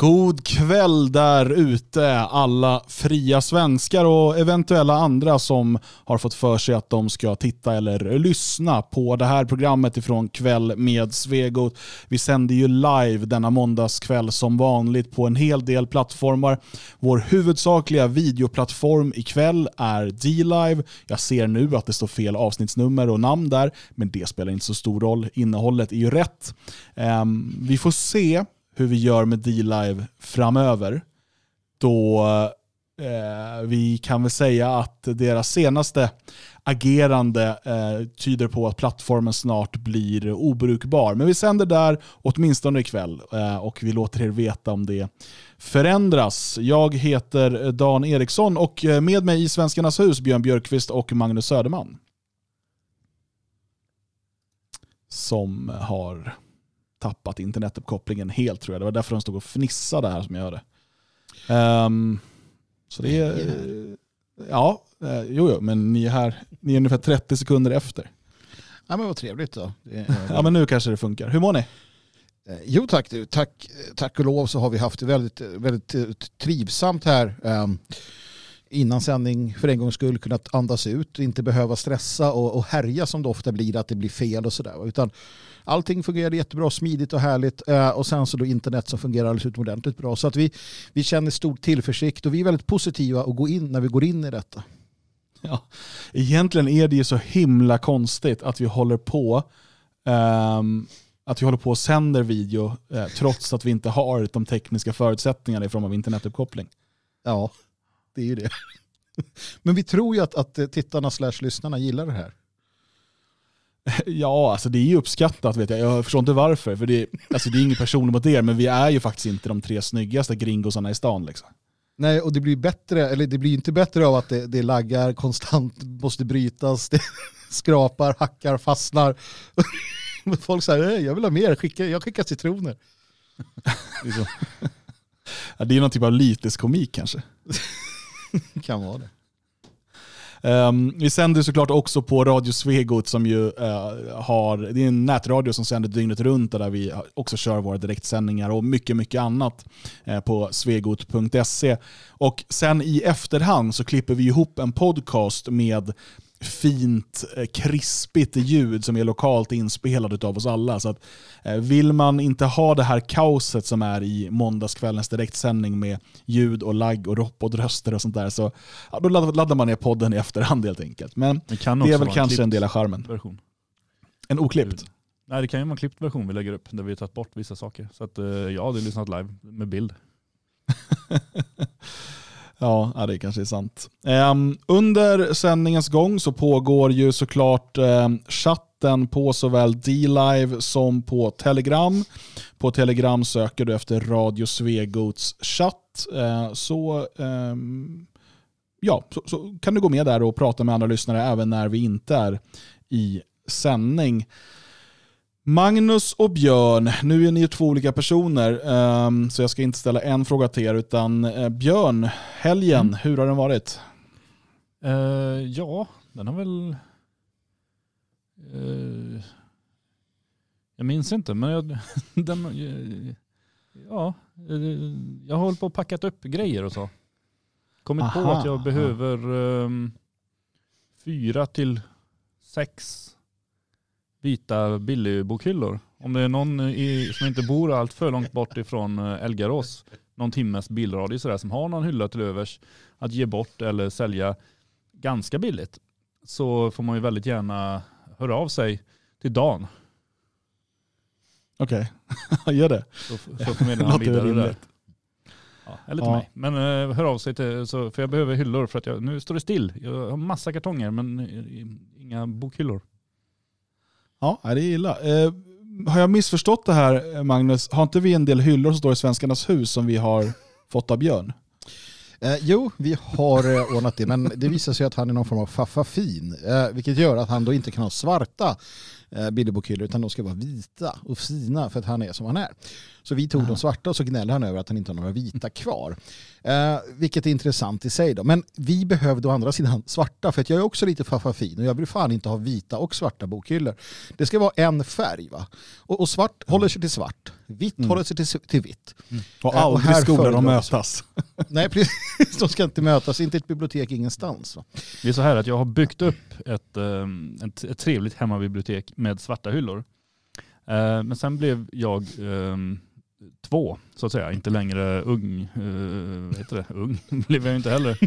God kväll där ute alla fria svenskar och eventuella andra som har fått för sig att de ska titta eller lyssna på det här programmet ifrån Kväll med Svegot. Vi sänder ju live denna måndagskväll som vanligt på en hel del plattformar. Vår huvudsakliga videoplattform ikväll är D-Live. Jag ser nu att det står fel avsnittsnummer och namn där, men det spelar inte så stor roll. Innehållet är ju rätt. Um, vi får se hur vi gör med D-Live framöver. Då eh, vi kan väl säga att deras senaste agerande eh, tyder på att plattformen snart blir obrukbar. Men vi sänder där åtminstone ikväll eh, och vi låter er veta om det förändras. Jag heter Dan Eriksson och eh, med mig i Svenskarnas hus Björn Björkqvist och Magnus Söderman. Som har tappat internetuppkopplingen helt tror jag. Det var därför de stod och fnissade här som jag hörde. Um, så det är... Ja, eh, jo, jo, men ni är här, ni är ungefär 30 sekunder efter. Ja men vad trevligt då. ja men nu kanske det funkar. Hur mår ni? Eh, jo tack, tack, tack och lov så har vi haft det väldigt, väldigt eh, trivsamt här. Um, innan sändning för en gångs skull kunnat andas ut, inte behöva stressa och, och härja som det ofta blir att det blir fel och sådär. Utan allting fungerade jättebra, smidigt och härligt eh, och sen så då internet som fungerar alldeles utomordentligt bra. Så att vi, vi känner stor tillförsikt och vi är väldigt positiva att gå in när vi går in i detta. Ja, egentligen är det ju så himla konstigt att vi håller på um, att vi håller på och sänder video eh, trots att vi inte har de tekniska förutsättningarna i form av internetuppkoppling. Ja, det är ju det. Men vi tror ju att, att tittarna slash lyssnarna gillar det här. Ja, alltså det är ju uppskattat vet jag. Jag förstår inte varför. För det, alltså det är inget personligt mot er, men vi är ju faktiskt inte de tre snyggaste gringosarna i stan. Liksom. Nej, och det blir bättre, eller det blir inte bättre av att det, det laggar konstant, måste brytas, det skrapar, hackar, fastnar. Folk säger jag vill ha mer, skicka, jag skickar citroner. Det är, ja, det är någon typ av lyteskomik kanske. kan vara det. Um, vi sänder såklart också på Radio Svegot som ju uh, har, det är en nätradio som sänder dygnet runt där vi också kör våra direktsändningar och mycket, mycket annat uh, på svegot.se. Och sen i efterhand så klipper vi ihop en podcast med fint, eh, krispigt ljud som är lokalt inspelat av oss alla. Så att, eh, vill man inte ha det här kaoset som är i måndagskvällens direktsändning med ljud och lagg och robot-röster och sånt där, så ja, då laddar man ner podden i efterhand helt enkelt. Men det, det är väl kanske en, en del av charmen. Version. En oklippt? Nej, det kan ju vara en klippt version vi lägger upp där vi har tagit bort vissa saker. Så att, eh, ja, det är lyssnat live med bild. Ja, det kanske är sant. Ehm, under sändningens gång så pågår ju såklart ehm, chatten på såväl D-Live som på Telegram. På Telegram söker du efter Radio Svegots chatt. Ehm, så, ja, så, så, kan du gå med där och prata med andra lyssnare även när vi inte är i sändning. Magnus och Björn, nu är ni två olika personer um, så jag ska inte ställa en fråga till er utan uh, Björn, helgen, mm. hur har den varit? Uh, ja, den har väl... Uh, jag minns inte men jag, den, ja, jag har hållit på och packat upp grejer och så. Kommit aha, på att jag behöver um, fyra till sex vita billigbokhyllor. Om det är någon i, som inte bor allt för långt bort ifrån eh, Elgarås, någon timmes bilradie sådär, som har någon hylla till övers att ge bort eller sälja ganska billigt, så får man ju väldigt gärna höra av sig till Dan. Okej, okay. gör det. Så, så förmedlar han vidare det. Ja, eller till ja. mig. Men uh, hör av sig till, så, för jag behöver hyllor för att jag, nu står det still. Jag har massa kartonger men inga bokhyllor. Ja, det är illa. Eh, har jag missförstått det här eh, Magnus? Har inte vi en del hyllor som står i Svenskarnas hus som vi har fått av Björn? Eh, jo, vi har eh, ordnat det, men det visar sig att han är någon form av faffafin, eh, vilket gör att han då inte kan ha svarta eh, bilderbokhyllor utan de ska vara vita och fina för att han är som han är. Så vi tog Aha. de svarta och så gnäller han över att han inte har några vita kvar. Eh, vilket är intressant i sig då. Men vi behövde å andra sidan svarta för att jag är också lite faffafin och jag vill fan inte ha vita och svarta bokhyllor. Det ska vara en färg va. Och, och svart håller sig till svart. Vitt Mm. håller sig till, till vitt. Och Eh, och aldrig här skolor de mötas. Nej precis, de ska inte mötas. Inte ett bibliotek ingenstans. Va? Det är så här att jag har byggt upp ett, ehm, ett, ett trevligt hemmabibliotek med svarta hyllor. Eh, Men sen blev jag ehm, två, så att säga. Inte längre ung. eh, Vad heter det? Ung blev jag inte heller.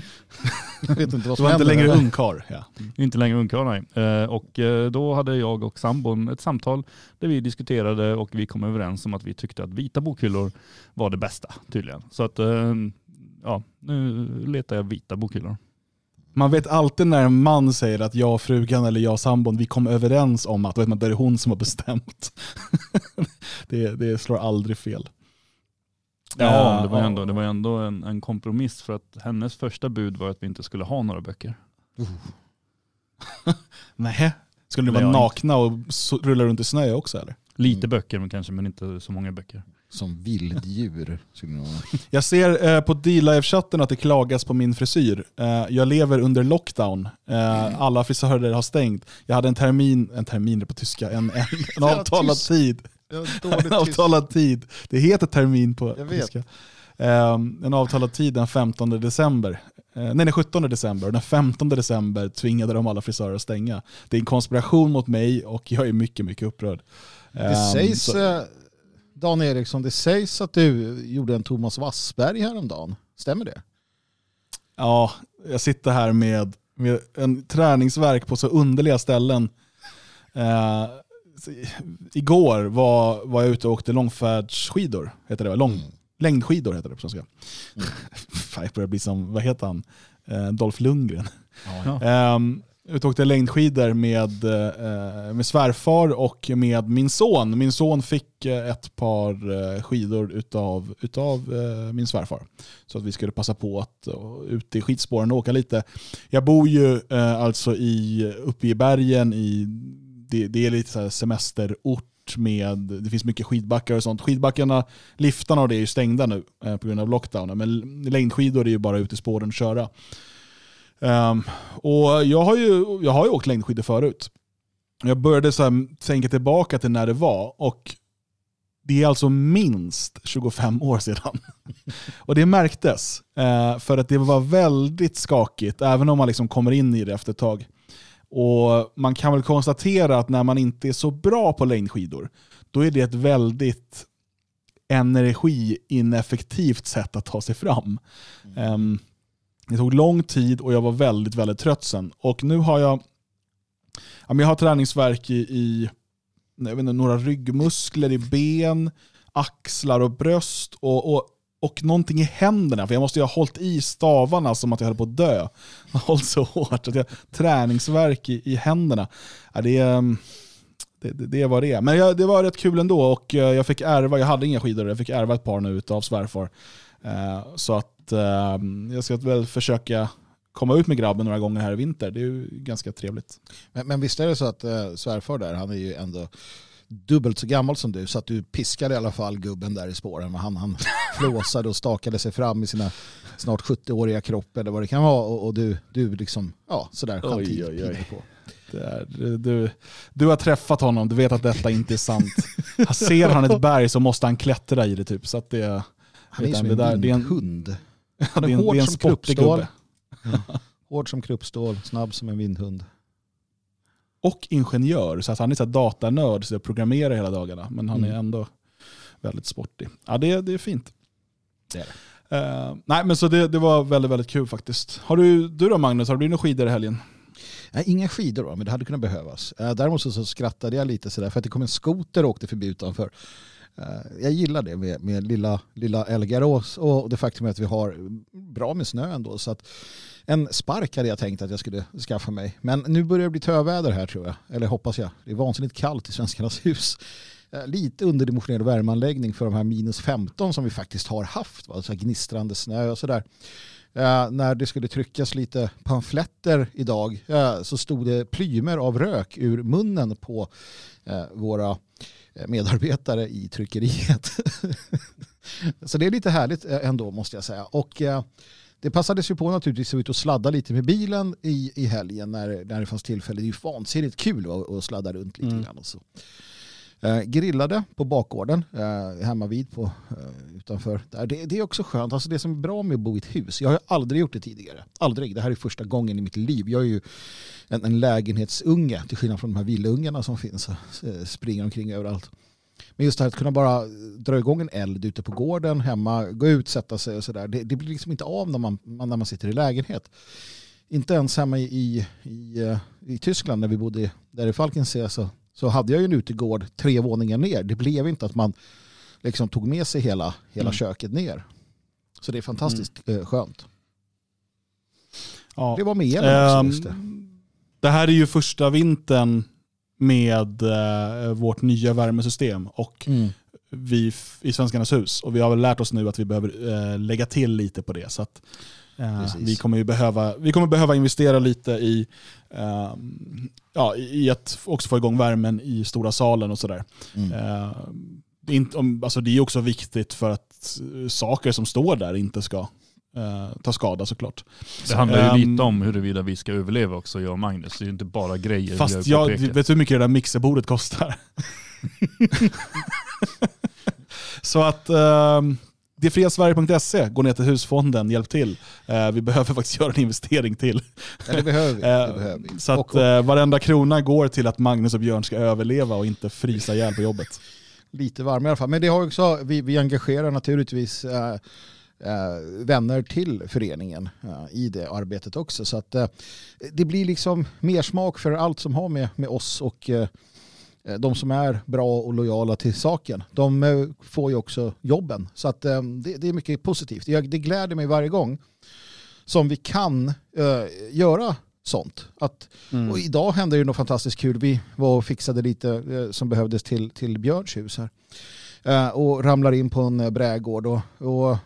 Jag vet inte vad Du som var inte längre ungkarl. Ja. Inte längre ungkarl, nej. Eh, Och eh, då hade jag och sambon ett samtal där vi diskuterade och vi kom överens om att vi tyckte att vita bokhyllor var det bästa tydligen. Så att ja, nu letar jag vita bokhyllor. Man vet alltid när en man säger att jag frugan eller jag sambon, vi kom överens om att, vet man, det är hon som har bestämt. det, det slår aldrig fel. Ja, Eh, det var ändå, det var ändå en, en kompromiss för att hennes första bud var att vi inte skulle ha några böcker. Nej. Skulle ni vara nakna och rulla runt i snö också eller? Lite Mm. böcker men kanske, men inte så många böcker. Som vilddjur. Jag ser eh, på D-Live-chatten att det klagas på min frisyr. Eh, jag lever under lockdown. Eh, alla frisörer har stängt. Jag hade en termin, en termin på tyska, en, en, en avtalad tid. En avtalad tid. Det heter termin på Jag tyska. Ehm, en avtalad tid den 15 december. Eh, nej, den 17 december. Och den 15 december tvingade de alla frisörer att stänga. Det är en konspiration mot mig och jag är mycket, mycket upprörd. Det Ehm, sägs, så- eh, Dan Eriksson, det sägs att du gjorde en Thomas Wassberg häromdagen. Stämmer det? Ja, jag sitter här med, med en träningsverk på så underliga ställen. Eh, igår var, var jag ute och åkte långfärdsskidor, heter det? Lång, Mm. Längdskidor heter det på svenska. Mm. Fan, jag börjar bli som, vad heter han? Eh, Dolph Lundgren. Ja. Um, Eh, ut och åkte längdskidor med, eh, med svärfar och med min son. Min son fick eh, ett par eh, skidor utav, utav eh, min svärfar. Så att vi skulle passa på att uh, ut i skidspåren och åka lite. Jag bor ju eh, alltså i, uppe i bergen, i, det, det är lite så här semesterort med, det finns mycket skidbackar och sånt. Skidbackarna, liftarna och det är ju stängda nu eh, på grund av lockdownen. Men längdskidor är ju bara ute i spåren och köra. Ehm, och jag har, ju, jag har ju åkt längdskidor förut. Jag började så här, tänka tillbaka till när det var och det är alltså minst 25 år sedan. och det märktes. eh, för att det var väldigt skakigt, även om man liksom kommer in i det efter ett tag. Och Man kan väl konstatera att när man inte är så bra på längdskidor, då är det ett väldigt energiineffektivt sätt att ta sig fram. Ehm, det tog lång tid och jag var väldigt, väldigt trött sen. Och nu har jag, ja, men jag har träningsvärk i, i jag vet inte, några ryggmuskler i ben, axlar och bröst och, och, och någonting i händerna. För jag måste ju ha hållit i stavarna som att jag höll på att dö. Jag har hållit så hårt. Att jag, träningsvärk i, i händerna. Ja, det, ehm, är, det, det, var vad det är. Men jag, det var rätt kul ändå och eh, jag fick ärva, jag hade inga skidor, jag fick ärva ett par nu av svärfar. Eh, Så att eh, jag ska väl försöka komma ut med grabben några gånger här i vinter. Det är ju ganska trevligt. Men, men visst är det så att eh, svärfar där, han är ju ändå dubbelt så gammal som du så att du piskade i alla fall gubben där i spåren. Han, han flåsade och stakade sig fram i sina snart 70-åriga kropp eller vad det kan vara och, och du, du liksom, ja sådär Oj, gentil oj, oj. pinade på. Det är, du, du har träffat honom, du vet att detta inte är sant. Ser han ett berg så måste han klättra i det typ. Så att det, Han är som en det där- det är en- det Han är är en, det hård är en som kruppstål. Hård som kruppstål, snabb som en vindhund. Och ingenjör, så att han är så datanörd så jag programmerar hela dagarna. Men han är Mm. ändå väldigt sportig. Ja, det, det är fint. Det är Eh, nej, men så det, det var väldigt, väldigt kul faktiskt. Har du, du då Magnus, har du några skidor i helgen? Nej, inga skidor då, men det hade kunnat behövas. Eh, Däremot så, så skrattade jag lite sådär för att det kom en skoter och åkte förbi utanför. Eh, jag gillar det med, med lilla, lilla Elgarås och det faktum att vi har bra med snö ändå. Så att en spark hade jag tänkt att jag skulle skaffa mig. Men nu börjar det bli töväder här tror jag. Eller hoppas jag. Det är vansinnigt kallt i Svenskarnas hus. Eh, lite underdimensionerad värmeanläggning för de här minus 15 som vi faktiskt har haft. Va? Så gnistrande snö och sådär. Eh, när det skulle tryckas lite pamfletter idag eh, så stod det plymer av rök ur munnen på eh, våra medarbetare i tryckeriet. så det är lite härligt eh, ändå måste jag säga. Och eh, det passades ju på naturligtvis att ut och sladda lite med bilen i, i helgen när, när det fanns tillfälle. Det är ju vansinnigt kul att, att sladda runt lite mm. grann. Och så. Eh, grillade på bakgården eh, hemma vid på, eh, utanför där. Det, det, är också skönt. Alltså det som är bra med att bo i ett hus. Jag har aldrig gjort det tidigare. Aldrig. Det här är första gången i mitt liv. Jag är ju en, en lägenhetsunge till skillnad från de här villaungarna som finns. Eh, och eh, springer omkring överallt. Men just det här att kunna bara dra igång en eld ute på gården hemma, gå ut, sätta sig och sådär. Det, det blir liksom inte av när man, när man sitter i lägenhet. Inte ens hemma i, i, i, i Tyskland när vi bodde där i Falkensee så så hade jag ju en utegård tre våningar ner. Det blev inte att man liksom tog med sig hela, hela mm. köket ner. Så det är fantastiskt mm. Eh, skönt. Ja. Det var med elen också. Det. det. här är ju första vintern med uh, vårt nya värmesystem och mm. vi i Svenskarnas hus. Och vi har väl lärt oss nu att vi behöver uh, lägga till lite på det. Så att, uh, vi, kommer ju behöva, vi kommer behöva investera lite i Ehm, ja, i att också få igång värmen i stora salen och sådär. Mm. Uh, alltså det är också viktigt för att saker som står där inte ska uh, ta skada såklart. Det handlar ju um, lite om huruvida vi ska överleva också, jag och Magnus. Det är ju inte bara grejer. Fast jag, vet du hur mycket det där mixerbordet kostar? Så att um, detfriasverige.se, gå ner till husfonden, hjälp till. Eh, vi behöver faktiskt göra en investering till. Ja, det behöver vi. Det behöver vi. Så att eh, varenda krona går till att Magnus och Björn ska överleva och inte frysa ihjäl på jobbet. Lite varm i alla fall. Men det har också, vi, vi engagerar naturligtvis eh, eh, vänner till föreningen eh, i det arbetet också. Så att eh, det blir liksom mer smak för allt som har med, med oss och Eh, de som är bra och lojala till saken, de eh, får ju också jobben. Så att eh, det, är mycket positivt. Det gläder mig varje gång som vi kan göra sånt. Att, mm. och idag hände det något fantastiskt kul. Vi var och fixade lite som behövdes till, till Björns hus här. och ramlar in på en brädgård och, och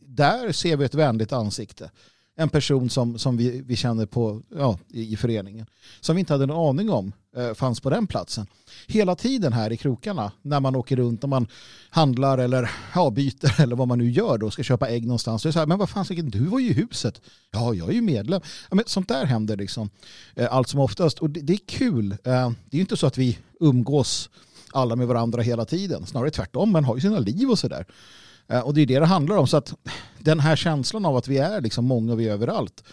där ser vi ett vänligt ansikte en person som, som vi, vi känner på, ja, i, i föreningen. Som vi inte hade en aning om eh, fanns på den platsen. Hela tiden här i krokarna när man åker runt och man handlar eller ja, byter eller vad man nu gör då, ska köpa ägg någonstans. Så är så här, men vad fan, du var ju i huset. Ja, jag är ju medlem. Ja, men sånt där händer liksom eh, allt som oftast. Och det, det är kul. Eh, det är ju inte så att vi umgås alla med varandra hela tiden. Snarare tvärtom, man har ju sina liv och sådär. Eh, och det är det det handlar om. Så att den här känslan av att vi är liksom många och vi är överallt,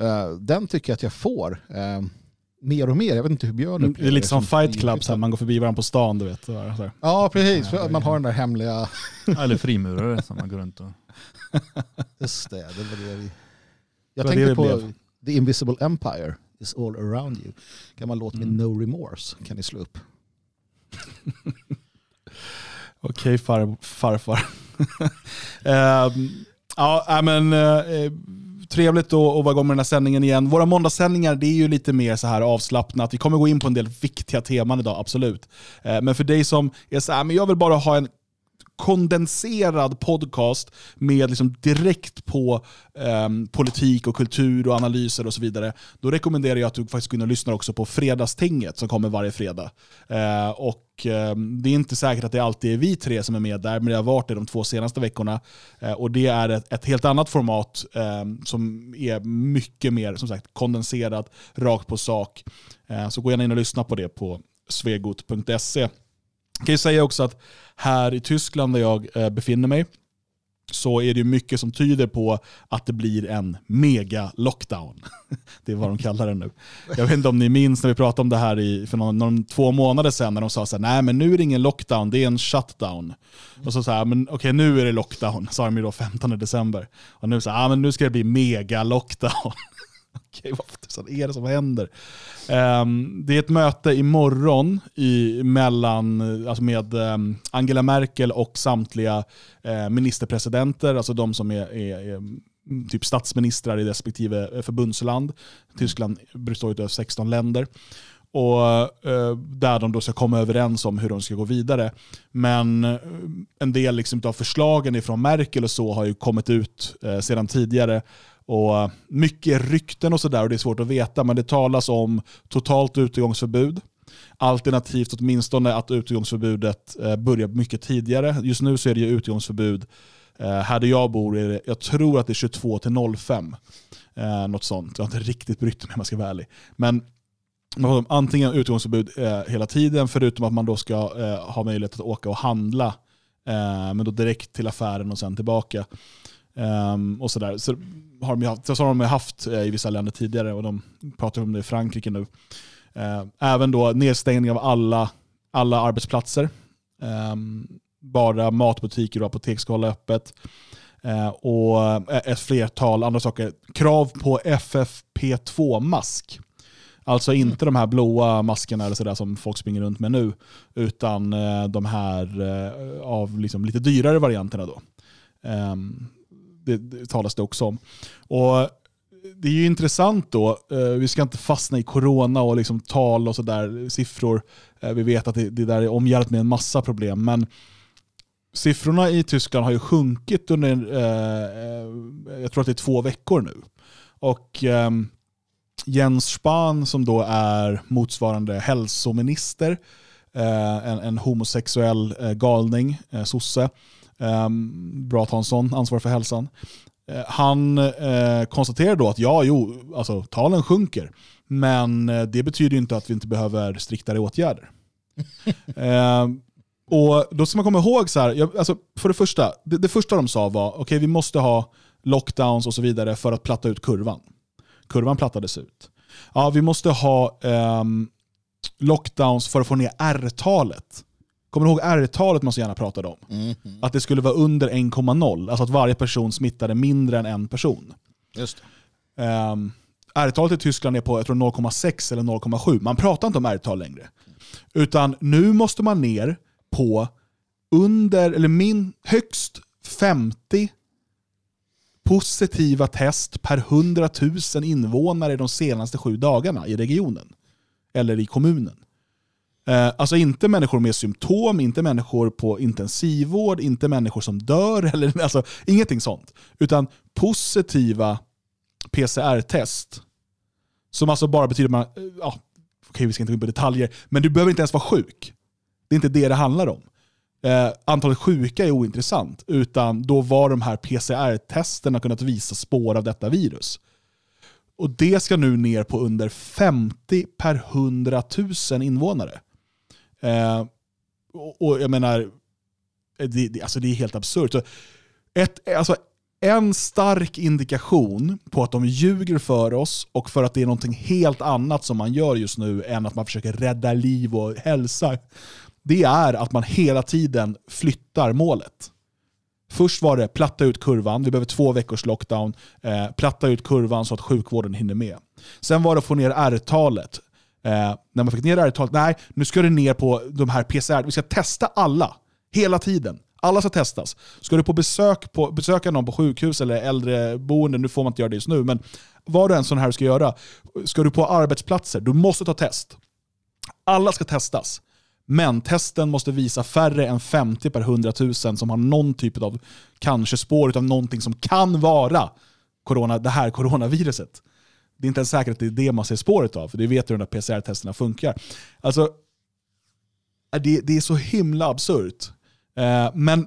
eh, den tycker jag att jag får eh, mer och mer. Jag vet inte hur Björn upplever det. är lite som fight club, så man går förbi varandra på stan. Du vet. Ja, precis. Ja, man har den där hemliga... Eller frimurare som man går runt och... Just det, det var det vi... Jag tänkte det på blev. The Invisible Empire is all around you. Gammal låt med mm. No Remorse kan ni slå upp. Okej far, farfar. uh, ja, äh, men uh, trevligt då att vara igång med den här sändningen igen. Våra måndagssändningar det är ju lite mer så här avslappnat. Vi kommer gå in på en del viktiga teman idag, absolut. Uh, men för dig som är så här, ah, men jag vill bara ha en kondenserad podcast med liksom direkt på um, politik och kultur och analyser och så vidare, då rekommenderar jag att du faktiskt går in och lyssnar också på Fredagstinget som kommer varje fredag. Uh, och um, Det är inte säkert att det alltid är vi tre som är med där, men det har varit det de två senaste veckorna. Uh, och Det är ett, ett helt annat format um, som är mycket mer som sagt kondenserat, rakt på sak. Uh, så gå gärna in och lyssna på det på svegot.se. Jag kan ju säga också att här i Tyskland där jag eh, befinner mig så är det mycket som tyder på att det blir en mega lockdown. Det är vad de kallar det nu. Jag vet inte om ni minns när vi pratade om det här i, för någon, någon två månader sedan när de sa så här, nej men nu är det ingen lockdown, det är en shutdown. Och så sa men okej okay, nu är det lockdown, sa de ju då 15 december. Och nu så här, ah, men nu ska det bli mega lockdown. Okej, vad är det som händer? Um, det är ett möte imorgon i, mellan, alltså med um, Angela Merkel och samtliga uh, ministerpresidenter, alltså de som är, är, är mm, typ statsministrar i respektive eh, förbundsland. Tyskland består av 16 länder. och eh, där de då ska komma överens om hur de ska gå vidare. Men eh, en del liksom av förslagen från Merkel och så har ju kommit ut eh, sedan tidigare. Och eh, mycket rykten och sådär och det är svårt att veta men det talas om totalt utegångsförbud. Alternativt åtminstone att utegångsförbudet eh, börjar mycket tidigare. Just nu så är det ju utegångsförbud eh, här där jag bor, är det, jag tror att det är 22 till 05. något sånt. Jag har inte riktigt brytt mig om jag ska vara ärlig. Men antingen utgångsförbud eh, hela tiden, förutom att man då ska eh, ha möjlighet att åka och handla, eh, men då direkt till affären och sen tillbaka. Um, och sådär. Så har de haft, så har de haft eh, i vissa länder tidigare och de pratar om det i Frankrike nu. Uh, även då nedstängning av alla, alla arbetsplatser. Um, bara matbutiker och apotek ska hålla öppet. Uh, och eh, ett flertal andra saker. Krav på FFP2-mask. Alltså inte de här blåa maskerna eller sådär som folk springer runt med nu, utan eh, de här av liksom lite dyrare varianterna. Då det, det talas det också om. Och det är ju intressant då, eh, vi ska inte fastna i corona och liksom tal och sådär, siffror. Eh, vi vet att det, det där är omgärdat med en massa problem, men siffrorna i Tyskland har ju sjunkit under, eh, eh, jag tror att det är två veckor nu. Och eh, Jens Spahn som då är motsvarande hälsominister, eh, en, en, homosexuell eh, galning, eh, sosse bra att ha en sån ansvar för hälsan. Han konstaterar då att ja, jo, alltså, talen sjunker, men det betyder inte att vi inte behöver striktare åtgärder. och Då ska man komma ihåg, så här, jag, alltså, för det första, det, det första de sa var okej okay, vi måste ha lockdowns och så vidare för att platta ut kurvan kurvan plattades ut. Ja, vi måste ha um, lockdowns för att få ner R-talet. Kommer du ihåg R-talet man så gärna pratade om? Mm. Att det skulle vara under 1,0, alltså att varje person smittade mindre än en person. Just um, R-talet i Tyskland är på 0,6 eller 0,7. Man pratar inte om R-tal längre. Utan nu måste man ner på under, eller min, högst 50 positiva test per 100 000 invånare de senaste sju dagarna i regionen. Eller i kommunen. Eh, alltså inte människor med symptom, inte människor på intensivvård, inte människor som dör, eller, alltså, ingenting sånt. Utan positiva PCR-test. Som alltså bara betyder att man, eh, ja, okej vi ska inte gå in på detaljer, men du behöver inte ens vara sjuk. Det är inte det det handlar om eh, antalet sjuka är ointressant, utan då var de här PCR-testerna kunnat visa spår av detta virus. Och det ska nu ner på under 50 per 100 000 invånare. Eh, och, och, jag menar, eh, det, det, alltså det är helt absurt. Ett, eh, alltså en stark indikation på att de ljuger för oss och för att det är någonting helt annat som man gör just nu än att man försöker rädda liv och hälsa det är att man hela tiden flyttar målet. Först var det platta ut kurvan, vi behöver två veckors lockdown, eh, platta ut kurvan så att sjukvården hinner med. Sen var det att få ner R-talet. Eh, när man fick ner R-talet, nej nu ska det ner på de här PCR, vi ska testa alla, hela tiden. Alla ska testas. Ska du på besök på, besöka någon på sjukhus eller äldreboende, nu får man inte göra det just nu, men vad du än sån här ska göra, ska du på arbetsplatser, du måste ta test. Alla ska testas. Men testen måste visa färre än 50 per 100 000 som har någon typ av, kanske spår av någonting som kan vara corona, det här coronaviruset. Det är inte ens säkert att det är det man ser spåret av, för det vet hur de där PCR-testerna funkar. Alltså, äh, det, det är så himla absurt. Eh, men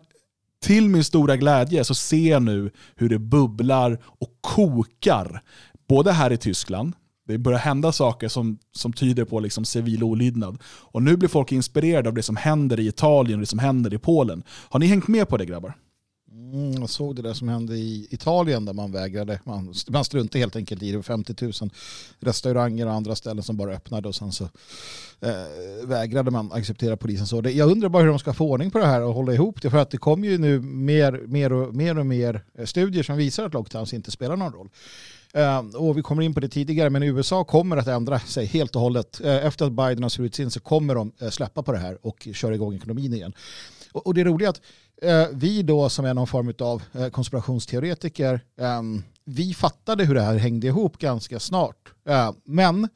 till min stora glädje så ser jag nu hur det bubblar och kokar. Både här i Tyskland, det börjar hända saker som, som tyder på liksom civil olydnad. Och nu blir folk inspirerade av det som händer i Italien och det som händer i Polen. Har ni hängt med på det grabbar? Mm, jag såg det där som hände i Italien där man vägrade. Man, man struntade helt enkelt i det. 50 000 restauranger och andra ställen som bara öppnade och sen så eh, vägrade man acceptera polisen. Så det, jag undrar bara hur de ska få ordning på det här och hålla ihop det. För att det kommer ju nu mer, mer, och, mer och mer eh, studier som visar att lockdowns inte spelar någon roll. Eh, och vi kommer in på det tidigare, men USA kommer att ändra sig helt och hållet. Eh, efter att Biden har skurit in så kommer de eh, släppa på det här och köra igång ekonomin igen. Och det roliga är roligt att Eh, vi då som är någon form av eh, konspirationsteoretiker, ehm, vi fattade hur det här hängde ihop ganska snart. Eh, men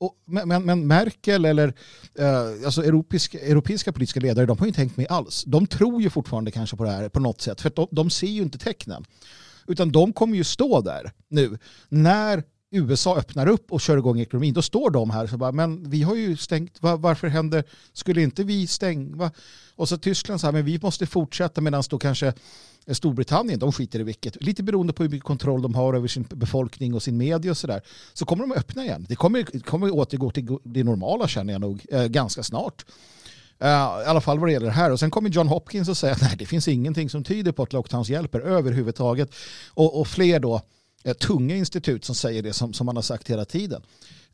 och, men, men Merkel eller eh, alltså europeiska, europeiska politiska ledare, de har ju inte hängt med alls. De tror ju fortfarande kanske på det här på något sätt, för de, de ser ju inte tecknen. Utan de kommer ju stå där nu när USA öppnar upp och kör igång ekonomin, då står de här och bara, men vi har ju stängt, varför händer, skulle inte vi stänga? Och så Tyskland så här, men vi måste fortsätta medan då kanske Storbritannien, de skiter i vilket. Lite beroende på hur mycket kontroll de har över sin befolkning och sin media och sådär. Så kommer de öppna igen. Det kommer, kommer återgå till det normala känner jag nog eh, ganska snart. Uh, I alla fall vad det gäller det här. Och sen kommer John Hopkins och säger att nej, det finns ingenting som tyder på att lockdowns hjälper överhuvudtaget. Och, och fler då tunga institut som säger det som, som man har sagt hela tiden.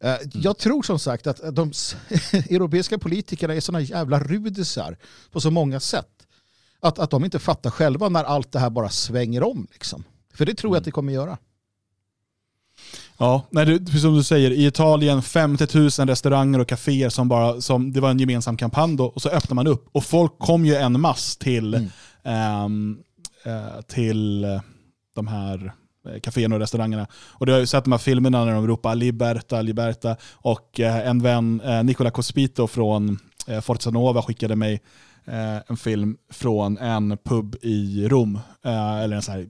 Mm. Jag tror som sagt att de europeiska politikerna är sådana jävla rudisar på så många sätt att, att de inte fattar själva när allt det här bara svänger om. Liksom. För det tror jag att det kommer göra. Ja, nej, precis som du säger, i Italien 50 000 restauranger och kaféer som bara, som, det var en gemensam kampanj då, och så öppnar man upp. Och folk kom ju en mass till, mm. ähm, äh, till eh, de här eh, Eh, kaféerna och restaurangerna. Och du har ju sett de här filmerna när de ropar Liberta, Liberta. Och eh, en vän, eh, Nicola Cospito från Forza Nova skickade mig eh, en film från en pub i Rom, eh, eller en sån här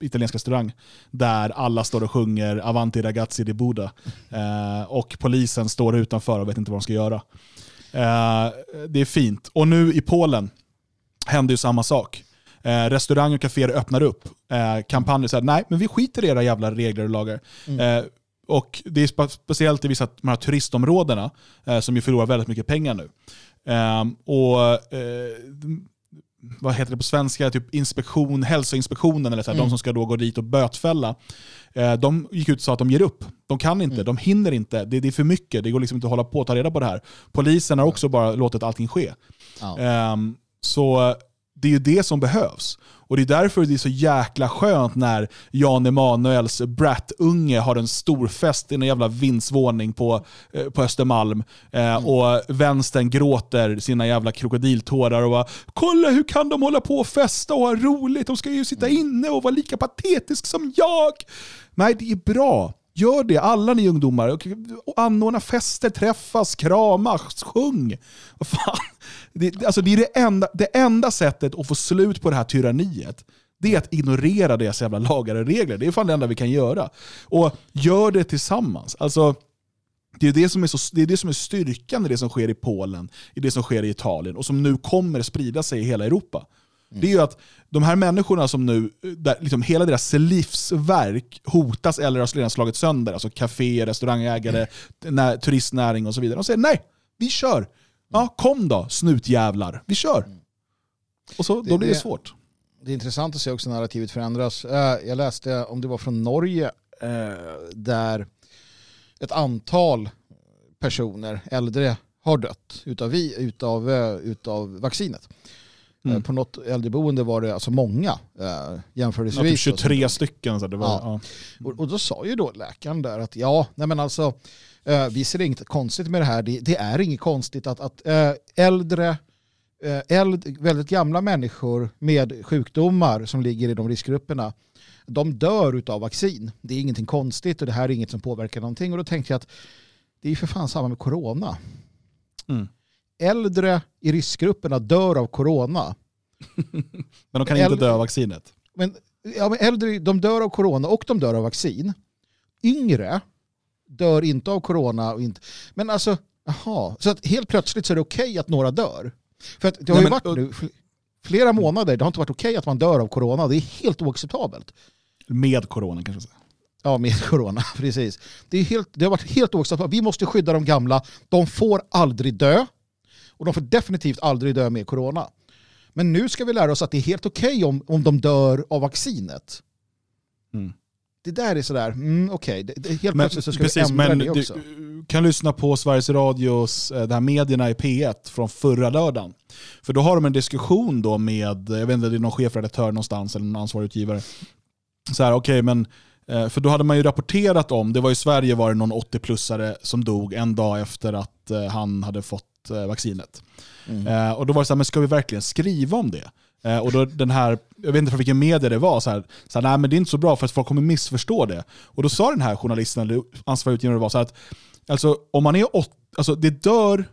italiensk restaurang där alla står och sjunger Avanti ragazzi di Buda. Eh, och polisen står utanför och vet inte vad de ska göra. Eh, det är fint. Och nu i Polen händer ju samma sak. Eh, restauranger och kaféer öppnar upp. Eh, kampanjer säger nej men vi skiter i era jävla regler och lagar. Mm. Eh, och Det är speciellt i vissa de här turistområdena eh, som ju förlorar väldigt mycket pengar nu. Um, och uh, vad heter det på svenska, typ inspektion, hälsoinspektionen, eller så här, mm. de som ska då gå dit och bötfälla. Uh, de gick ut och sa att de ger upp. De kan inte, mm. de hinner inte, det, det, är för mycket, det går liksom inte att hålla på och ta reda på det här. Polisen har också bara låtit allting ske. Ja. Um, så det är ju det som behövs. Och det är därför det är så jäkla skönt när Jan Emanuels brat-unge har en stor fest i en jävla vindsvåning på, eh, på Östermalm. Eh, mm. Och vänstern gråter sina jävla krokodiltårar och bara “Kolla hur kan de hålla på och festa och ha roligt? De ska ju sitta mm. inne och vara lika patetisk som jag!” Nej, det är bra. Gör det, alla ni ungdomar. Anordna fester, träffas, kramas, sjung. Vad fan? Det, alltså det är det enda, det enda sättet att få slut på det här tyranniet. Det är att ignorera deras jävla lagar och regler. Det är fan det enda vi kan göra. Och gör det tillsammans. Alltså, det är det, som är så, det är det som är styrkan i det som sker i Polen, i det som sker i Italien och som nu kommer sprida sig i hela Europa. Mm. Det är ju att de här människorna som nu, där liksom hela deras livsverk hotas eller har redan slagit sönder, alltså kaféer, restaurangägare, mm. turistnäring och så vidare. De säger nej, vi kör. Ja, kom då snutjävlar, vi kör. Mm. Och så, då blir det svårt. Det är intressant att se också narrativet förändras. Eh, jag läste, om det var från Norge, eh, där ett antal personer, äldre, har dött utav, utav, eh, utav vaccinet. Mm. På något äldreboende var det alltså många eh, jämförelsevis. Ja, typ 23 stycken. Så det var, ja. ja. Och, och, då sa ju då läkaren där att ja, nej men alltså, eh, vi ser inget konstigt med det här. Det, det är inget konstigt att, att eh, äldre, eh, äldre, väldigt gamla människor med sjukdomar som ligger i de riskgrupperna, de dör av vaccin. Det är ingenting konstigt och det här är inget som påverkar någonting. Och då tänkte jag att det är för fan samma med corona. Mm äldre i riskgrupperna dör av corona. men de kan äldre, inte dö av vaccinet? Men, ja, men äldre de dör av corona och de dör av vaccin. Yngre dör inte av corona. Och inte, men alltså, jaha. Så att helt plötsligt så är det okej okay att några dör. För att det har Nej, ju men, varit nu flera månader, det har inte varit okej okay att man dör av corona. Det är helt oacceptabelt. Med corona kanske? Ja, med corona, precis. Det, är helt, det har varit helt oacceptabelt. Vi måste skydda de gamla. De får aldrig dö. Och de får definitivt aldrig dö med corona. Men nu ska vi lära oss att det är helt okej okay om, om de dör av vaccinet. Mm. Det där är sådär, mm, okej, okay. helt men, plötsligt så ska precis, vi ändra men det också. Du kan lyssna på Sveriges Radios, eh, de här medierna i P1 från förra lördagen. För då har de en diskussion då med, jag vet inte, det är någon chefredaktör någonstans eller någon ansvarig utgivare. Så här, okej okay, men eh, för då hade man ju rapporterat om, det var i Sverige var det någon 80-plussare som dog en dag efter att eh, han hade fått Eh, vaccinet. Mm. Eh, och då var det så här, men ska vi verkligen skriva om det? Eh, och då den här, jag vet inte från vilken media det var, så här, så här, nej men det är inte så bra för att folk kommer missförstå det. Och då sa den här journalisten, eller ansvarig utgivare, var så här att Alltså om man är åt, alltså det dör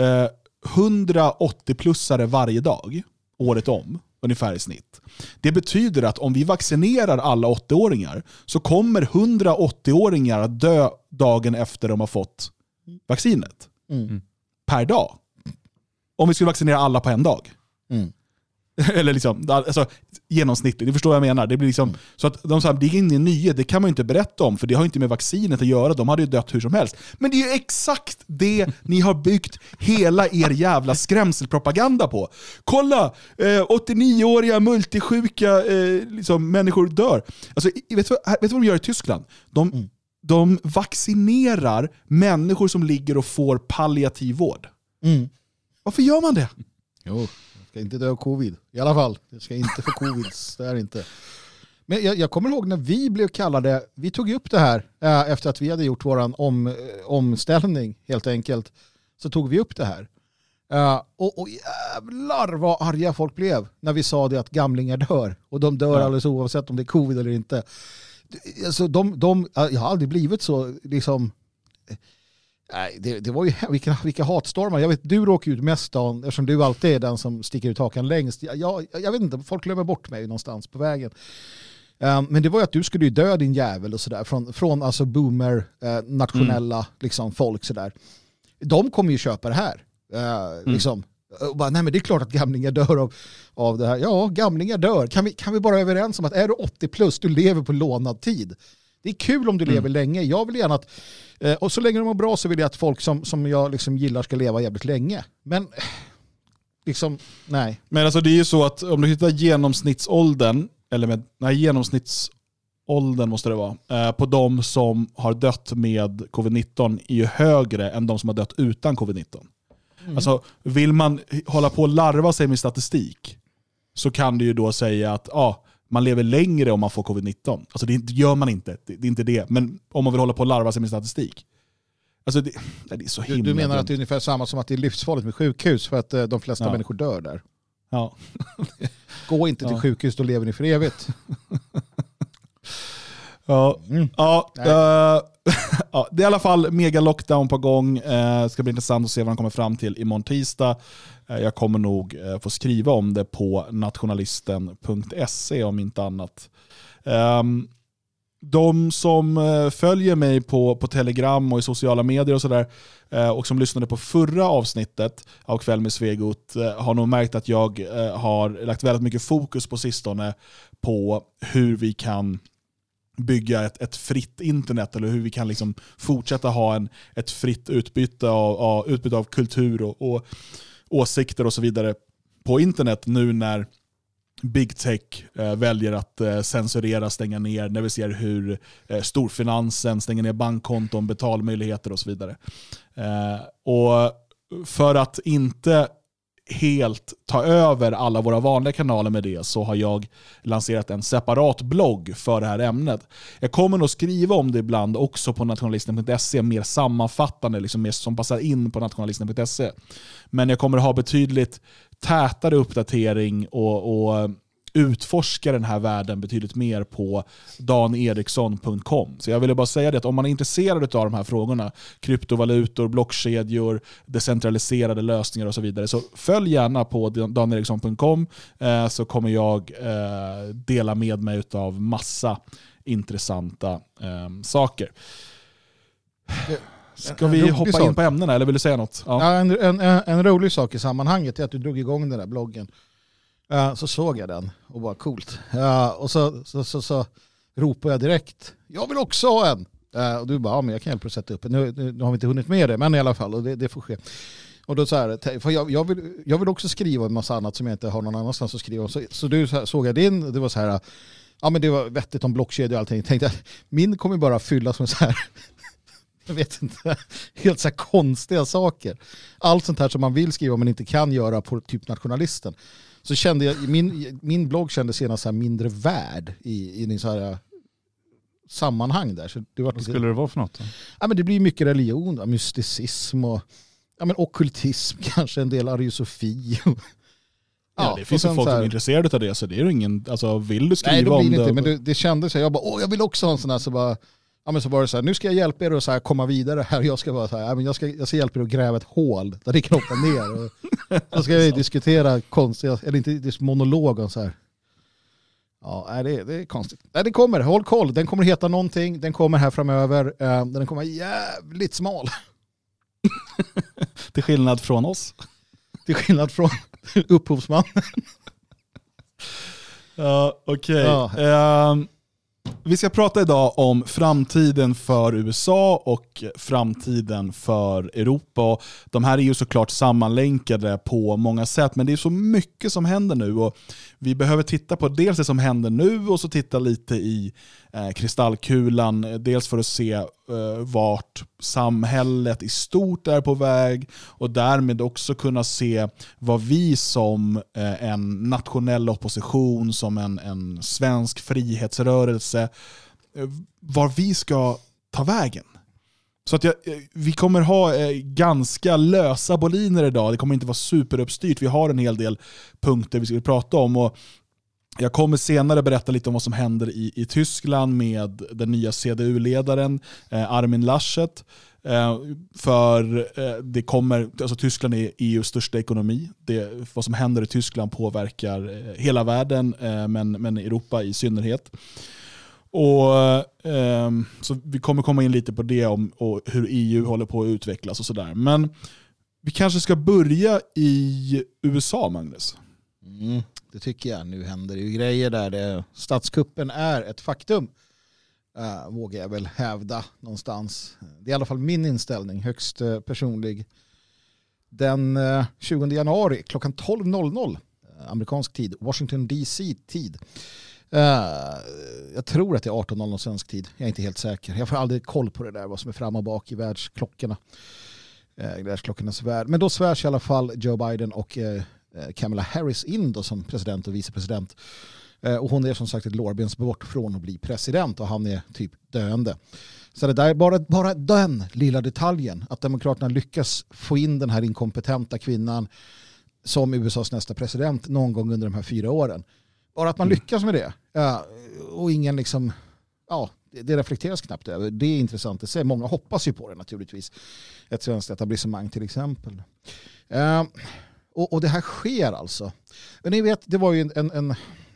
eh, 180-plussare varje dag, året om, ungefär i snitt. Det betyder att om vi vaccinerar alla 80-åringar så kommer 180-åringar att dö dagen efter de har fått vaccinet. Mm. Per dag. Om vi skulle vaccinera alla på en dag. Mm. Eller liksom, alltså, genomsnittligt, du förstår vad jag menar. Det blir liksom, Mm. Så att de sa, det är ingen nyhet, det kan man inte berätta om, för det har inte med vaccinet att göra, de hade ju dött hur som helst. Men det är ju exakt det ni har byggt hela er jävla skrämselpropaganda på. Kolla, eh, 89-åriga multisjuka eh, liksom, människor dör. Alltså, vet, du vad, vet du vad de gör i Tyskland? De, Mm. De vaccinerar människor som ligger och får palliativ vård. Mm. Varför gör man det? Jo, jag ska inte dö av covid. I alla fall, jag ska inte få covid. det är inte. Men jag, jag kommer ihåg när vi blev kallade, vi tog upp det här eh, efter att vi hade gjort vår om, eh, omställning helt enkelt. Så tog vi upp det här. Eh, och, och jävlar vad arga folk blev när vi sa det att gamlingar dör. Och de dör Ja. alldeles oavsett om det är covid eller inte. Alltså de, de, jag har aldrig blivit så liksom Nej, det, det var ju vilka, vilka hatstormar. Jag vet, du råkar ut mest Dan, eftersom du alltid är den som sticker ut hakan längst. Jag, jag, jag vet inte, folk glömmer bort mig någonstans på vägen. Um, men det var ju att du skulle ju dö din jävel och sådär. Från, från alltså boomer, eh, nationella liksom, folk sådär. De kommer ju köpa det här. Eh, liksom. Och bara, nej men det är klart att gamlingar dör av, av det här. Ja, gamlingar dör. Kan vi, kan vi bara vara överens om att är du 80 plus, du lever på lånad tid. Det är kul om du lever länge. Jag vill gärna att, eh, och så länge de mår bra så vill jag att folk som, som jag liksom gillar ska leva jävligt länge. Men eh, liksom, nej. Men alltså det är ju så att om du hittar genomsnittsåldern, eller med, nej, genomsnittsåldern måste det vara, eh, på de som har dött med covid-19 är ju högre än de som har dött utan covid-19. Alltså vill man hålla på och larva sig med statistik så kan du ju då säga att ja, man lever längre om man får covid-19. Alltså det gör man inte, det, det är inte det. Men om man vill hålla på och larva sig med statistik. Alltså det, det är så Du, himla du menar att det dumt. är ungefär samma som att det är livsfarligt med sjukhus för att eh, de flesta Ja. människor dör där. Ja. Gå inte till Ja. sjukhus, då lever ni för evigt. Ja, Mm. ja, eh, ja, det är i alla fall mega lockdown på gång. Det ska bli intressant att se vad de kommer fram till imorgon tisdag. Eh, jag kommer nog eh, få skriva om det på nationalisten.se om inte annat. Ehm, de som följer mig på, på Telegram och i sociala medier och sådär och som lyssnade på förra avsnittet av Kväll med Svegot har nog märkt att jag har lagt väldigt mycket fokus på sistone på hur vi kan bygga ett, ett fritt internet eller hur vi kan liksom fortsätta ha en, ett fritt utbyte av, av, utbyte av kultur och, och åsikter och så vidare på internet nu när big tech eh, väljer att eh, censurera, stänga ner, när vi ser hur eh, storfinansen stänger ner bankkonton, betalmöjligheter och så vidare. Eh, och för att inte helt ta över alla våra vanliga kanaler med det så har jag lanserat en separat blogg för det här ämnet. Jag kommer nog skriva om det ibland också på nationalisten.se, mer sammanfattande, liksom mer som passar in på nationalisten.se. Men jag kommer ha betydligt tätare uppdatering och, och utforska den här världen betydligt mer på daneriksson.com. Så jag ville bara säga det att om man är intresserad av de här frågorna, kryptovalutor, blockkedjor, decentraliserade lösningar och så vidare, så följ gärna på daneriksson.com eh, så kommer jag eh, dela med mig av massa intressanta eh, saker. Ska vi hoppa sak. in på ämnena eller vill du säga något? Ja. Ja, en, en, en, en rolig sak i sammanhanget är att du drog igång den där bloggen. Eh, så såg jag den och bara coolt. Eh, och så, så, så, så ropade jag direkt, jag vill också ha en. Eh, och du bara, ja, men jag kan hjälpa dig att sätta upp en. Nu, nu, nu har vi inte hunnit med det, men i alla fall, och det, det får ske. Och då så här, för jag, jag, vill, jag vill också skriva en massa annat som jag inte har någon annanstans att skriva. Så, så du så här, såg jag din, och det var så här, ja men det var vettigt om blockkedjor och allting. Jag tänkte att min kommer bara fyllas med så här, jag vet inte, helt så här konstiga saker. Allt sånt här som man vill skriva men inte kan göra på typ nationalisten. Så kände jag, min, min blogg kändes senast här mindre värd i, i en så här sammanhang där. Så det, var Vad lite, skulle det vara för något? då? ja, men det blir mycket religion, mysticism och ja, men okkultism, kanske en del ariosofi. Ja, det och finns ju folk här- som är intresserade av det, så det är ju ingen, alltså vill du skriva Nej, om blir det det? inte. Men det, det kändes så. Jag bara, åh, jag vill också ha en sån här. Så bara, Ja, men så var det så här, nu ska jag hjälpa er att så här komma vidare här. Jag ska, vara så här, ja, men jag, ska, jag ska hjälpa er att gräva ett hål där ni kan hoppa ner. Och, så ska jag diskutera konstiga, eller inte det är monolog om så här. Ja, det, det är konstigt. Nej, det kommer, håll koll. Den kommer heta någonting, den kommer här framöver. Eh, Den kommer vara jävligt smal. Till skillnad från oss. Till skillnad från upphovsman. Ja, okej. Ja. Ehm, vi ska prata idag om framtiden för USA och framtiden för Europa. De här är ju såklart sammanlänkade på många sätt, men det är så mycket som händer nu. Och vi behöver titta på dels det som händer nu och så titta lite i eh, kristallkulan. Dels för att se eh, vart samhället i stort är på väg och därmed också kunna se vad vi som eh, en nationell opposition, som en, en svensk frihetsrörelse, eh, var vi ska ta vägen. Så att jag, eh, vi kommer ha eh, ganska lösa boliner idag, det kommer inte vara superuppstyrt. Vi har en hel del punkter vi ska prata om. Och jag kommer senare berätta lite om vad som händer i, i Tyskland med den nya CDU-ledaren eh, Armin Laschet. För det kommer, alltså Tyskland är EUs största ekonomi. Det, vad som händer i Tyskland påverkar hela världen, men, men Europa i synnerhet. Och, eh, så Vi kommer komma in lite på det om och hur EU håller på att utvecklas och sådär. Men vi kanske ska börja i USA, Magnus. Mm, det tycker jag. Nu händer det ju grejer där. Det, statskuppen är ett faktum. Uh, vågar jag väl hävda någonstans. Det är i alla fall min inställning, högst eh, personlig. Den eh, 20 januari klockan 12.00 eh, amerikansk tid, Washington DC-tid. Eh, Eh, jag tror att det är 18.00 svensk tid. Jag är inte helt säker. Jag får aldrig koll på det där, vad som är fram och bak i världsklockorna. Eh, världsklockornas värld. Men då svärs i alla fall Joe Biden och eh, eh, Kamala Harris in då som president och vicepresident. Eh, Och hon är som sagt ett lårbensbort från att bli president och han är typ döende. Så det där är bara, bara den lilla detaljen, att Demokraterna lyckas få in den här inkompetenta kvinnan som USAs nästa president någon gång under de här fyra åren. Bara att man lyckas med det och ingen liksom, ja, det, reflekteras knappt över. Det är intressant att se. Många hoppas ju på det naturligtvis. Ett svenskt etablissemang till exempel. Eh, och, och det här sker alltså. Men ni vet, det var ju en, en,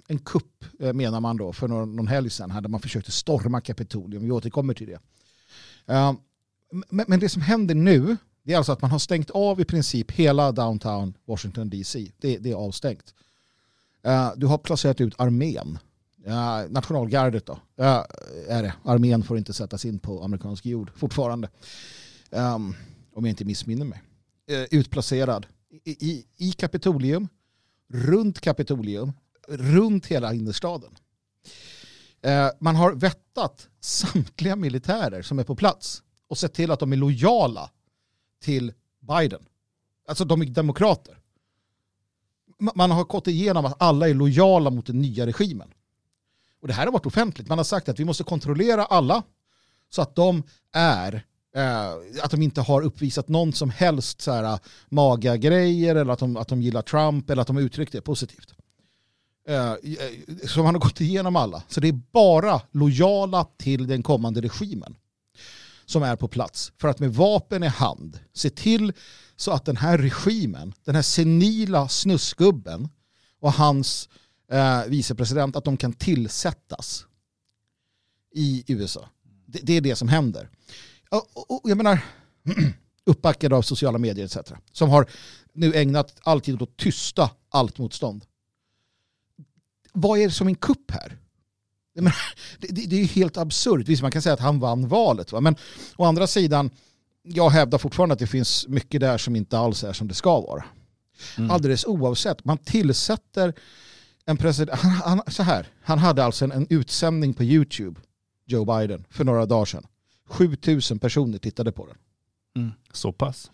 en, kupp eh, menar man då för någon, någon helg sedan här där man försökte storma Kapitolium. Vi återkommer till det. Men, men det som händer nu det är alltså att man har stängt av i princip hela downtown Washington DC. Det, det är avstängt. Eh, du har placerat ut armén. Uh, nationalgardet då, uh, är det. Armén får inte sättas in på amerikansk jord fortfarande. Um, om jag inte missminner mig. Uh, utplacerad i, i, i Kapitolium, runt Kapitolium, runt hela innerstaden. Uh, man har vettat samtliga militärer som är på plats och sett till att de är lojala till Biden. Alltså de är demokrater. Man har gått igenom att alla är lojala mot den nya regimen. Och det här har varit offentligt. Man har sagt att vi måste kontrollera alla så att de är eh, att de inte har uppvisat någon som helst så här, maga-grejer eller att de, att de gillar Trump eller att de har uttryckt det positivt. Eh, eh, så man har gått igenom alla. Så det är bara lojala till den kommande regimen som är på plats för att med vapen i hand se till så att den här regimen, den här senila snuskgubben och hans eh, vicepresident, att de kan tillsättas i USA. Det, det är det som händer. Och, och, och jag menar, uppbackade av sociala medier etc. Som har nu ägnat all tid åt att tysta allt motstånd. Vad är det som en kupp här? Menar, det, det, det är helt absurt. Visst, man kan säga att han vann valet. Va? Men å andra sidan, jag hävdar fortfarande att det finns mycket där som inte alls är som det ska vara. Mm. Alldeles oavsett, man tillsätter en president, han, han, så här, han hade alltså en, en utsändning på YouTube, Joe Biden, för några dagar sedan. 7000 personer tittade på den. Mm. Så pass?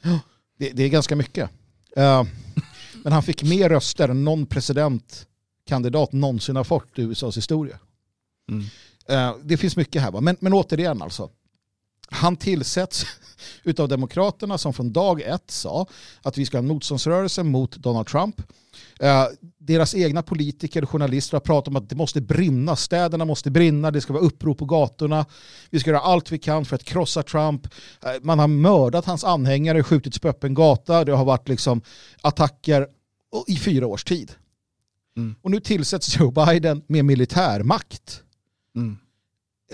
Det, det är ganska mycket. Uh, men han fick mer röster än någon presidentkandidat någonsin har fått i USAs historia. Mm. Uh, det finns mycket här. Va? Men, men återigen alltså. Han tillsätts utav Demokraterna som från dag ett sa att vi ska ha en motståndsrörelse mot Donald Trump. Eh, deras egna politiker och journalister har pratat om att det måste brinna, städerna måste brinna, det ska vara uppror på gatorna. Vi ska göra allt vi kan för att krossa Trump. Eh, man har mördat hans anhängare, skjutits på öppen gata, det har varit liksom attacker i fyra års tid. Mm. Och nu tillsätts Joe Biden med militärmakt. Mm.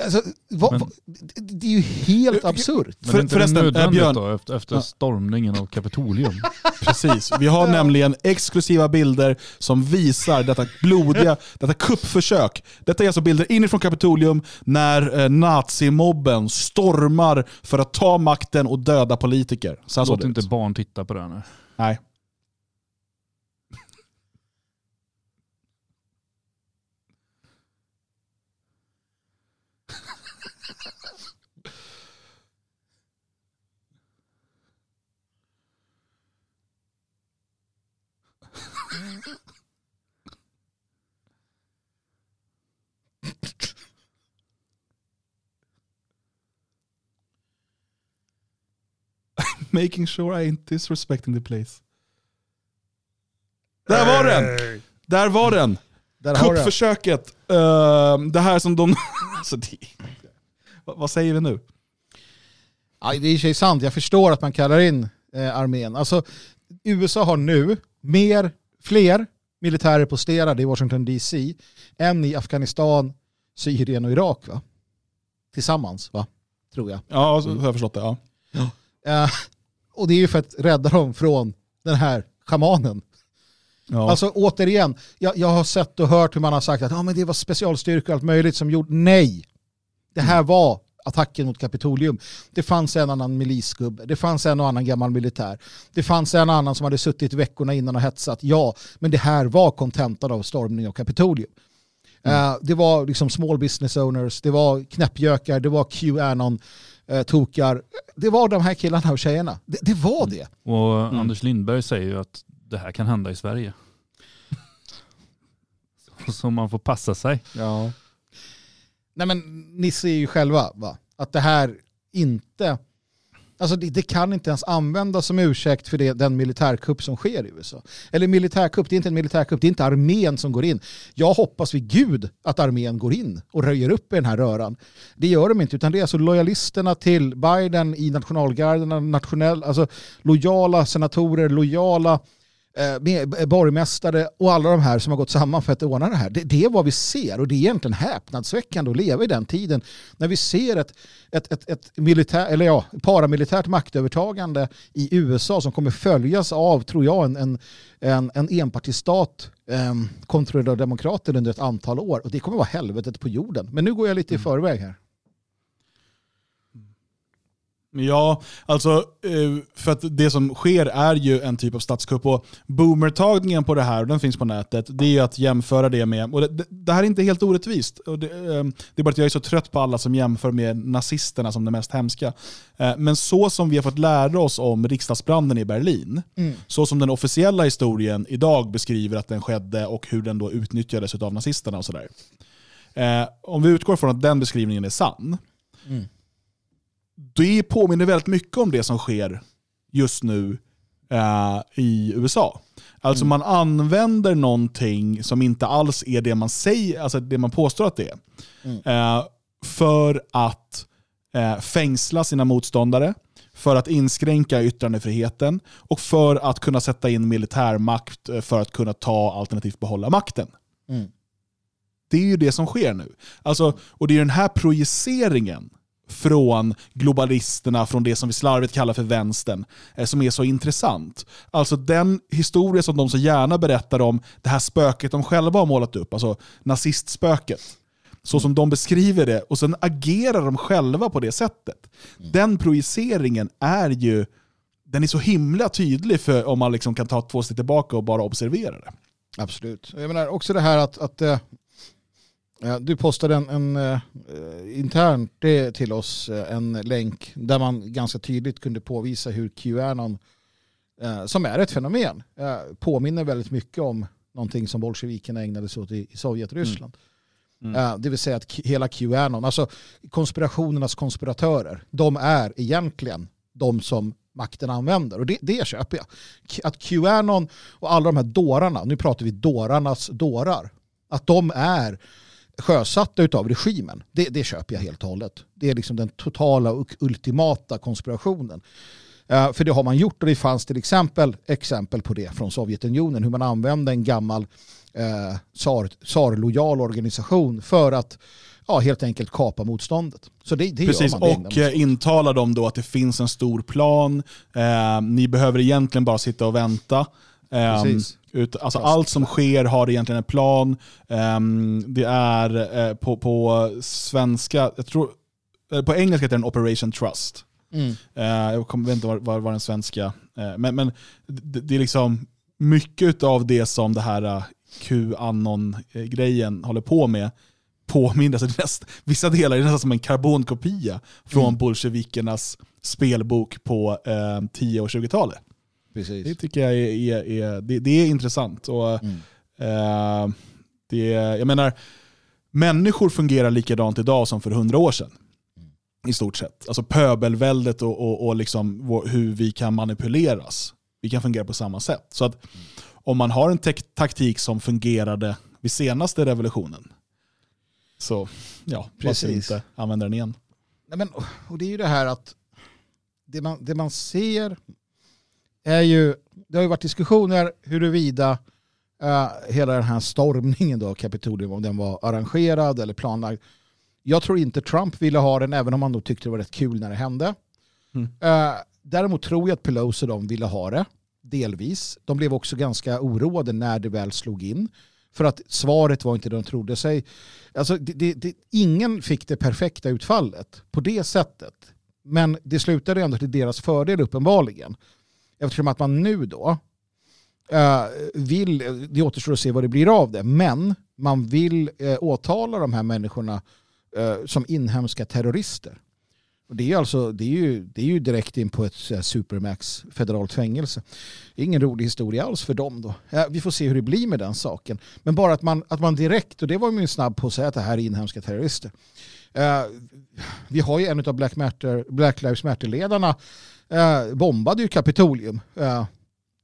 Alltså, vad, Men- vad, det, är ju helt absurt. Men För- är inte förresten, det eh, nödvändigt Björn- då efter, efter Ja. stormningen av Kapitolium? Precis. Vi har nämligen exklusiva bilder som visar detta blodiga, detta kuppförsök. Detta är alltså bilder inifrån Kapitolium när eh, nazimobben stormar för att ta makten och döda politiker. Så Låt det inte ut. barn titta på det här nu. Nej. Making sure I ain't disrespecting the place. Där var den! Där var den! Där. Kuppförsöket. Uh, det här som de... alltså det, vad, säger vi nu? Ja, det är i sig sant, jag förstår att man kallar in eh, armén. Alltså, USA har nu mer, fler militärer posterade i Washington DC än i Afghanistan, Syrien och Irak. Va? Tillsammans, va? tror jag. Ja, så har jag förstått det. Ja. Eh, och det är ju för att rädda dem från den här schamanen. Ja. Alltså återigen, jag, jag har sett och hört hur man har sagt att ah, men det var specialstyrkor och allt möjligt som gjorde, nej. Det här var attacken mot Kapitolium. Det fanns en annan milisgubbe, det fanns en och annan gammal militär. Det fanns en annan som hade suttit veckorna innan och hetsat, ja. Men det här var kontentan av stormning av Kapitolium. Eh, det var liksom small business owners, det var knäppjökar, det var Qanon, eh, tokar. Det var de här killarna och tjejerna. Det, det var det. Och Mm. Anders Lindberg säger ju att det här kan hända i Sverige. Så- Så man får passa sig. ja. Nej men ni ser ju själva va? att det här inte, alltså det, det kan inte ens användas som ursäkt för det, den militärkupp som sker i USA. Eller militärkupp, det är inte en militärkupp, det är inte armén som går in. Jag hoppas vid gud att armén går in och röjer upp i den här röran. Det gör de inte, utan det är alltså lojalisterna till Biden i nationalgarden, nationell, alltså lojala senatorer, lojala eh, med- borgmästare och alla de här som har gått samman för att ordna det här. Det, det är vad vi ser och det är egentligen häpnadsväckande att leva i den tiden när vi ser ett, ett, ett, ett militär, eller ja, paramilitärt maktövertagande i USA som kommer följas av, tror jag, en, en, en, en enpartistat eh, kontrollerad av demokrater under ett antal år och det kommer vara helvetet på jorden. Men nu går jag lite i förväg här. Ja, alltså eh, för att det som sker är ju en typ av statskupp och boomertagningen på det här, och den finns på nätet, det är att jämföra det med, och det, det, här är inte helt orättvist, och det, eh, det är bara att jag är så trött på alla som jämför med nazisterna som det mest hemska. Eh, Men så som vi har fått lära oss om riksdagsbranden i Berlin, så som den officiella historien idag beskriver att den skedde och hur den då utnyttjades av nazisterna och sådär. Om vi utgår från att den beskrivningen är sann, det påminner väldigt mycket om det som sker just nu eh, i USA. Alltså man använder någonting som inte alls är det man säger, alltså det man påstår att det är. Eh, för att eh, fängsla sina motståndare, för att inskränka yttrandefriheten och för att kunna sätta in militärmakt eh, för att kunna ta alternativt behålla makten. Mm. Det är ju det som sker nu. Alltså, och det är den här projiceringen från globalisterna, från det som vi slarvigt kallar för vänstern, eh, som är så intressant. Alltså den historia som de så gärna berättar om, det här spöket de själva har målat upp, alltså nazistspöket. Så som de beskriver det, och sen agerar de själva på det sättet. Den projiceringen är ju den är så himla tydlig för om man liksom kan ta två steg tillbaka och bara observera det. Absolut. Jag menar också det här att, att eh, du postade en, en eh, internt det till oss eh, en länk där man ganska tydligt kunde påvisa hur Qanon, eh, som är ett fenomen, eh, påminner väldigt mycket om någonting som bolsjevikerna ägnade sig åt i, i Sovjetryssland. Mm. Eh, det vill säga att hela Qanon, alltså konspirationernas konspiratörer, de är egentligen de som makten använder. Och det, det köper jag. Att Qanon och alla de här dårarna, nu pratar vi dårarnas dårar, att de är sjösatta av regimen, det, det köper jag helt och hållet. Det är liksom den totala och ultimata konspirationen. Uh, för det har man gjort och det fanns till exempel exempel på det från Sovjetunionen, hur man använde en gammal uh, tsar-lojal organisation för att ja, helt enkelt kapa motståndet. Så det, det Precis, gör man, och eh, intalar dem då att det finns en stor plan. Eh, ni behöver egentligen bara sitta och vänta. Eh, ut, alltså allt som sker har egentligen en plan. Eh, det är eh, på, på svenska, jag tror, eh, på engelska heter den Operation Trust. Mm. jag kommer, vet inte vad, vad, vad den svenska, men, men det, det, är liksom mycket av det som det här Qanon-grejen håller på med påminner, alltså näst, vissa delar är nästan som en karbonkopia från mm. bolsjevikernas spelbok på eh, 10 och 20-talet. Det tycker jag är, är, är det, det, är intressant. Och, mm. eh, det, jag menar, människor fungerar likadant idag som för hundra år sedan. Mm. I stort sett. Alltså pöbelväldet och, och, och liksom hur vi kan manipuleras. Vi kan fungera på samma sätt. Så att mm. om man har en taktik som fungerade vid senaste revolutionen, så ja, Precis. inte använda den igen? Nej, men, och det är ju det här att det man, det man ser är ju, det har ju varit diskussioner huruvida uh, hela den här stormningen då, Kapitolium, om den var arrangerad eller planlagd. Jag tror inte Trump ville ha den, även om han då tyckte det var rätt kul när det hände. Mm. Uh, däremot tror jag att Pelosi de ville ha det, delvis. De blev också ganska oroade när det väl slog in. För att svaret var inte det de trodde sig. Alltså, det, det, det, ingen fick det perfekta utfallet på det sättet. Men det slutade ändå till deras fördel uppenbarligen. Eftersom att man nu då uh, vill, det återstår att se vad det blir av det, men man vill uh, åtala de här människorna uh, som inhemska terrorister. Det, är alltså, det, är ju, det är ju direkt in på ett supermax federalt fängelse. Det är ingen rolig historia alls för dem då. Vi får se hur det blir med den saken. Men bara att man, att man direkt, och det var man ju snabb på att säga att det här är inhemska terrorister. Uh, vi har ju en av Black, Matter, Black Lives Matter-ledarna uh, bombade ju Kapitolium uh,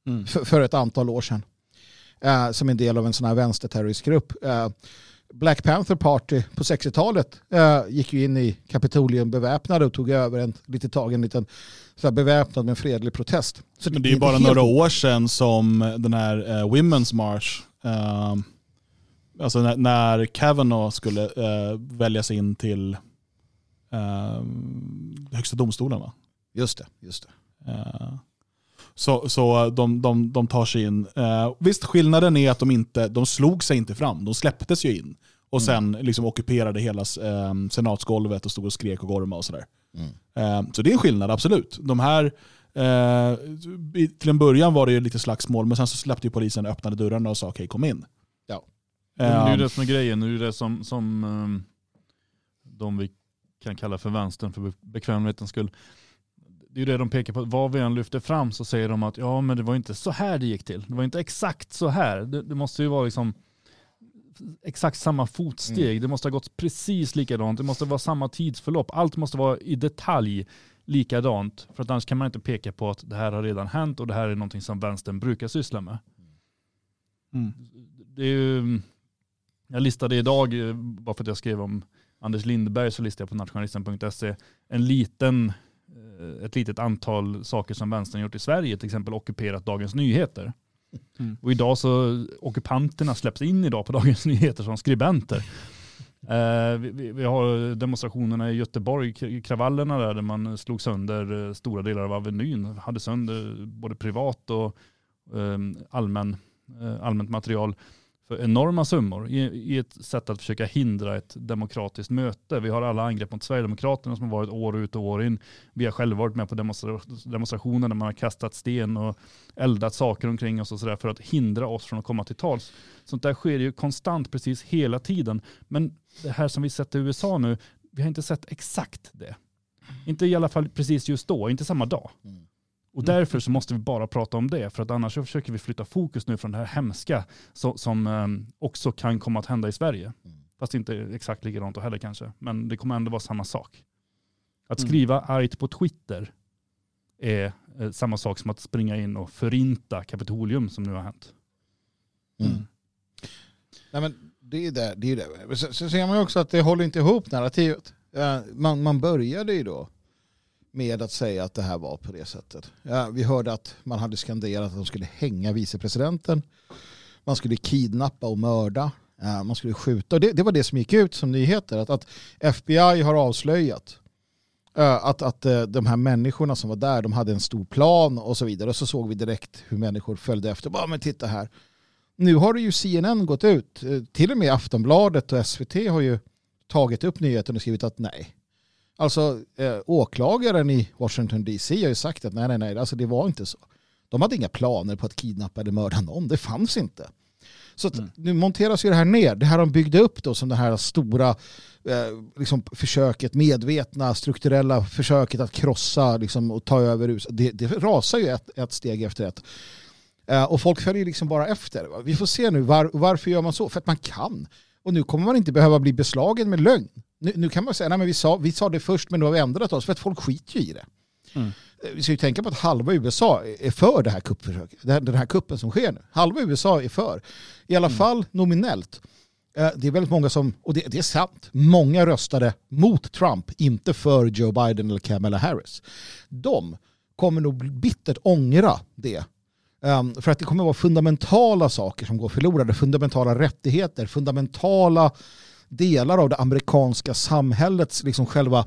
mm. för, för, ett antal år sedan. som en del av en sån här vänsterterroristgrupp. Black Panther Party på 60-talet äh, gick ju in i Kapitolium beväpnade och tog över en lite tag, en liten så här beväpnad med fredlig protest. Så Men det är ju bara helt... några år sedan som den här uh, Women's March, uh, alltså när, när Kavanaugh skulle uh, väljas in till uh, högsta domstolen va? Just det, just det. Så, så de, de, de tar sig in. Eh, visst, skillnaden är att de inte de slog sig inte fram. De släpptes ju in. Och mm. sen liksom ockuperade hela eh, senatsgolvet och stod och skrek och gormade och sådär. Mm. Eh, så det är en skillnad, absolut. De här, eh, till en början var det ju lite slagsmål, men sen så släppte ju polisen öppnade dörrarna och sa okej, okay, kom in. Ja. det är ju ehm. det som är grejen. Det är det som, som ehm, de vi kan kalla för vänstern för bekvämlighetens skull det är det de pekar på. Vad vi än lyfter fram så säger de att ja, men det var inte så här det gick till. Det var inte exakt så här. Det, det måste ju vara liksom exakt samma fotsteg. Mm. Det måste ha gått precis likadant. Det måste vara samma tidsförlopp. Allt måste vara i detalj likadant. För att annars kan man inte peka på att det här har redan hänt och det här är någonting som vänstern brukar syssla med. Mm. Det är ju, jag listade idag, bara för att jag skrev om Anders Lindberg, så listade jag på nationalisten.se en liten ett litet antal saker som vänstern gjort i Sverige, till exempel ockuperat Dagens Nyheter. Mm. Och idag så, ockupanterna släpps in idag på Dagens Nyheter som skribenter. Eh, vi, vi, har demonstrationerna i Göteborg, kravallerna där, där man slog sönder eh, stora delar av Avenyn, hade sönder både privat och eh, allmän, eh, allmänt material för enorma summor i, i, ett sätt att försöka hindra ett demokratiskt möte. Vi har alla angrepp mot Sverigedemokraterna som har varit år ut och år in. Vi har själva varit med på demonstra demonstrationer där man har kastat sten och eldat saker omkring oss och sådär för att hindra oss från att komma till tals. Sånt där sker ju konstant precis hela tiden. Men det här som vi sett i USA nu, vi har inte sett exakt det. Inte i alla fall precis just då, inte samma dag. Mm. Och mm. därför så måste vi bara prata om det, för att annars så försöker vi flytta fokus nu från det här hemska som, som um, också kan komma att hända i Sverige. Mm. Fast inte exakt likadant då heller kanske, men det kommer ändå vara samma sak. Att mm. skriva mm. argt på Twitter är eh, samma sak som att springa in och förinta Kapitolium som nu har hänt. Mm. Nej, men det är det. det, är det. Så, så ser man ju också att det håller inte ihop narrativet. Man, man började ju då med att säga att det här var på det sättet. Ja, vi hörde att man hade skanderat att de skulle hänga vicepresidenten. Man skulle kidnappa och mörda. Ja, Man skulle skjuta. Och det, det var det som gick ut som nyheter. Att, att FBI har avslöjat att, att eh, de här människorna som var där, de hade en stor plan och så vidare. Och så såg vi direkt hur människor följde efter. Bara, men titta här. Nu har det ju CNN gått ut. Eh, till och med Aftonbladet och SVT har ju tagit upp nyheten och skrivit att nej. Alltså eh, åklagaren i Washington DC har ju sagt att nej, nej, nej, alltså det var inte så. De hade inga planer på att kidnappa eller mörda någon, det fanns inte. Så att, Mm. nu monteras ju det här ner. Det här de byggde upp då som det här stora eh, liksom försöket, medvetna, strukturella försöket att krossa liksom, och ta över USA. Det, det rasar ju ett, ett steg efter ett. Eh, och folk följer liksom bara efter. Vi får se nu var, varför gör man så? För att man kan. Och nu kommer man inte behöva bli beslagen med lögn. Nu, nu kan man säga, nej men vi sa, vi sa det först men nu har vi ändrat oss för att folk skiter ju i det. Mm. Eh, Vi ska ju tänka på att halva USA är för det här kuppförsöket. Den här kuppen som sker nu. Halva USA är för. I alla fall nominellt. Eh, Det är väldigt många som, och det, det är sant, många röstade mot Trump, inte för Joe Biden eller Kamala Harris. De kommer nog bittert ångra det. Um, för att det kommer vara fundamentala saker som går förlorade, fundamentala rättigheter, fundamentala delar av det amerikanska samhällets liksom själva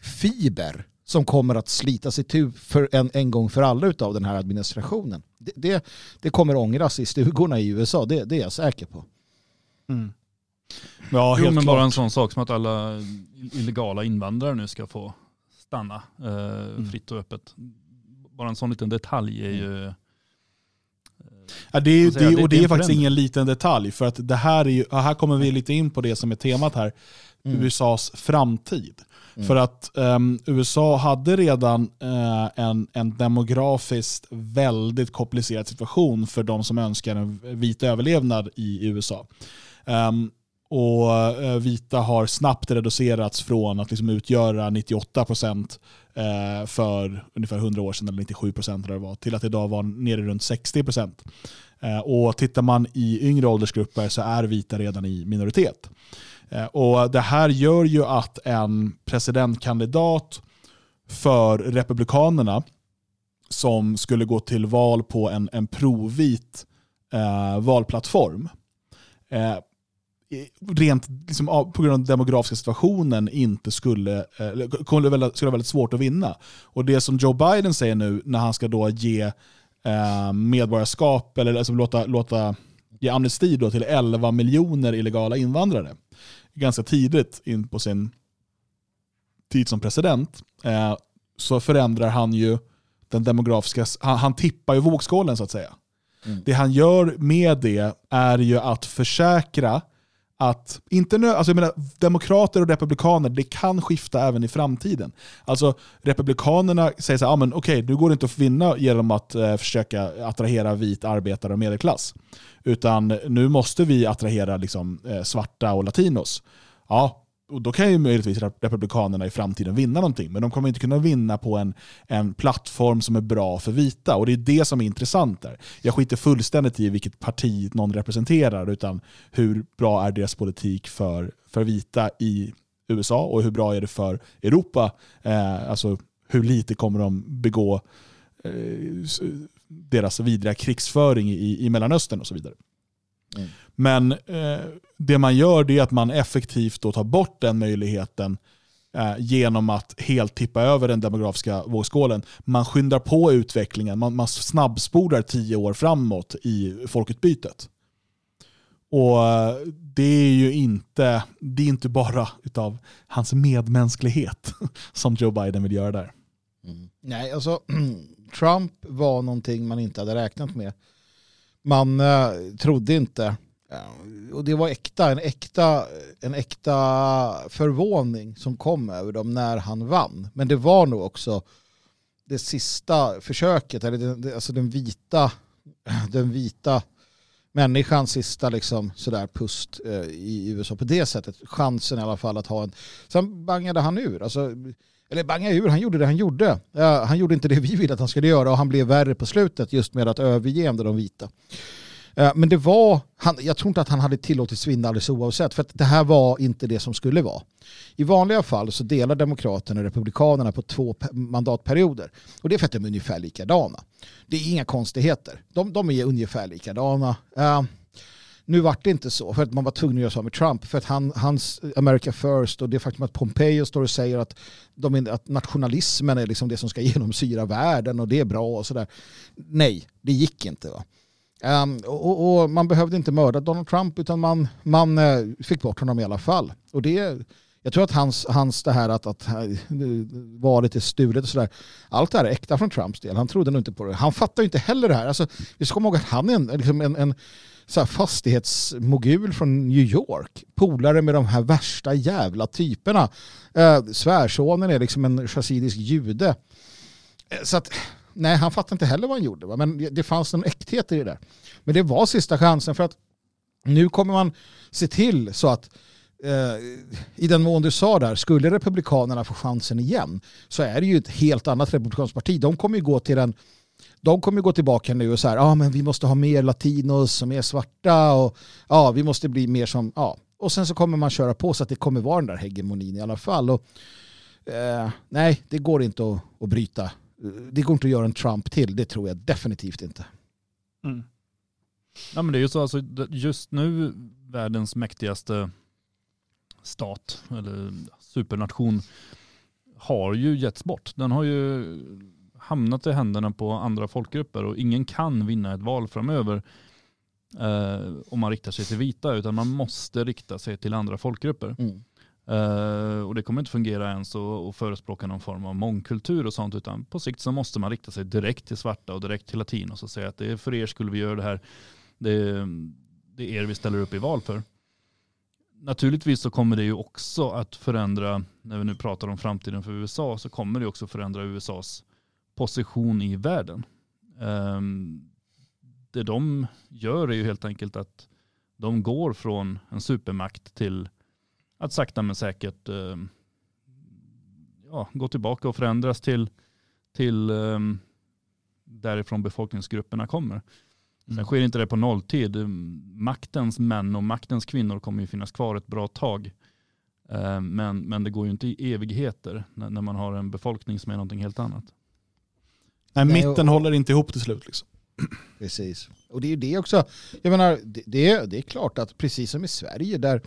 fiber som kommer att slitas itu för en, en gång för alla av den här administrationen. Det, det, det kommer ångras i stugorna i USA, det, det är jag säker på. Mm. Ja, Jo, helt men klart. bara en sån sak som att alla illegala invandrare nu ska få stanna eh, fritt och öppet. Bara en sån liten detalj är ju... Ja, det är, det, och det är faktiskt ingen liten detalj. För att det här, är ju, här kommer vi lite in på det som är temat här. Mm. USAs framtid. Mm. För att ehm, USA hade redan eh, en, en demografiskt väldigt komplicerad situation för de som önskar en vit överlevnad i USA. Ehm, och eh, vita har snabbt reducerats från att liksom utgöra 98% eh, för ungefär 100 år sedan, eller 97% eller vad det var, till att idag vara nere runt 60%. Eh, och tittar man i yngre åldersgrupper så är vita redan i minoritet. Och Det här gör ju att en presidentkandidat för Republikanerna som skulle gå till val på en, en provit eh, valplattform eh, rent liksom, på grund av den demografiska situationen inte skulle, eh, skulle vara väldigt svårt att vinna. Och det som Joe Biden säger nu när han ska då ge eh, medborgarskap eller alltså låta, låta ge amnesti då till 11 miljoner illegala invandrare ganska tidigt in på sin tid som president eh, så förändrar han ju den demografiska, han, han tippar ju vågskålen så att säga. Mm. Det han gör med det är ju att försäkra att, inte nö, alltså jag menar, demokrater och republikaner, det kan skifta även i framtiden. Alltså republikanerna säger så här, ah, men okej, nu går det inte att vinna genom att eh, försöka attrahera vit arbetare och medelklass. Utan nu måste vi attrahera liksom, eh, svarta och latinos. Ja, och då kan ju möjligtvis republikanerna i framtiden vinna någonting, men de kommer inte kunna vinna på en, en plattform som är bra för vita. Och det är det som är intressant där. Jag skiter fullständigt i vilket parti någon representerar, utan hur bra är deras politik för, för vita i USA och hur bra är det för Europa? Eh, alltså hur lite kommer de begå eh, deras vidriga krigsföring i, i Mellanöstern och så vidare. Mm. Men eh, det man gör det är att man effektivt då tar bort den möjligheten eh, genom att helt tippa över den demografiska vågskålen. Man skyndar på utvecklingen, man, man snabbspolar tio år framåt i folkutbytet. Och eh, det är ju inte, det är inte bara utav hans medmänsklighet som Joe Biden vill göra där. Mm. Nej, alltså Trump var någonting man inte hade räknat med. Man eh, trodde inte. Eh, och det var äkta, en äkta, en äkta förvåning som kom över dem när han vann. Men det var nog också det sista försöket, eller den, alltså den vita, den vita människans sista liksom sådär pust eh, i USA på det sättet. Chansen i alla fall att ha en... Sen bangade han ur. Alltså, eller banga ur, han gjorde det han gjorde. Uh, han gjorde inte det vi ville att han skulle göra och han blev värre på slutet just med att överge de vita. Uh, men det var, han, jag tror inte att han hade tillåtits vinna alldeles oavsett för att det här var inte det som skulle vara. I vanliga fall så delar Demokraterna och Republikanerna på två mandatperioder och det är för att de är ungefär likadana. Det är inga konstigheter. De, de är ungefär likadana. Nu vart det inte så för att man var tvungen att göra så med Trump. För att han, hans America first och det faktum att Pompeo står och säger att, de, att nationalismen är liksom det som ska genomsyra världen och det är bra och sådär. Nej, det gick inte. Va? Um, och, och, man behövde inte mörda Donald Trump utan man, man uh, fick bort honom i alla fall. Och det, jag tror att hans, hans det här att, att eh, valet är stulet och sådär, allt det här är äkta från Trumps del. Han trodde nog inte på det. Han fattar ju inte heller det här. Alltså, vi ska komma ihåg att han är en, liksom en, en så här fastighetsmogul från New York. Polare med de här värsta jävla typerna. Eh, svärsonen är liksom en chassidisk jude. Eh, så att, nej, han fattade inte heller vad han gjorde. Va? Men det fanns en äkthet i det där. Men det var sista chansen för att nu kommer man se till så att eh, i den mån du sa där, skulle Republikanerna få chansen igen så är det ju ett helt annat republikanskt parti. De kommer ju gå till en de kommer gå tillbaka nu och så här, ja ah, men vi måste ha mer latinos och mer svarta och ja, ah, vi måste bli mer som, ja. Och sen så kommer man köra på så att det kommer vara den där hegemonin i alla fall. Och, eh, nej, det går inte att, att bryta. Det går inte att göra en Trump till, det tror jag definitivt inte. Mm. Ja men det är ju så, alltså, just nu världens mäktigaste stat eller supernation har ju getts bort. Den har ju hamnat i händerna på andra folkgrupper och ingen kan vinna ett val framöver eh, om man riktar sig till vita utan man måste rikta sig till andra folkgrupper. Mm. Uh, och det kommer inte fungera ens att förespråka någon form av mångkultur och sånt utan på sikt så måste man rikta sig direkt till svarta och direkt till latinos och säga att det är för er skulle vi göra det här. Det är, det är er vi ställer upp i val för. Naturligtvis så kommer det ju också att förändra, när vi nu pratar om framtiden för USA, så kommer det också förändra USAs position i världen. Um, det de gör är ju helt enkelt att de går från en supermakt till att sakta men säkert um, ja, gå tillbaka och förändras till, till um, därifrån befolkningsgrupperna kommer. Sen mm. sker inte det på nolltid. Maktens män och maktens kvinnor kommer ju finnas kvar ett bra tag. Men, men det går ju inte i evigheter när, när man har en befolkning som är någonting helt annat. Nej, mitten och, håller inte ihop till slut. Liksom. Precis. Och det är ju det också. Jag menar, det, det, det är klart att precis som i Sverige där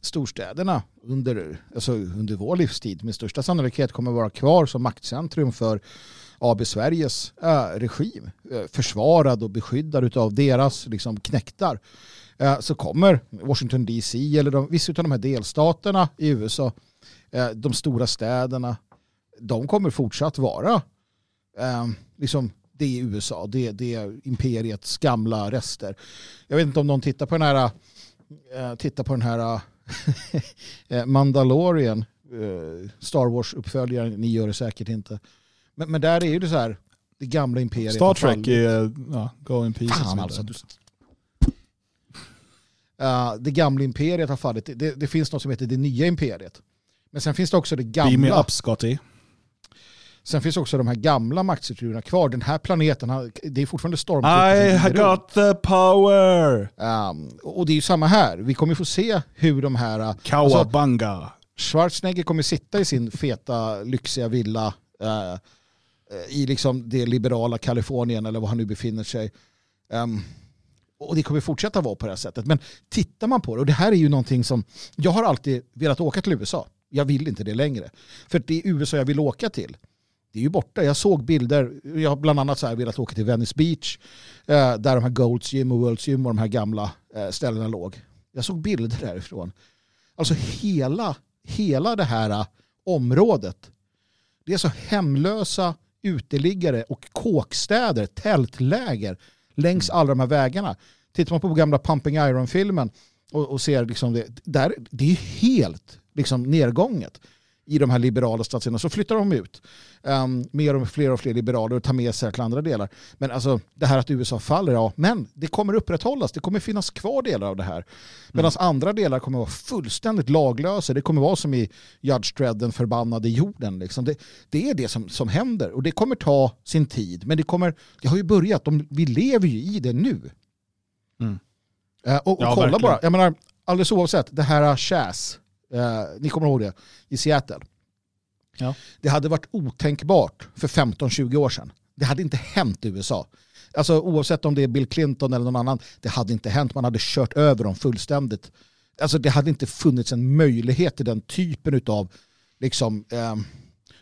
storstäderna under, alltså under vår livstid med största sannolikhet kommer vara kvar som maktcentrum för AB Sveriges äh, regim, äh, försvarad och beskyddad av deras liksom, knäktar, äh, så kommer Washington DC eller de, vissa av de här delstaterna i USA, de stora städerna, de kommer fortsatt vara liksom, det är USA, det, det är imperiets gamla rester. Jag vet inte om någon tittar på den här, äh, tittar på den här äh, Mandalorian, äh, Star Wars-uppföljaren, ni gör det säkert inte. Men, men där är ju det så här, det gamla imperiet. Star Trek är, ja, go in peace. Fan alltså. Du... Uh, det gamla imperiet har fallit. Det, det, finns något som heter det nya imperiet. Men sen finns det också det gamla. Beam me up Scotty. Sen finns också de här gamla maktstrukturerna kvar. Den här planeten, det är fortfarande stormtrupper. I got the power! Um, och det är ju samma här. Vi kommer få se hur de här... Uh, Kawabanga. Alltså, Schwarzenegger kommer sitta i sin feta, lyxiga villa uh, i liksom det liberala Kalifornien eller var han nu befinner sig. Um, och det kommer fortsätta vara på det här sättet. Men tittar man på det, och det här är ju någonting som, jag har alltid velat åka till USA. Jag vill inte det längre. För det är USA jag vill åka till det är ju borta. Jag såg bilder, jag har bland annat så här velat åka till Venice Beach eh, där de här Golds Gym och World's Gym och de här gamla eh, ställena låg. Jag såg bilder därifrån. Alltså hela, hela det här uh, området. Det är så hemlösa uteliggare och kåkstäder, tältläger längs alla de här vägarna. Tittar man på gamla Pumping Iron-filmen och, och, ser liksom det, där, det är helt liksom nedgånget. I de här liberala statsdelarna så flyttar de ut. Um, mer och fler och fler liberaler och tar med sig till andra delar. Men alltså det här att USA faller, ja, men det kommer upprätthållas. Det kommer finnas kvar delar av det här. Medan mm. andra delar kommer vara fullständigt laglösa. Det kommer vara som i Judge Dredd, den förbannade jorden. Liksom. Det, det, är det som, som händer och det kommer ta sin tid. Men det, kommer, det har ju börjat, de, vi lever ju i det nu. Mm. Uh, och, och ja, kolla verkligen. bara, jag menar, alldeles oavsett, det här Chas, Eh, ni kommer ihåg det, i Seattle. Ja. Det hade varit otänkbart för 15-20 år sedan. Det hade inte hänt i USA. Alltså oavsett om det är Bill Clinton eller någon annan, det hade inte hänt. Man hade kört över dem fullständigt. Alltså det hade inte funnits en möjlighet till den typen av liksom, eh,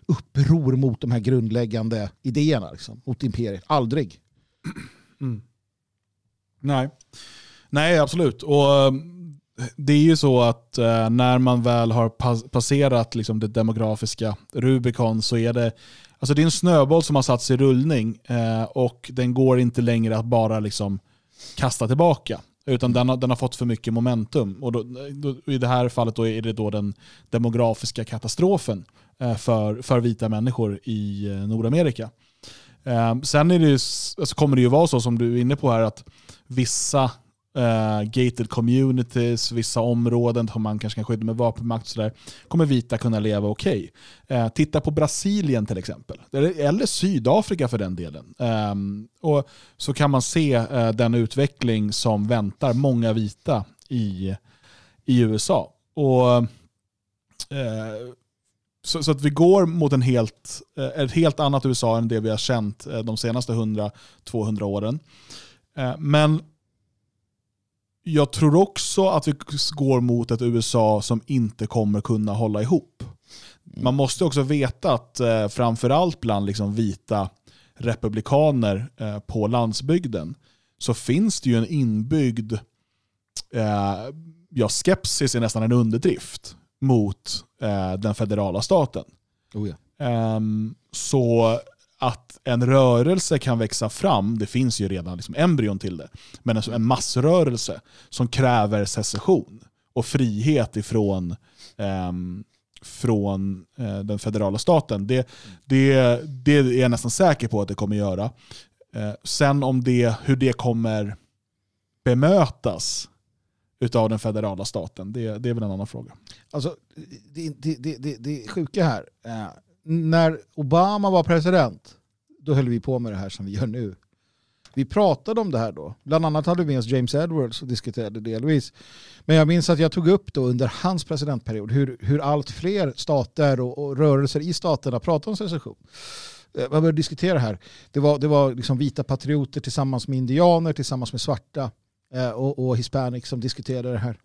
uppror mot de här grundläggande idéerna, liksom, mot imperiet. Aldrig. Mm. Nej. Nej, absolut. Och det är ju så att eh, när man väl har pas passerat liksom, det demografiska Rubicon så är det alltså det är en snöboll som har satts i rullning eh, och den går inte längre att bara liksom, kasta tillbaka. Utan den har, den har fått för mycket momentum. Och då, då, I det här fallet då är det då den demografiska katastrofen eh, för, för vita människor i eh, Nordamerika. Eh, sen är det ju, alltså kommer det ju vara så som du är inne på här att vissa uh, gated communities, vissa områden som man kanske kan skydda med vapenmakt och sådär, kommer vita kunna leva okej. Okay. Uh, titta på Brasilien till exempel, eller Sydafrika för den delen. Um, och Så kan man se uh, den utveckling som väntar många vita i, i USA. Och så, så, att vi går mot en helt, ett helt annat USA än det vi har känt de senaste 100-200 åren. Men jag tror också att vi går mot ett USA som inte kommer kunna hålla ihop. Mm. Man måste också veta att eh, framförallt bland liksom vita republikaner eh, på landsbygden så finns det ju en inbyggd eh, ja, skepsis är nästan en underdrift mot eh, den federala staten. Oh ja. um, så att en rörelse kan växa fram, det finns ju redan liksom embryon till det, men alltså en massrörelse som kräver secession och frihet ifrån eh, från eh, den federala staten. Det, det, det är jag nästan säker på att det kommer göra. Eh, sen om det, hur det kommer bemötas utav den federala staten, det, det är väl en annan fråga. Alltså, det, det, det, det, det sjuka här, eh, när Obama var president, då höll vi på med det här som vi gör nu. Vi pratade om det här då. Bland annat hade vi med oss James Edwards och diskuterade delvis. Men jag minns att jag tog upp då under hans presidentperiod hur, hur allt fler stater och, och rörelser i staterna pratade om secession. Eh, man började diskutera här. Det var, det var liksom vita patrioter tillsammans med indianer, tillsammans med svarta eh, och, och hispanics som diskuterade det här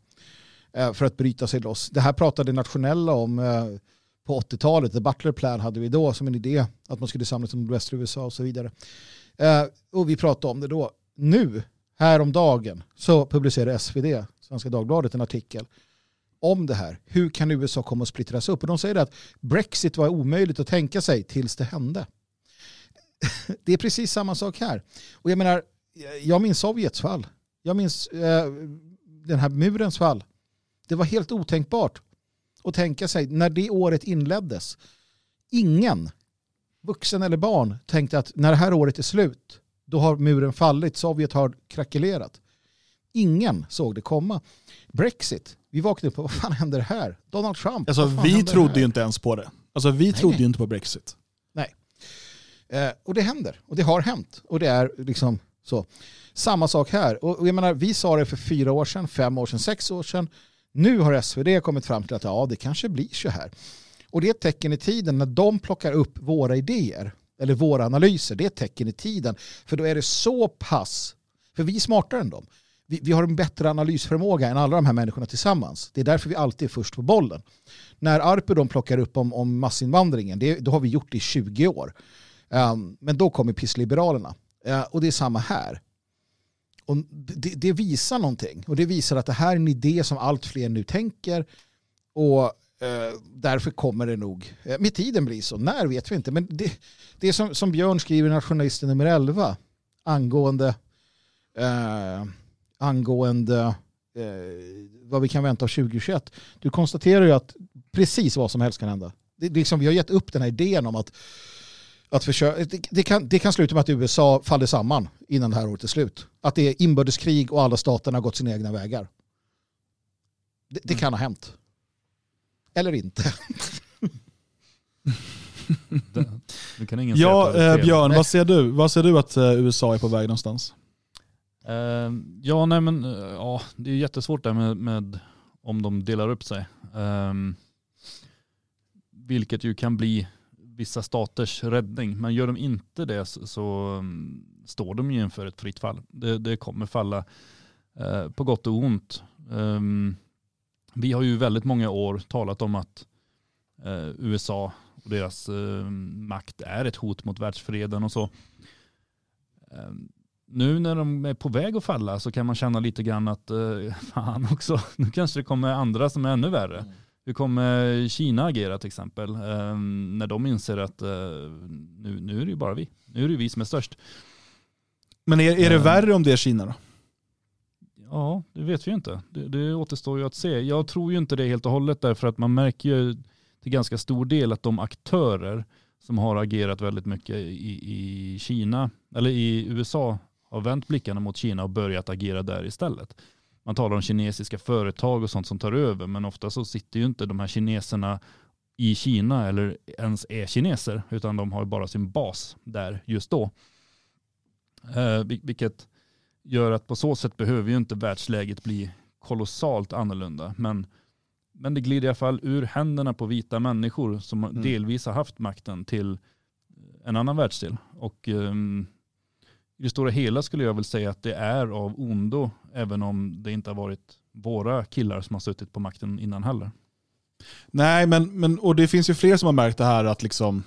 eh, för att bryta sig loss. Det här pratade nationella om eh, på 80-talet. The Butler Plan hade vi då som en idé att man skulle samlas i nordvästra USA och så vidare. Eh, och vi pratade om det då. Nu, häromdagen, så publicerade SvD, Svenska Dagbladet, en artikel om det här. Hur kan USA komma att splittras upp? Och de säger att Brexit var omöjligt att tänka sig tills det hände. det är precis samma sak här. Och jag menar, jag minns Sovjets fall. Jag minns eh, den här murens fall. Det var helt otänkbart och tänka sig när det året inleddes. Ingen, vuxen eller barn, tänkte att när det här året är slut, då har muren fallit, Sovjet har krackelerat. Ingen såg det komma. Brexit, vi vaknade upp på vad fan händer här? Donald Trump. Alltså, vi trodde ju inte ens på det. Alltså, vi trodde nej. ju inte på Brexit. Nej. Eh, och det händer. Och det har hänt. Och det är liksom så. Samma sak här. Och, och jag menar, vi sa det för fyra år sedan, fem år sedan, sex år sedan. Nu har SvD kommit fram till att ja, det kanske blir så här. Och det är ett tecken i tiden när de plockar upp våra idéer eller våra analyser. Det är ett tecken i tiden. För då är det så pass, för vi är smartare än dem. Vi, vi har en bättre analysförmåga än alla de här människorna tillsammans. Det är därför vi alltid är först på bollen. När Arpe de plockar upp om, om massinvandringen, det, då har vi gjort det i 20 år. Um, men då kommer pissliberalerna. Uh, och det är samma här. Och det, det, visar någonting och det visar att det här är en idé som allt fler nu tänker och eh, därför kommer det nog eh, med tiden bli så. När vet vi inte men det, det är som, som Björn skriver i Nationalisten nummer 11 angående eh, angående eh, vad vi kan vänta av 2021. Du konstaterar ju att precis vad som helst kan hända. Det, det, liksom, vi har gett upp den här idén om att, att försöka, det, det, kan, det kan sluta med att USA faller samman innan det här året är slut. Att det är inbördeskrig och alla staterna har gått sina egna vägar. Det, det kan ha hänt. Eller inte. Det, det kan ingen Ja, eh. Björn, vad ser du? Vad ser du att eh, USA är på väg någonstans? Eh, ja, nej men eh, ja, det är jättesvårt där med, med om de delar upp sig. Ehm, vilket ju kan bli vissa staters räddning. Men gör de inte det så, så mm, står de ju inför ett fritt fall. Det, det kommer falla eh, på gott och ont. Um, vi har ju väldigt många år talat om att eh, USA och deras eh, makt är ett hot mot världsfreden och så. Ehm, nu när de är på väg att falla så kan man känna lite grann att eh, fan också, nu kanske det kommer andra som är ännu värre. Mm. Hur kommer Kina agera till exempel? Eh, när de inser att eh, nu, nu är det ju bara vi. Nu är det vi som är störst. Men är, är det Eh. värre om det är Kina då? Ja, det vet vi ju inte. Det, det återstår ju att se. Jag tror ju inte det helt och hållet därför att man märker ju till ganska stor del att de aktörer som har agerat väldigt mycket i, i Kina, eller i USA, har vänt blickarna mot Kina och börjat agera där istället. Man talar om kinesiska företag och sånt som tar över, men ofta så sitter ju inte de här kineserna i Kina eller ens är kineser, utan de har bara sin bas där just då. Eh, vil- vilket gör att på så sätt behöver ju inte världsläget bli kolossalt annorlunda. Men, men det glider i alla fall ur händerna på vita människor som Mm. delvis har haft makten till en annan världsdel. Och um, i det stora hela skulle jag väl säga att det är av ondo, även om det inte har varit våra killar som har suttit på makten innan heller. Nej, men, men och det finns ju fler som har märkt det här att liksom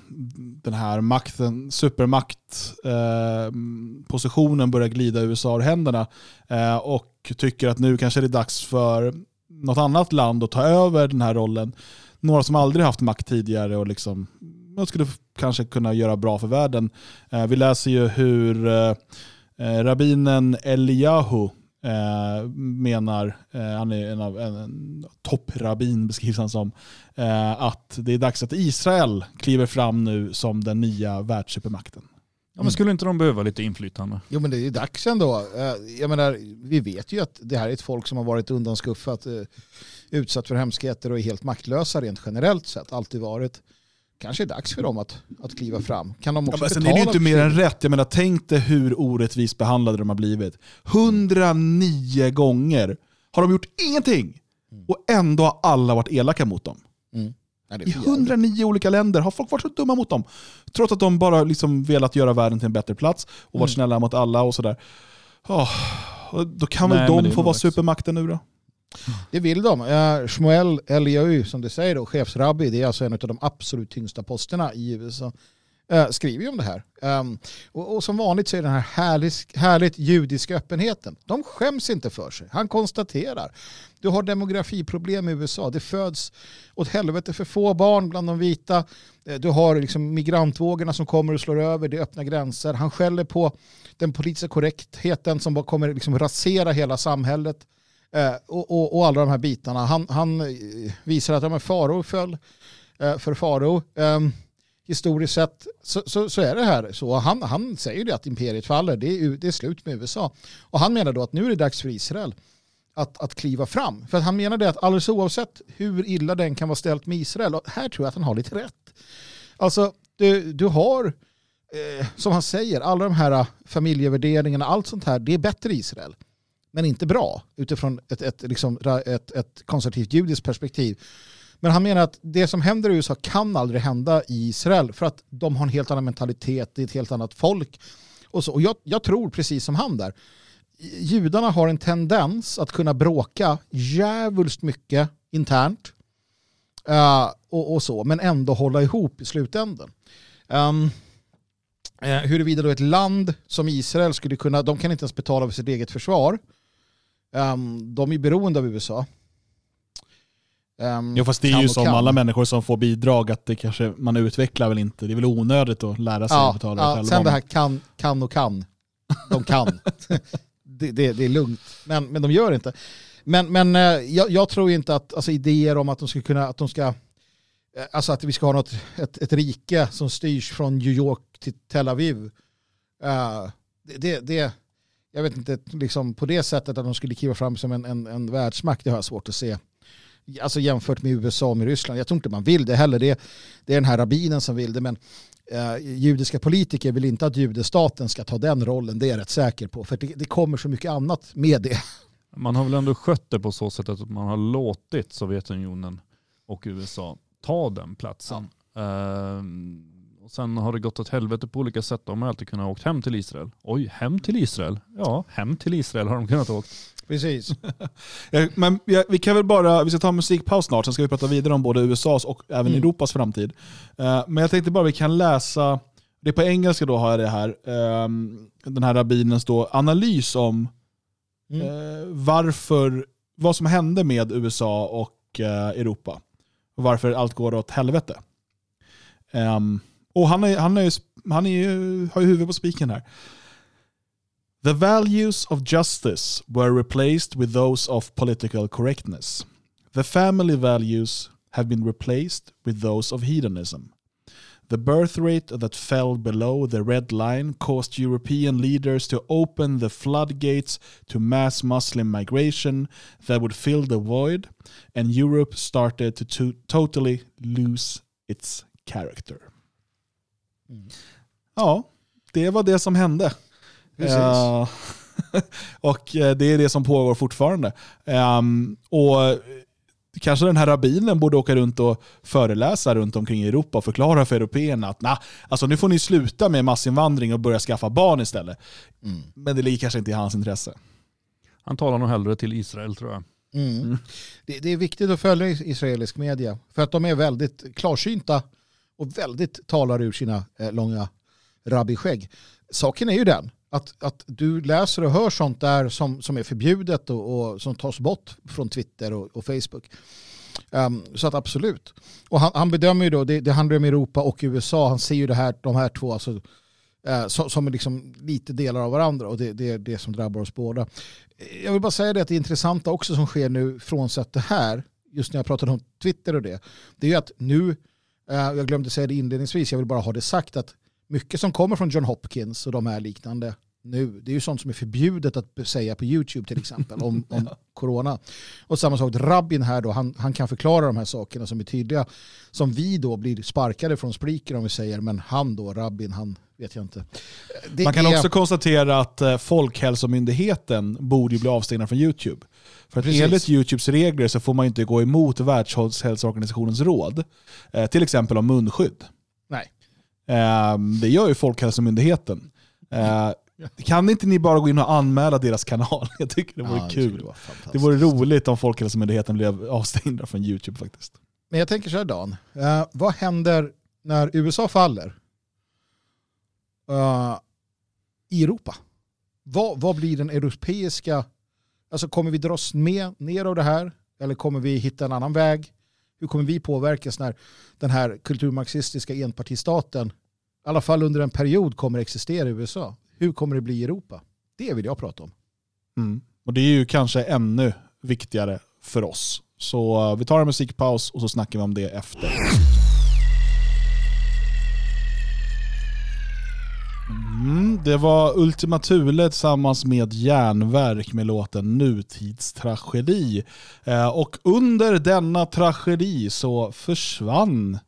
den här makten, supermaktpositionen eh, börjar glida USA ur händerna eh, och tycker att nu kanske det är dags för något annat land att ta över den här rollen. Några som aldrig haft makt tidigare och liksom man skulle kanske kunna göra bra för världen. Eh, vi läser ju hur eh, eh, rabbinen Eliyahu menar, han är en av en, en topprabbin beskrivs han som, att det är dags att Israel kliver fram nu som den nya världssupermakten. Ja, men skulle inte de behöva lite inflytande? Jo men det är ju dags ändå. Jag menar, vi vet ju att det här är ett folk som har varit undanskuffat, utsatt för hemskheter och är helt maktlösa rent generellt sett. Alltid varit. Kanske är dags för dem att, att kliva fram. Kan de Ja, också men sen är det ju inte mer än rätt. Jag menar, tänk dig hur orättvist behandlade de har blivit. 109 gånger har de gjort ingenting och ändå har alla varit elaka mot dem. Mm. Ja, det är I för jävligt. 109 olika länder har folk varit så dumma mot dem. Trots att de bara liksom velat göra världen till en bättre plats och varit Mm. snälla mot alla och sådär. Oh, då kan Nej, väl de få vara supermakten nu då? Det vill de. Uh, Shmuel Eliyahu, som du säger, då, chefsrabbi, det är alltså en av de absolut tyngsta posterna i USA, eh, skriver ju om det här. Ehm, och, och som vanligt så är den här härligt, härligt judiska öppenheten. De skäms inte för sig. Han konstaterar. Du har demografiproblem i USA. Det föds åt helvete för få barn bland de vita. Eh, du har liksom migrantvågorna som kommer och slår över. Det är öppna gränser. Han skäller på den politiska korrektheten som bara kommer liksom rasera hela samhället. Eh, och, och, och alla de här bitarna. Han, han eh, visar att ja, men föll eh, för Faro. Ehm, historiskt sett så, så, så är det här så. Han, han säger det att imperiet faller, det är, det är slut med USA. Och han menar då att nu är det dags för Israel att, att kliva fram. För att han menar det att alldeles oavsett hur illa den kan vara ställt med Israel, och här tror jag att han har lite rätt. Alltså, du, du har, eh, som han säger, alla de här eh, familjevärderingarna, allt sånt här, det är bättre i Israel. Men inte bra utifrån ett, ett, liksom, ett, ett konservativt judiskt perspektiv. Men han menar att det som händer i USA kan aldrig hända i Israel för att de har en helt annan mentalitet, det är ett helt annat folk. Och, så. och jag, jag tror precis som han där, judarna har en tendens att kunna bråka djävulskt mycket internt uh, och, och så, men ändå hålla ihop i slutändan. Um, huruvida då ett land som Israel skulle kunna, de kan inte ens betala för sitt eget försvar. Um, de är beroende av USA. Um, Jo fast det är ju som kan. alla människor som får bidrag att det kanske man utvecklar väl inte. Det är väl onödigt att lära sig att Ja, betala ja, själva. sen det här kan, kan och kan. De kan. det, det, det är lugnt. Men, men de gör inte. Men, men eh, jag, jag tror inte att alltså, idéer om att de ska kunna, att de ska eh, alltså att vi ska ha något, ett, ett rike som styrs från New York till Tel Aviv. Uh, det, det, jag vet inte, liksom på det sättet att de skulle kliva fram som en, en, en världsmakt, det har jag svårt att se. Alltså jämfört med USA och med Ryssland. Jag tror inte man vill det heller. Det, det är den här rabbinen som vill det. Men eh, judiska politiker vill inte att judestaten ska ta den rollen. Det är jag rätt säker på. För det, det kommer så mycket annat med det. Man har väl ändå skött det på så sätt att man har låtit Sovjetunionen och USA ta den platsen. Ja. Och sen har det gått åt helvete på olika sätt. De har alltid kunnat åkt hem till Israel. Oj, hem till Israel? Ja, hem till Israel har de kunnat åkt. Precis. Men vi kan väl bara, vi ska ta en musikpaus snart, sen ska vi prata vidare om både USAs och även mm. Europas framtid. Eh, men jag tänkte bara vi kan läsa, det är på engelska då har jag det här, ehm, den här rabbinens då analys om mm. Eh, varför, vad som hände med USA och eh, Europa. Och varför allt går åt helvete. Um, och han, är, han, är, han är, har ju huvudet på spiken här. The values of justice were replaced with those of political correctness. The family values have been replaced with those of hedonism. The birth rate that fell below the red line caused European leaders to open the floodgates to mass Muslim migration that would fill the void, and Europe started to, to totally lose its character. Mm. Ja, det var det som hände. Uh, och eh, det är det som pågår fortfarande. Um, och kanske den här rabbinen borde åka runt och föreläsa runt omkring i Europa och förklara för européerna att nah, alltså nu får ni sluta med massinvandring och börja skaffa barn istället. Mm. Men det ligger kanske inte i hans intresse. Han talar nog hellre till Israel tror jag. Mm. Mm. Det, det, är viktigt att följa israelisk media för att de är väldigt klarsynta och väldigt talar ur sina eh, långa rabbiskägg. Saken är ju den att, att du läser och hör sånt där som, som är förbjudet och, och som tas bort från Twitter och, och Facebook. Um, så att absolut. Och han, han bedömer ju då, det, det, handlar om Europa och USA, han ser ju det här, de här två alltså, uh, som, som är liksom lite delar av varandra och det, det är det som drabbar oss båda. Jag vill bara säga det att det intressanta också som sker nu, frånsett det här, just när jag pratade om Twitter och det, det är ju att nu, uh, Eh, jag glömde säga det inledningsvis, jag vill bara ha det sagt att mycket som kommer från John Hopkins och de här liknande nu, det är ju sånt som är förbjudet att säga på YouTube till exempel om, om corona. Och samma sak, Rabbin här då, han, han kan förklara de här sakerna som är tydliga. Som vi då blir sparkade från Spreaker om vi säger, men han då, Rabbin, han vet jag inte. Det Man kan är... också konstatera att eh, Folkhälsomyndigheten borde bli avstängda från YouTube. För att enligt YouTubes regler så får man inte gå emot Världshälsoorganisationens råd. Eh, till exempel om munskydd. Ehm, det gör ju Folkhälsomyndigheten. Ehm, kan inte ni bara gå in och anmäla deras kanal? Jag tycker det vore ja, kul. Det, det vore roligt om Folkhälsomyndigheten blev avstängda från YouTube faktiskt. Men jag tänker så här Dan, uh, vad händer när USA faller uh, i Europa? Vad, vad blir den europeiska, alltså kommer vi dras med ner av det här? Eller kommer vi hitta en annan väg? Hur kommer vi påverkas när den här kulturmarxistiska enpartistaten i alla fall under en period kommer existera i USA? Hur kommer det bli i Europa? Det vill jag prata om. Mm. Och det är ju kanske ännu viktigare för oss. Så eh, vi tar en musikpaus och så snackar vi om det efter. Mm, det var Ultima Thule tillsammans med Järnverk med låten Nutidstragedi. Eh, och under denna tragedi så försvann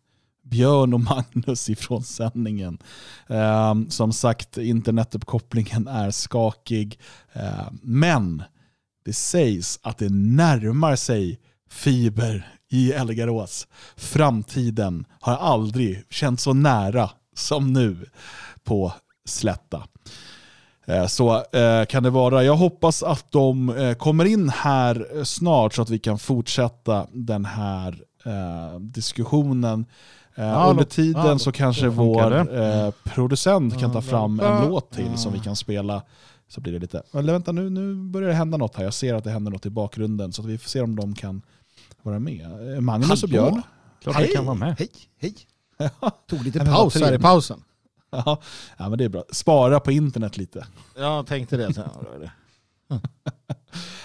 Björn och Magnus ifrån sändningen. Eh, som sagt, internetuppkopplingen är skakig. Eh, men det sägs att det närmar sig fiber i Elgarås. Framtiden har aldrig känts så nära som nu på Slätta. Ehm, så eh, kan det vara. Jag hoppas att de eh, kommer in här eh, snart så att vi kan fortsätta den här diskussionen. Ja, Under tiden ja, så kanske vår eh, producent kan ta fram en låt till som vi kan spela. Så blir det lite, eller vänta nu, nu börjar det hända något här. Jag ser att det händer något i bakgrunden så att vi får se om de kan vara med. Magnus Hallå. och Björn. Klart hej, kan vara med. Hej, hej. Tog lite paus här i pausen. Ja, men det är bra. Spara på internet lite. Jag tänkte det.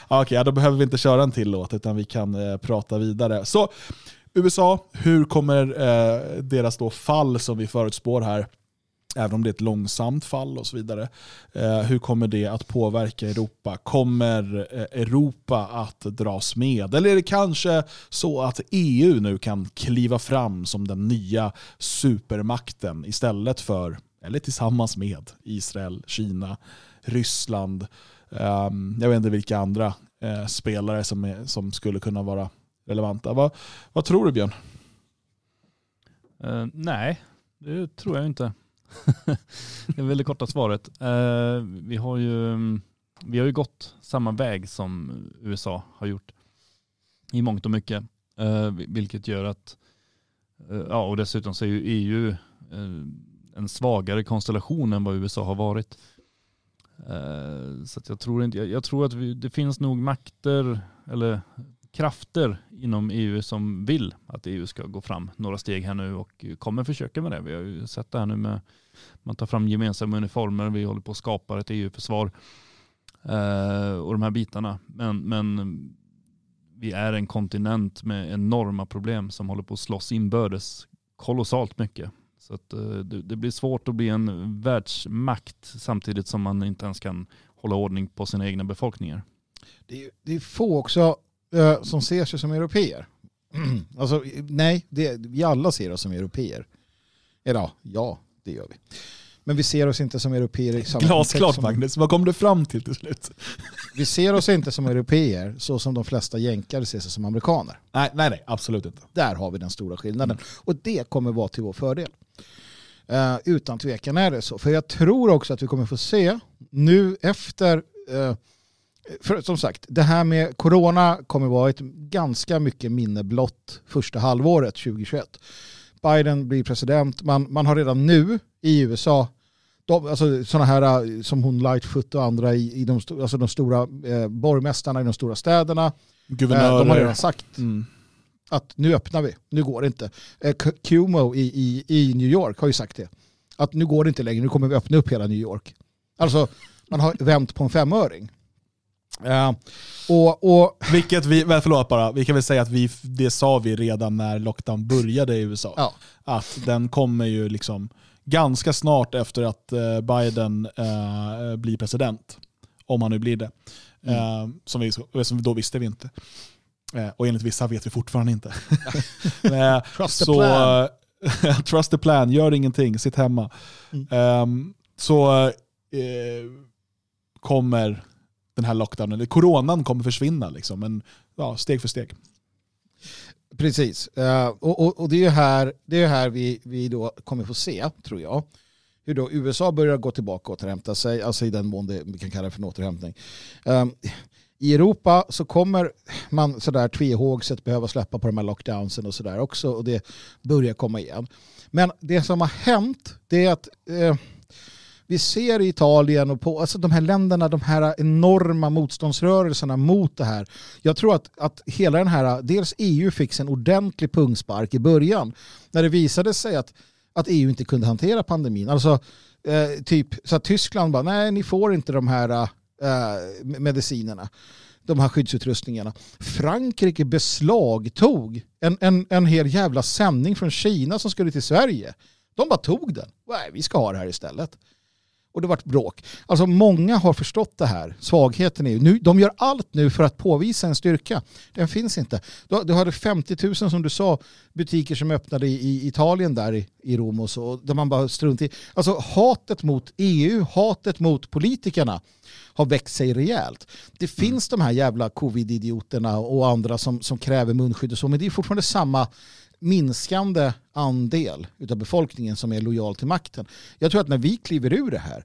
Okej, okay, då behöver vi inte köra en till låt utan vi kan eh, prata vidare. Så USA, hur kommer eh, deras då fall som vi förutspår här, även om det är ett långsamt fall och så vidare, eh, hur kommer det att påverka Europa? Kommer eh, Europa att dras med? Eller är det kanske så att EU nu kan kliva fram som den nya supermakten istället för, eller tillsammans med, Israel, Kina, Ryssland, ehm, jag vet inte vilka andra eh, spelare som, är, som skulle kunna vara relevanta. Vad, vad tror du Björn? Uh, nej, det tror jag inte. det är väl det korta svaret. Uh, vi, har ju, mm, vi har ju gått samma väg som USA har gjort i mångt och mycket. Uh, vilket gör att, ja och dessutom så är ju EU en svagare konstellation än vad USA har varit. Så jag tror inte, jag tror att vi, det finns nog makter eller krafter inom EU som vill att EU ska gå fram några steg här nu och kommer försöka med det. Vi har ju sett det här nu med man tar fram gemensamma uniformer, vi håller på att skapa ett EU-försvar eh, och de här bitarna. Men, men vi är en kontinent med enorma problem som håller på att slåss inbördes kolossalt mycket. Så att, eh, det, det blir svårt att bli en världsmakt samtidigt som man inte ens kan hålla ordning på sina egna befolkningar. Det är, det är få också uh, som ser sig som europeer. alltså, nej, det, vi alla ser oss som europeer. Eller ja, det gör vi. Men vi ser oss inte som europeer i samma Glasklart som... Magnus, vad kom du fram till till slut? Vi ser oss inte som europeer så som de flesta jänkare ser sig som amerikaner. Nej, nej, nej, absolut inte. Där har vi den stora skillnaden. Och det kommer vara till vår fördel. Uh, utan tvekan är det så. För jag tror också att vi kommer få se nu efter uh, för som sagt, det här med corona kommer vara ett ganska mycket minne blott första halvåret 2021. Biden blir president, man, man har redan nu i USA de, alltså sådana här äh, som hon Lightfoot och andra i, i de, alltså de stora eh, borgmästarna i de stora städerna. Guvernörer. Eh, de har redan sagt mm. att nu öppnar vi, nu går det inte. Eh, Cuomo i, i, i New York har ju sagt det. Att nu går det inte längre, nu kommer vi öppna upp hela New York. Alltså man har vänt på en femöring. Uh, och, och, Vilket vi, förlåt bara, vi kan väl säga att vi, det sa vi redan när lockdown började i USA. Ja. Att den kommer ju liksom ganska snart efter att uh, Biden uh, blir president. Om han nu blir det. Mm. som, vi, som då visste vi inte. och enligt vissa vet vi fortfarande inte. trust så, the plan. trust the plan, gör ingenting, sitt hemma. Mm. Um, så kommer den här lockdownen, coronan kommer försvinna, liksom, men ja, steg för steg. Precis, uh, och, och, och, det är här, det är här vi, vi då kommer få se, tror jag, hur då USA börjar gå tillbaka och återhämta sig, alltså i den mån det, vi kan kalla det för en återhämtning. Um, I Europa så kommer man sådär tvehågset behöva släppa på de här lockdownsen och sådär också och det börjar komma igen. Men det som har hänt det är att eh, vi ser i Italien och på alltså de här länderna, de här enorma motståndsrörelserna mot det här. Jag tror att, att hela den här, dels EU fick en ordentlig pungspark i början när det visade sig att, att EU inte kunde hantera pandemin. Alltså eh, typ så att Tyskland bara, nej ni får inte de här eh, medicinerna de här skyddsutrustningarna. Frankrike beslagtog en, en, en hel jävla sändning från Kina som skulle till Sverige. De bara tog den. Nej, vi ska ha det här istället och det vart bråk. Alltså många har förstått det här, svagheten i EU. de gör allt nu för att påvisa en styrka. Den finns inte. Du, du hade 50 000 som du sa butiker som öppnade i, i Italien där i, i Rom och så, där man bara strunt i. Alltså hatet mot EU, hatet mot politikerna har växt sig rejält. Det mm. finns mm. de här jävla covid-idioterna och andra som, som kräver munskydd och så, men det är fortfarande samma minskande andel av befolkningen som är lojal till makten. Jag tror att när vi kliver ur det här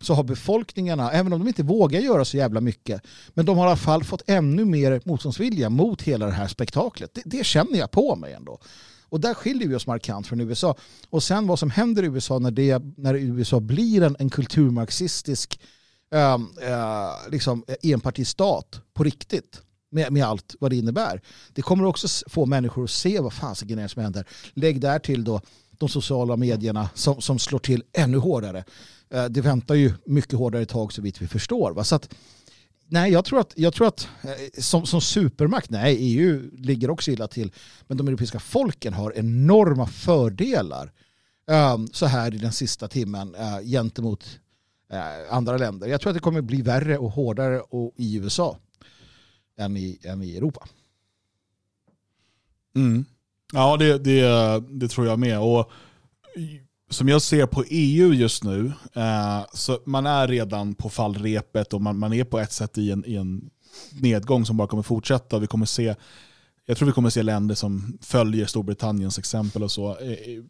så har befolkningarna, även om de inte vågar göra så jävla mycket, men de har i alla fall fått ännu mer motståndsvilja mot hela det här spektaklet. Det, det känner jag på mig ändå. Och där skiljer vi oss markant från USA. Och sen vad som händer i USA när, det, när USA blir en, en kulturmarxistisk eh, eh, liksom enpartistat på riktigt med, med allt vad det innebär. Det kommer också få människor att se vad fasiken är som händer. Lägg där till då de sociala medierna som, som slår till ännu hårdare. Eh, det väntar ju mycket hårdare tag så vitt vi förstår. Va? Så att nej, jag tror att, jag tror att eh, som, som supermakt, nej, EU ligger också illa till. Men de europeiska folken har enorma fördelar um, så här i den sista timmen uh, gentemot uh, andra länder. Jag tror att det kommer bli värre och hårdare och i USA än i, än i Europa. Mm. Ja, det, det, det tror jag med. Och som jag ser på EU just nu, eh, så man är redan på fallrepet och man, man är på ett sätt i en, i en nedgång som bara kommer fortsätta. Vi kommer se, jag tror vi kommer se länder som följer Storbritanniens exempel och så eh,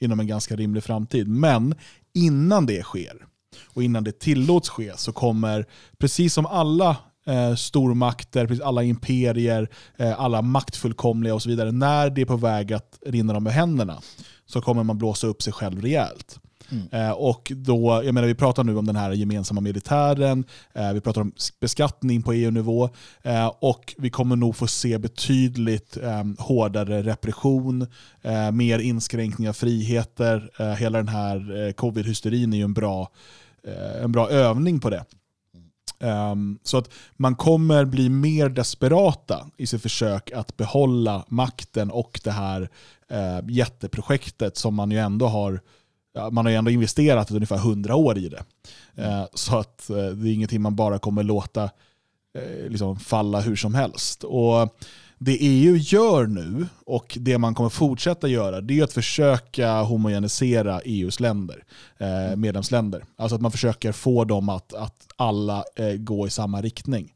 inom en ganska rimlig framtid. Men innan det sker och innan det tillåts ske så kommer, precis som alla eh, stormakter, alla imperier, eh, alla maktfullkomliga och så vidare, när det är på väg att rinna dem ur händerna så kommer man blåsa upp sig själv rejält. Mm. Eh, och då, jag menar, vi pratar nu om den här gemensamma militären, eh, vi pratar om beskattning på EU-nivå eh, och vi kommer nog få se betydligt eh, hårdare repression, eh, mer inskränkningar av friheter. Eh, hela den här covid-hysterin är ju en bra, en bra övning på det. Um, så att man kommer bli mer desperata i sitt försök att behålla makten och det här uh, jätteprojektet som man ju ändå har man har ju ändå investerat ungefär 100 år i det. Uh, så att uh, det är ingenting man bara kommer låta eh, liksom falla hur som helst. Och det EU gör nu och det man kommer fortsätta göra det är att försöka homogenisera EUs länder, eh, medlemsländer. Alltså att man försöker få dem att, att alla eh, gå i samma riktning.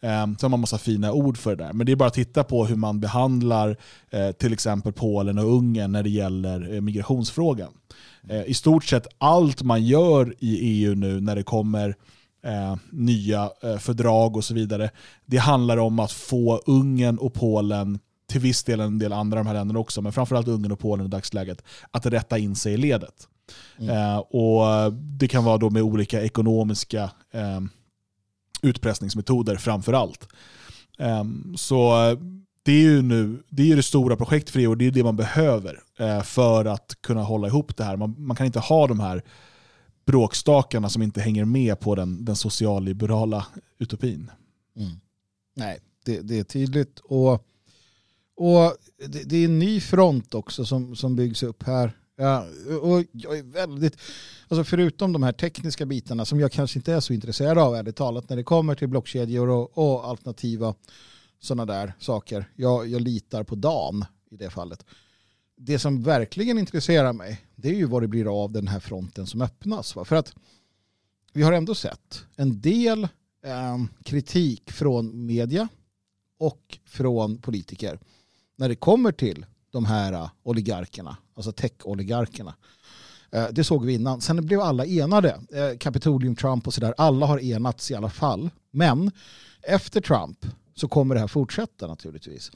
Eh, så man massa fina ord för det där. Men det är bara att titta på hur man behandlar eh, till exempel Polen och Ungern när det gäller eh, migrationsfrågan. Eh, I stort sett allt man gör i EU nu när det kommer eh, nya eh, fördrag och så vidare. Det handlar om att få Ungern och Polen, till viss del en del andra av de här länderna också, men framförallt Ungern och Polen i dagsläget, att rätta in sig i ledet. Mm. Eh, och Det kan vara då med olika ekonomiska eh, utpressningsmetoder framför allt. Eh, så det är ju nu, det är det stora projektet för EU och det är det man behöver eh, för att kunna hålla ihop det här. Man, man kan inte ha de här bråkstakarna som inte hänger med på den, den socialliberala utopin. Mm. Nej, det, det, är tydligt. Och, och det, det, är en ny front också som, som byggs upp här. Ja, och jag är väldigt, alltså förutom de här tekniska bitarna som jag kanske inte är så intresserad av ärligt talat när det kommer till blockkedjor och, och alternativa sådana där saker. Jag, jag litar på Dan i det fallet det som verkligen intresserar mig det är ju vad det blir av den här fronten som öppnas. Va? För att vi har ändå sett en del eh, kritik från media och från politiker när det kommer till de här äh, oligarkerna, alltså tech-oligarkerna. Eh, det såg vi innan. Sen blev alla enade. Äh, eh, Capitolium, Trump och sådär. Alla har enats i alla fall. Men efter Trump så kommer det här fortsätta naturligtvis.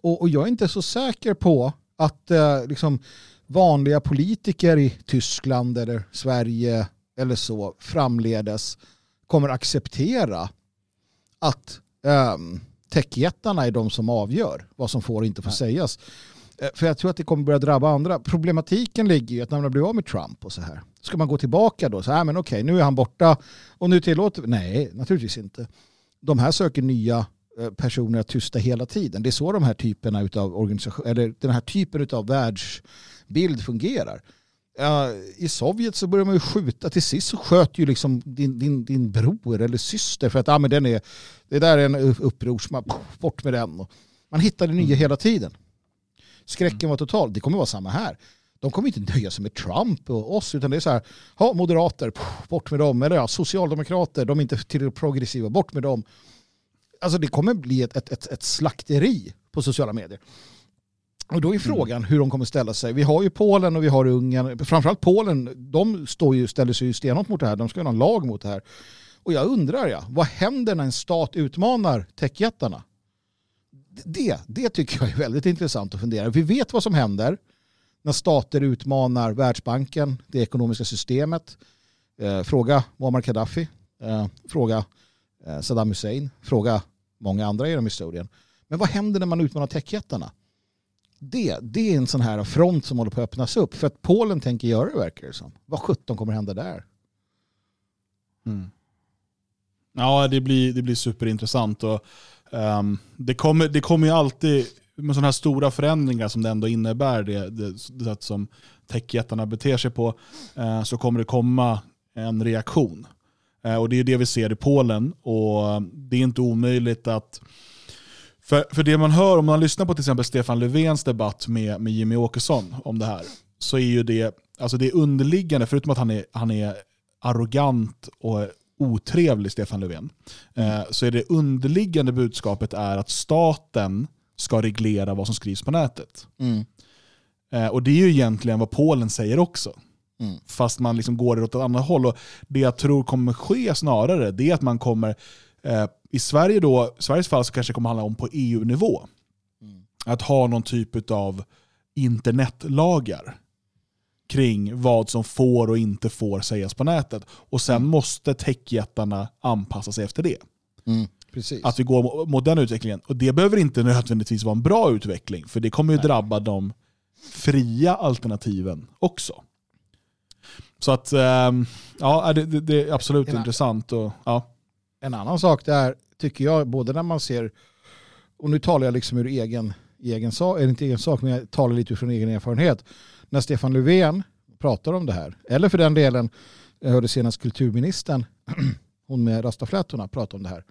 Och, och jag är inte så säker på att eh, liksom vanliga politiker i Tyskland eller Sverige eller så framledes kommer acceptera att eh, techjättarna är de som avgör vad som får och inte får Nej. sägas. Eh, för jag tror att det kommer börja drabba andra. Problematiken ligger i att när man blir av med Trump och så här, ska man gå tillbaka då? Så här, men okej, nu är han borta och nu tillåter vi... Nej, naturligtvis inte. De här söker nya personer att tysta hela tiden. Det är så de här typerna av organisation, eller den här typen av världsbild fungerar. I Sovjet så börjar man ju skjuta. Till sist så sköt ju liksom din, din, din bror eller syster för att ah, men den är, det där är en upprorsman, bort med den. Man hittar det nya mm. hela tiden. Skräcken var total. Det kommer vara samma här. De kommer inte nöja sig med Trump och oss utan det är så här, ha moderater, bort med dem. Eller ja, socialdemokrater, de är inte tillräckligt progressiva, bort med dem alltså det kommer bli ett, ett, ett, ett slakteri på sociala medier. Och då är mm. frågan mm. hur de kommer ställa sig. Vi har ju Polen och vi har Ungern. Framförallt Polen, de står ju, ställer sig ju stenhårt mot det här. De ska ha en lag mot det här. Och jag undrar, ja, vad händer när en stat utmanar techjättarna? Det, det tycker jag är väldigt intressant att fundera. Vi vet vad som händer när stater utmanar Världsbanken, det ekonomiska systemet. Eh, fråga Muammar Gaddafi. Eh, fråga Eh, Saddam Hussein, fråga många andra genom historien. Men vad händer när man utmanar techjättarna? Det, det är en sån här front som håller på att öppnas upp. För att Polen tänker göra det verkar det som. Vad sjutton kommer hända där? Mm. Ja, det blir, det blir superintressant. Och, um, det, kommer, det kommer ju alltid, med sådana här stora förändringar som det ändå innebär, det, det, det sätt som techjättarna beter sig på, uh, så kommer det komma en reaktion. Uh, och Det är det vi ser i Polen. och Det är inte omöjligt att för, för det man hör om man lyssnar på till exempel Stefan Löfvens debatt med, med Jimmy Åkesson om det här, så är ju det, alltså det underliggande, förutom att han är, han är arrogant och otrevlig, Stefan Löfven, eh, så är det underliggande budskapet är att staten ska reglera vad som skrivs på nätet. Mm. Eh, och det är ju egentligen vad Polen säger också. Mm. Fast man liksom går åt ett annat håll. Och det jag tror kommer ske snarare, det är att man kommer eh, i Sverige då, Sveriges fall så kanske det kommer handla om på EU-nivå. Mm. Att ha någon typ av internetlagar kring vad som får och inte får sägas på nätet. Och sen mm. måste techjättarna anpassa sig efter det. Mm, att vi går mot den utvecklingen. Och det behöver inte nödvändigtvis vara en bra utveckling, för det kommer ju Nej. drabba de fria alternativen också. Så att, ähm, ja, det, det, det, är absolut en intressant. Och, ja. En annan sak där, tycker jag, både när man ser, och nu talar jag liksom ur egen, egen sak, eller inte egen sak, men jag talar lite från egen erfarenhet när Stefan Löfven pratar om det här, eller för den delen, jag hörde senast kulturministern, hon med rastaflätorna, prata om det här.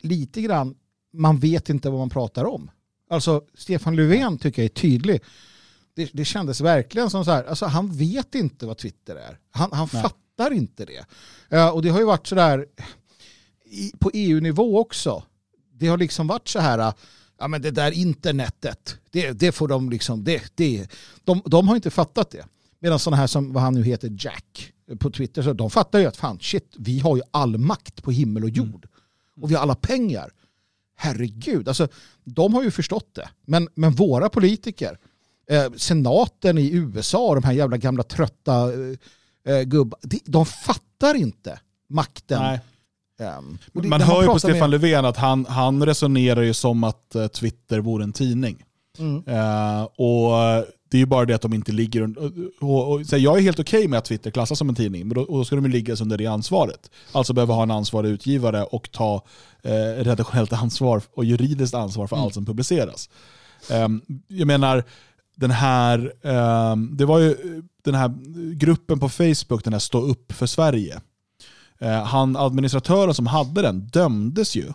Lite grann, man vet inte vad man pratar om. Alltså Stefan Löfven tycker jag är tydlig. Det, det kändes verkligen som så här, alltså han vet inte vad Twitter är. Han, han fattar inte det. Uh, och det har ju varit så där på EU-nivå också. Det har liksom varit så här, ja men det där internetet, det, det får de liksom, det, det, de, de har inte fattat det. Medan sådana här som vad han nu heter, Jack, på Twitter, så de fattar ju att fan shit, vi har ju all makt på himmel och jord. Mm. Och vi har alla pengar. Herregud, alltså de har ju förstått det. Men, men våra politiker, eh, senaten i USA, de här jävla gamla trötta eh, eh gubbar, de, fattar inte makten. Nej Um, det, man hör ju på Stefan med... Löfven att han, han resonerar ju som att uh, Twitter vore en tidning. Mm. Uh, och det är ju bara det att de inte ligger... Och, och, och, så jag är helt okej okay med att Twitter klassas som en tidning, men då, då ska de ju ligga under det ansvaret. Alltså behöva ha en ansvarig utgivare och ta eh, redaktionellt ansvar och juridiskt ansvar för mm. allt som publiceras. Um, jag menar, den här, um, det var ju den här gruppen på Facebook, den här Stå upp för Sverige. Eh, han, administratören som hade den dömdes ju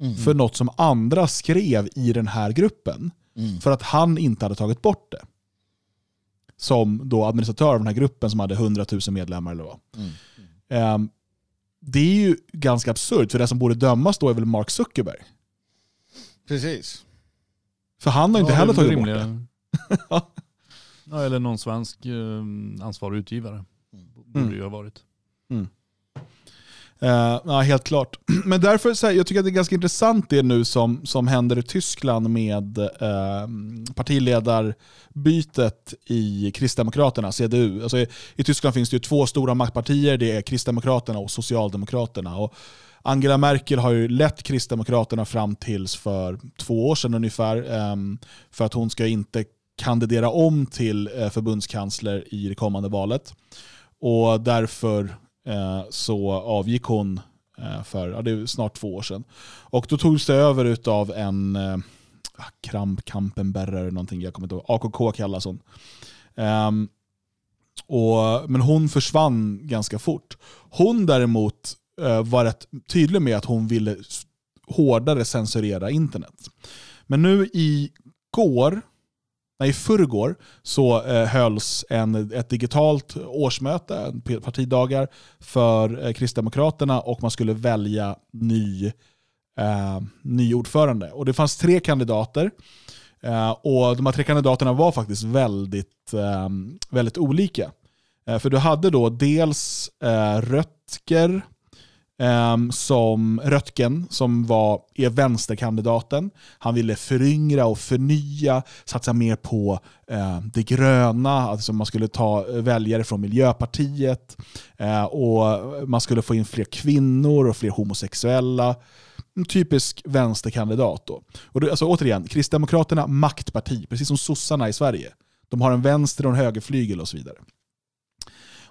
mm. för något som andra skrev i den här gruppen. Mm. För att han inte hade tagit bort det. Som då administratör av den här gruppen som hade 100 000 medlemmar. Eller vad. Mm. Um, det är ju ganska absurt, för det som borde dömas då är väl Mark Zuckerberg. Precis. För han har inte ja, heller tagit bort det. ja, eller någon svensk eh, ansvarig utgivare. Borde mm. ju ha varit. Mm. Uh, ja, helt klart. Men därför, så här, jag tycker att det är ganska intressant det nu som, som händer i Tyskland med uh, partiledarbytet i Kristdemokraterna, CDU. Alltså i, i, Tyskland finns det ju två stora maktpartier, det är Kristdemokraterna och Socialdemokraterna. Och Angela Merkel har ju lett Kristdemokraterna fram tills för två år sedan ungefär, um, för att hon ska inte kandidera om till eh, förbundskansler i det kommande valet. Och därför eh, så avgick hon eh, för ja, det är snart två år sedan. Och då togs det över av en eh, ah, Kramp Kampenberger eller någonting, jag kommer inte ihåg. AKK kallas hon. Um, och, men hon försvann ganska fort. Hon däremot uh, var rätt tydlig med att hon ville hårdare censurera internet. Men nu i går nej, i förrgår så eh, hölls en, ett digitalt årsmöte, partidagar, för eh, Kristdemokraterna och man skulle välja ny, eh, ny ordförande. Och det fanns tre kandidater. Eh, och De här tre kandidaterna var faktiskt väldigt, eh, väldigt olika. Eh, för du hade då dels eh, Röttger, Um, som Röttgen, som var, är vänsterkandidaten. Han ville föryngra och förnya, satsa mer på uh, det gröna, alltså man skulle ta väljare från Miljöpartiet uh, och man skulle få in fler kvinnor och fler homosexuella. En typisk vänsterkandidat. Då. Och det, alltså, återigen, Kristdemokraterna maktparti, precis som sossarna i Sverige. De har en vänster och en högerflygel och så vidare.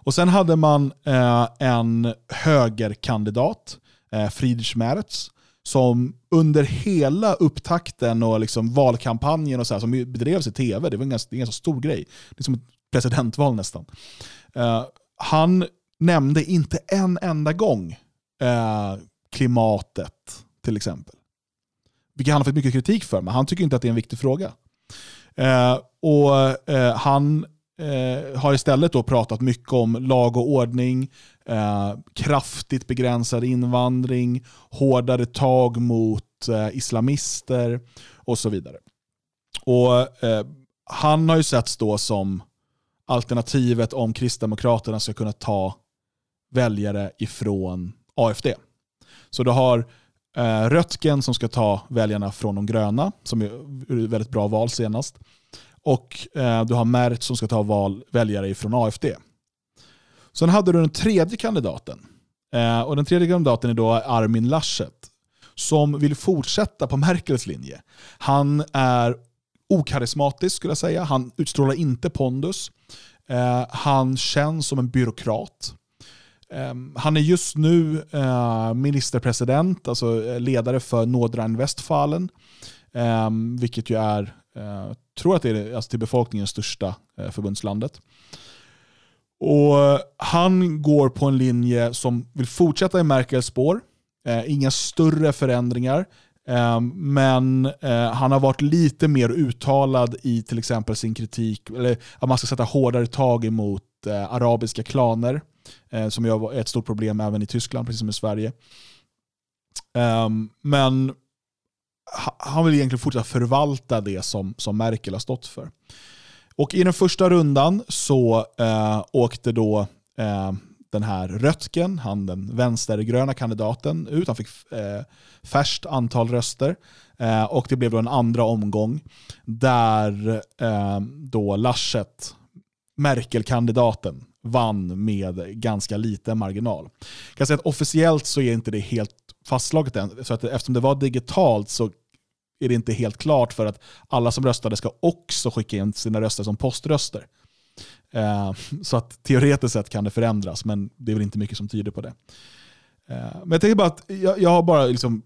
Och sen hade man eh, en högerkandidat eh, Friedrich Merz, som under hela upptakten och liksom valkampanjen och så här, som bedrevs i tv, det var en ganska, en ganska stor grej. Det är som ett presidentval nästan. Eh, han nämnde inte en enda gång eh, klimatet till exempel. Vilket han har fått mycket kritik för, men han tycker inte att det är en viktig fråga. Eh, och eh, Han Eh, har istället då pratat mycket om lag och ordning, eh, kraftigt begränsad invandring, hårdare tag mot eh, islamister och så vidare. Och eh, Han har ju setts då som alternativet om Kristdemokraterna ska kunna ta väljare ifrån AFD. Så du har eh, Röttgen som ska ta väljarna från de gröna, som är ett väldigt bra val senast. Och eh, du har Mert som ska ta val, väljare ifrån AFD. Sen hade du den tredje kandidaten. Eh, och Den tredje kandidaten är då Armin Laschet som vill fortsätta på Merkels linje. Han är okarismatisk skulle jag säga. Han utstrålar inte pondus. Eh, han känns som en byråkrat. Ehm, han är just nu eh, ministerpresident, alltså eh, ledare för Nordrhein-Westfalen. Ehm, vilket ju är, eh, tror att det är alltså till befolkningens största eh, förbundslandet. Och eh, Han går på en linje som vill fortsätta i Merkels spår. Eh, inga större förändringar. Eh, men eh, han har varit lite mer uttalad i till exempel sin kritik, eller att man ska sätta hårdare tag emot eh, arabiska klaner. Som är ett stort problem även i Tyskland, precis som i Sverige. Men han vill egentligen fortsätta förvalta det som, som Merkel har stått för. Och I den första rundan så eh, åkte då eh, den här Röttgen, han den vänstergröna kandidaten, ut. Han fick eh, färskt antal röster. Eh, och det blev då en andra omgång där eh, då Laschet, Merkel-kandidaten, vann med ganska liten marginal. Jag kan säga att officiellt så är inte det helt fastslaget än. Så att eftersom det var digitalt så är det inte helt klart för att alla som röstade ska också skicka in sina röster som poströster. Eh, så att teoretiskt sett kan det förändras, men det är väl inte mycket som tyder på det. Eh, men jag tänker bara att jag, jag har bara liksom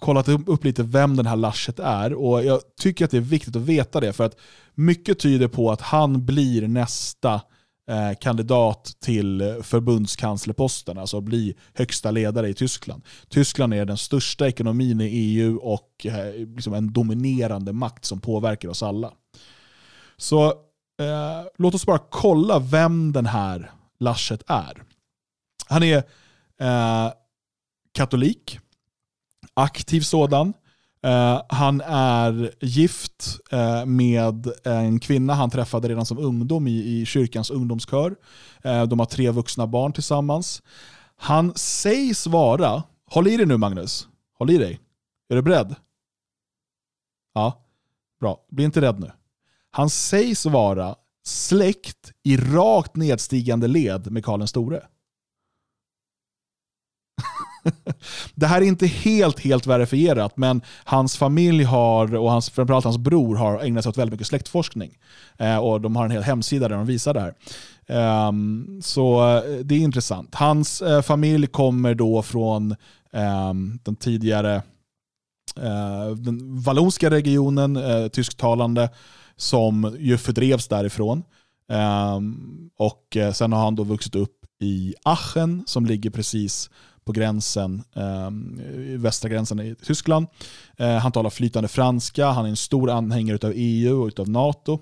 kollat upp lite vem den här Laschet är och jag tycker att det är viktigt att veta det för att mycket tyder på att han blir nästa Eh, Eh, kandidat till förbundskanslerposten, alltså bli högsta ledare i Tyskland. Tyskland är den största ekonomin i EU och eh, liksom en dominerande makt som påverkar oss alla. Så eh, låt oss bara kolla vem den här Laschet är. Han är eh, katolik, aktiv sådan, Uh, han är gift uh, med en kvinna han träffade redan som ungdom i, i kyrkans ungdomskör. Uh, de har tre vuxna barn tillsammans. Han sägs vara, håll i dig nu Magnus, håll i dig. Är du beredd? Ja, bra. Bli inte rädd nu. Han sägs vara släkt i rakt nedstigande led med Karl den store det här är inte helt, helt verifierat, men hans familj har, och hans, framförallt hans bror har ägnat sig åt väldigt mycket släktforskning. Eh, och de har en hel hemsida där de visar det här. Um, så eh, det är intressant. Hans eh, familj kommer då från um, den tidigare uh, den vallonska regionen, uh, tysktalande, som ju fördrevs därifrån. Um, och sen har han då vuxit upp i Aachen som ligger precis på gränsen, eh, västra gränsen i Tyskland. Eh, han talar flytande franska, han är en stor anhängare av EU och av NATO.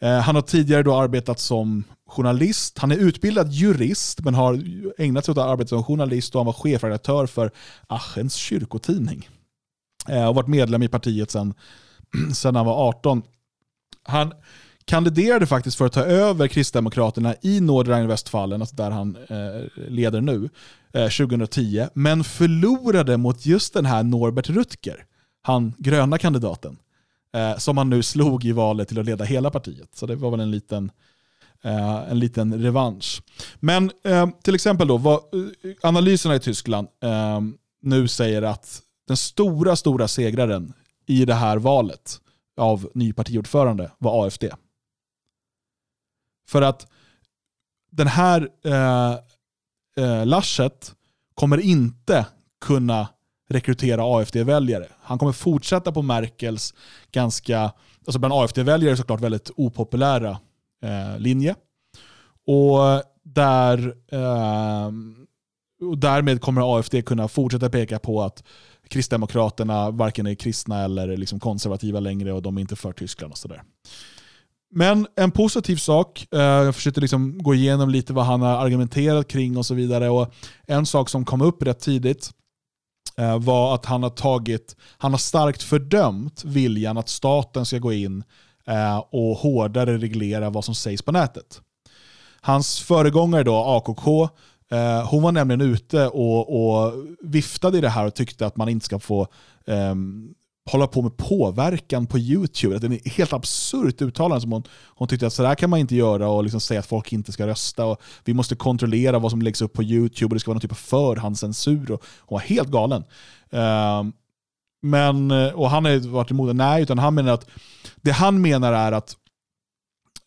Eh, han har tidigare då arbetat som journalist. Han är utbildad jurist men har ägnat sig åt att arbeta som journalist och han var chefredaktör för Achens kyrkotidning. Eh, och varit medlem i partiet sedan han var 18. Han kandiderade faktiskt för att ta över Kristdemokraterna i Nordrhein-Westfalen, alltså där han eh, leder nu, eh, 2010, men förlorade mot just den här Norbert Rutger, han gröna kandidaten, eh, som han nu slog i valet till att leda hela partiet. Så det var väl en liten, eh, en liten revansch. Men eh, till exempel då, vad, eh, analyserna i Tyskland eh, nu säger att den stora, stora segraren i det här valet av ny partiordförande var AFD. För att den här eh, eh, Laschet kommer inte kunna rekrytera AFD-väljare. Han kommer fortsätta på Merkels ganska, alltså bland AFD-väljare såklart väldigt opopulära eh, linje. Och, där, eh, och därmed kommer AFD kunna fortsätta peka på att Kristdemokraterna varken är kristna eller liksom konservativa längre och de är inte för Tyskland och sådär. Men en positiv sak, eh, jag försökte liksom gå igenom lite vad han har argumenterat kring och så vidare. Och en sak som kom upp rätt tidigt eh, var att han har, tagit, han har starkt fördömt viljan att staten ska gå in eh, och hårdare reglera vad som sägs på nätet. Hans föregångare då, AKK, hon var nämligen ute och, och, viftade i det här och tyckte att man inte ska få um, hålla på med påverkan på YouTube. Det är ett helt absurt uttalande som hon, hon tyckte att sådär kan man inte göra och liksom säga att folk inte ska rösta. Och vi måste kontrollera vad som läggs upp på YouTube och det ska vara någon typ av förhandscensur. Och hon var helt galen. Um, men, och han har varit emot det. Nej, utan han menar att det han menar är att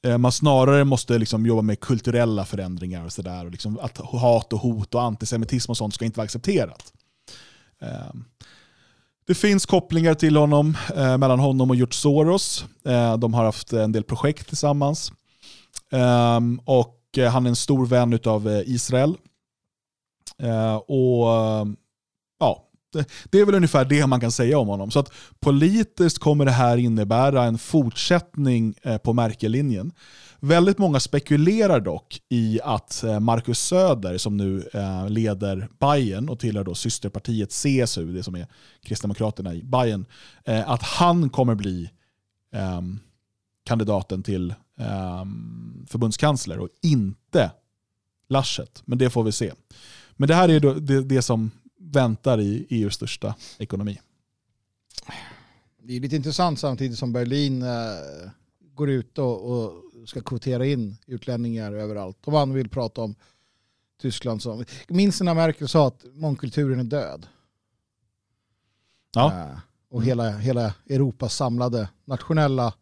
eh, man snarare måste liksom jobba med kulturella förändringar och sådär. Liksom att hat och hot och antisemitism och sånt ska inte vara accepterat. Um, det finns kopplingar till honom, eh, mellan honom och George Soros. Eh, de har haft en del projekt tillsammans. Ehm, eh, och han är en stor vän av eh, Israel. Eh, och ja, det, det, är väl ungefär det man kan säga om honom. Så att politiskt kommer det här innebära en fortsättning eh, på märkelinjen. Väldigt många spekulerar dock i att eh, Marcus Söder, som nu eh, leder Bayern och tillhör då systerpartiet CSU, det som är Kristdemokraterna i Bayern, eh, att han kommer bli ehm, kandidaten till ehm, förbundskansler och inte Laschet. Men det får vi se. Men det här är det, det som väntar i EUs största ekonomi. Det är lite intressant samtidigt som Berlin går ut och, och ska kvotera in utlänningar överallt. Och man vill prata om Tyskland som... Minns när Merkel sa att mångkulturen är död? Ja. Äh, och hela, hela Europas samlade nationella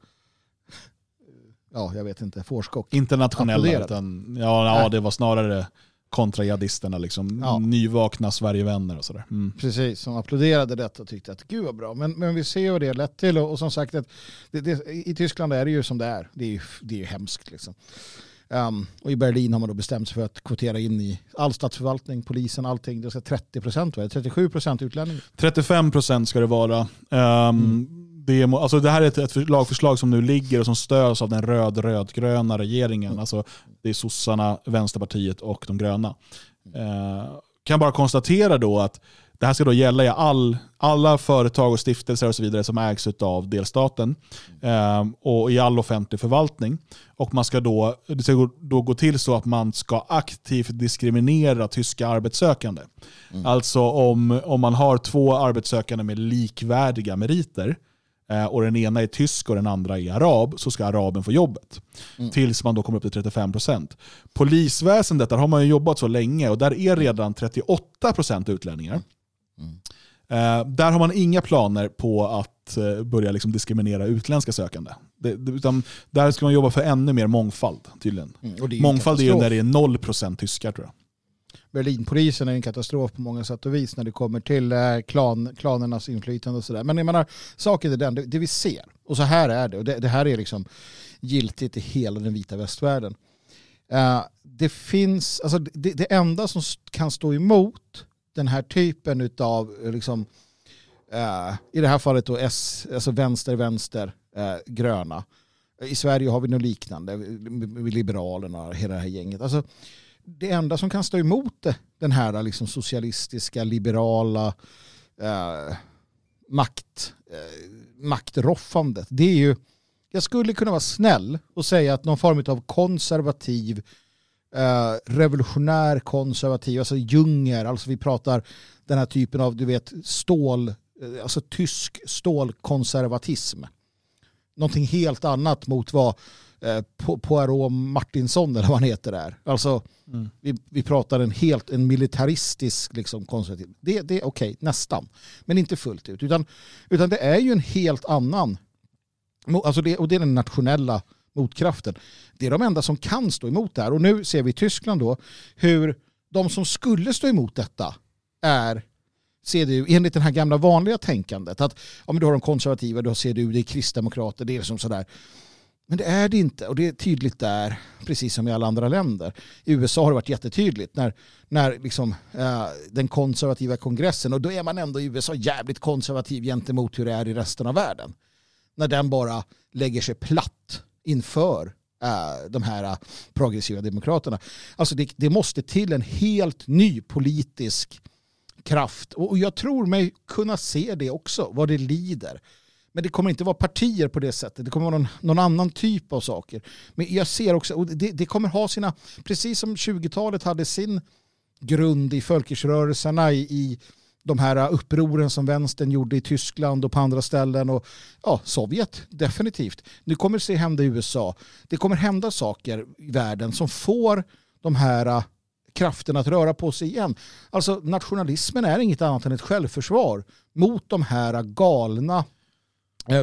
ja, jag vet inte, forskok. Internationella, utan ja, ja, det var snarare kontra jihadisterna, liksom, ja. nyvakna Sverigevänner och sådär. Mm. Precis, som applåderade detta och tyckte att gud vad bra. Men, men vi ser vad det har lett till och, och som sagt att det, det, i Tyskland är det ju som det är. Det är ju, det är ju hemskt liksom. Um, och i Berlin har man då bestämt sig för att kvotera in i all statsförvaltning, polisen, allting. Det ska 30 procent, 37 procent utlänningar. 35 procent ska det vara. Um, mm det, är, alltså det här är ett, ett lagförslag som nu ligger och som stöds av den röd-rödgröna regeringen. Mm. Alltså det är sossarna, Vänsterpartiet och de gröna. Eh, kan bara konstatera då att det här ska då gälla i all, alla företag och stiftelser och så vidare som ägs av delstaten eh, och i all offentlig förvaltning. Och man ska då, det ska då gå till så att man ska aktivt diskriminera tyska arbetssökande. Mm. Alltså om, om man har två arbetssökande med likvärdiga meriter och den ena är tysk och den andra är arab, så ska araben få jobbet. Mm. Tills man då kommer upp till 35%. Polisväsendet, där har man ju jobbat så länge och där är redan 38% utlänningar. Mm. Eh, där har man inga planer på att eh, börja liksom diskriminera utländska sökande. Det, utan där ska man jobba för ännu mer mångfald tydligen. Mm, är mångfald är ju när det är 0% tyskar tror jag. Berlinpolisen är en katastrof på många sätt och vis när det kommer till eh, klan, klanernas inflytande och sådär. Men jag menar, saken är den, det, det, vi ser, och så här är det, och det, det, här är liksom giltigt i hela den vita västvärlden. Uh, det finns, alltså det, det, enda som kan stå emot den här typen av, eh, liksom, uh, i det här fallet då S, alltså vänster, vänster, uh, gröna. I Sverige har vi något liknande, Liberalerna och hela det här gänget. Alltså, det enda som kan stå emot det, den här liksom socialistiska, liberala eh, makt, eh, maktroffandet, det är ju, jag skulle kunna vara snäll och säga att någon form av konservativ, eh, revolutionär konservativ, alltså Junger, alltså vi pratar den här typen av, du vet, stål, eh, alltså tysk stålkonservatism. Någonting helt annat mot vad eh, Poirot Martinsson eller vad han heter där. Alltså, mm. vi, vi pratar en helt en militaristisk liksom, konservativ. Det, det är okej, okay, nästan. Men inte fullt ut. Utan, utan det är ju en helt annan. Alltså det, och det är den nationella motkraften. Det är de enda som kan stå emot det här. Och nu ser vi i Tyskland då hur de som skulle stå emot detta är CDU enligt det här gamla vanliga tänkandet. Att ja, men du har de konservativa, du har CDU, det är kristdemokrater, det är som sådär. Men det är det inte och det är tydligt där, precis som i alla andra länder. I USA har det varit jättetydligt när, när liksom, eh, den konservativa kongressen, och då är man ändå i USA jävligt konservativ gentemot hur det är i resten av världen. När den bara lägger sig platt inför eh, de här eh, progressiva demokraterna. Alltså det, det måste till en helt ny politisk kraft och jag tror mig kunna se det också, vad det lider. Men det kommer inte vara partier på det sättet. Det kommer vara någon, någon annan typ av saker. Men jag ser också, och det, det kommer ha sina, precis som 20-talet hade sin grund i folkrörelserna, i, i de här upproren som vänstern gjorde i Tyskland och på andra ställen och ja, Sovjet definitivt. Nu kommer det se hända i USA. Det kommer hända saker i världen som får de här äh, krafterna att röra på sig igen. Alltså nationalismen är inget annat än ett självförsvar mot de här äh, galna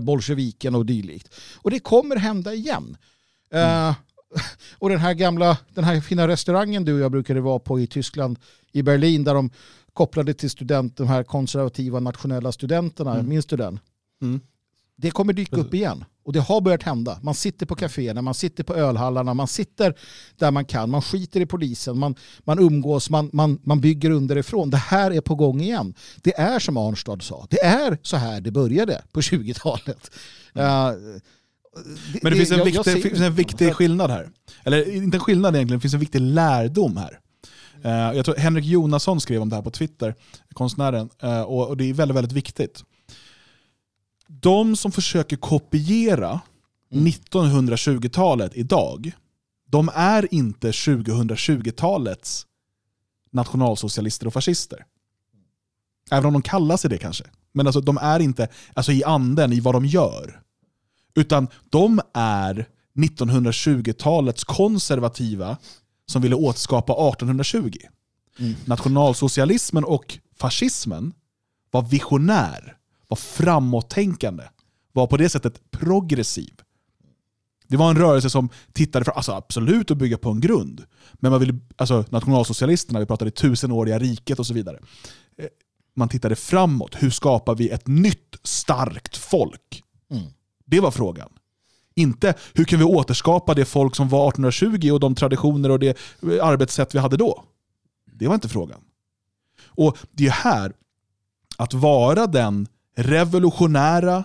bolsjeviken och dylikt. Och det kommer hända igen. Mm. Uh, och den här gamla, den här fina restaurangen du och jag brukade vara på i Tyskland, i Berlin, där de kopplade till student, de här konservativa nationella studenterna, mm. minns du den? Mm. Det kommer dyka upp igen. Och det har börjat hända. Man sitter på kaféerna, man sitter på ölhallarna, man sitter där man kan, man skiter i polisen, man, man umgås, man, man, man bygger underifrån. Det här är på gång igen. Det är som Arnstad sa, det är så här det började på 20-talet. Mm. Uh, men det, finns en, jag, viktig, jag finns en viktig skillnad här. Eller inte en skillnad egentligen, det finns en viktig lärdom här. Uh, jag tror Henrik Jonasson skrev om det här på Twitter, konstnären, uh, och, och det är väldigt, väldigt viktigt de som försöker kopiera mm. 1920-talet idag, de är inte 2020-talets nationalsocialister och fascister. Även om de kallar sig det kanske. Men alltså, de är inte alltså, i anden, i vad de gör. Utan de är 1920-talets konservativa som ville återskapa 1820. Mm. Nationalsocialismen och fascismen var visionär var framåttänkande, var på det sättet progressiv. Det var en rörelse som tittade för, alltså absolut att bygga på en grund, men man ville, alltså nationalsocialisterna, vi pratade tusenåriga riket och så vidare. Eh, man tittade framåt, hur skapar vi ett nytt starkt folk? Mm. Det var frågan. Inte hur kan vi återskapa det folk som var 1820 och de traditioner och det arbetssätt vi hade då. Det var inte frågan. Och det är här, att vara den revolutionära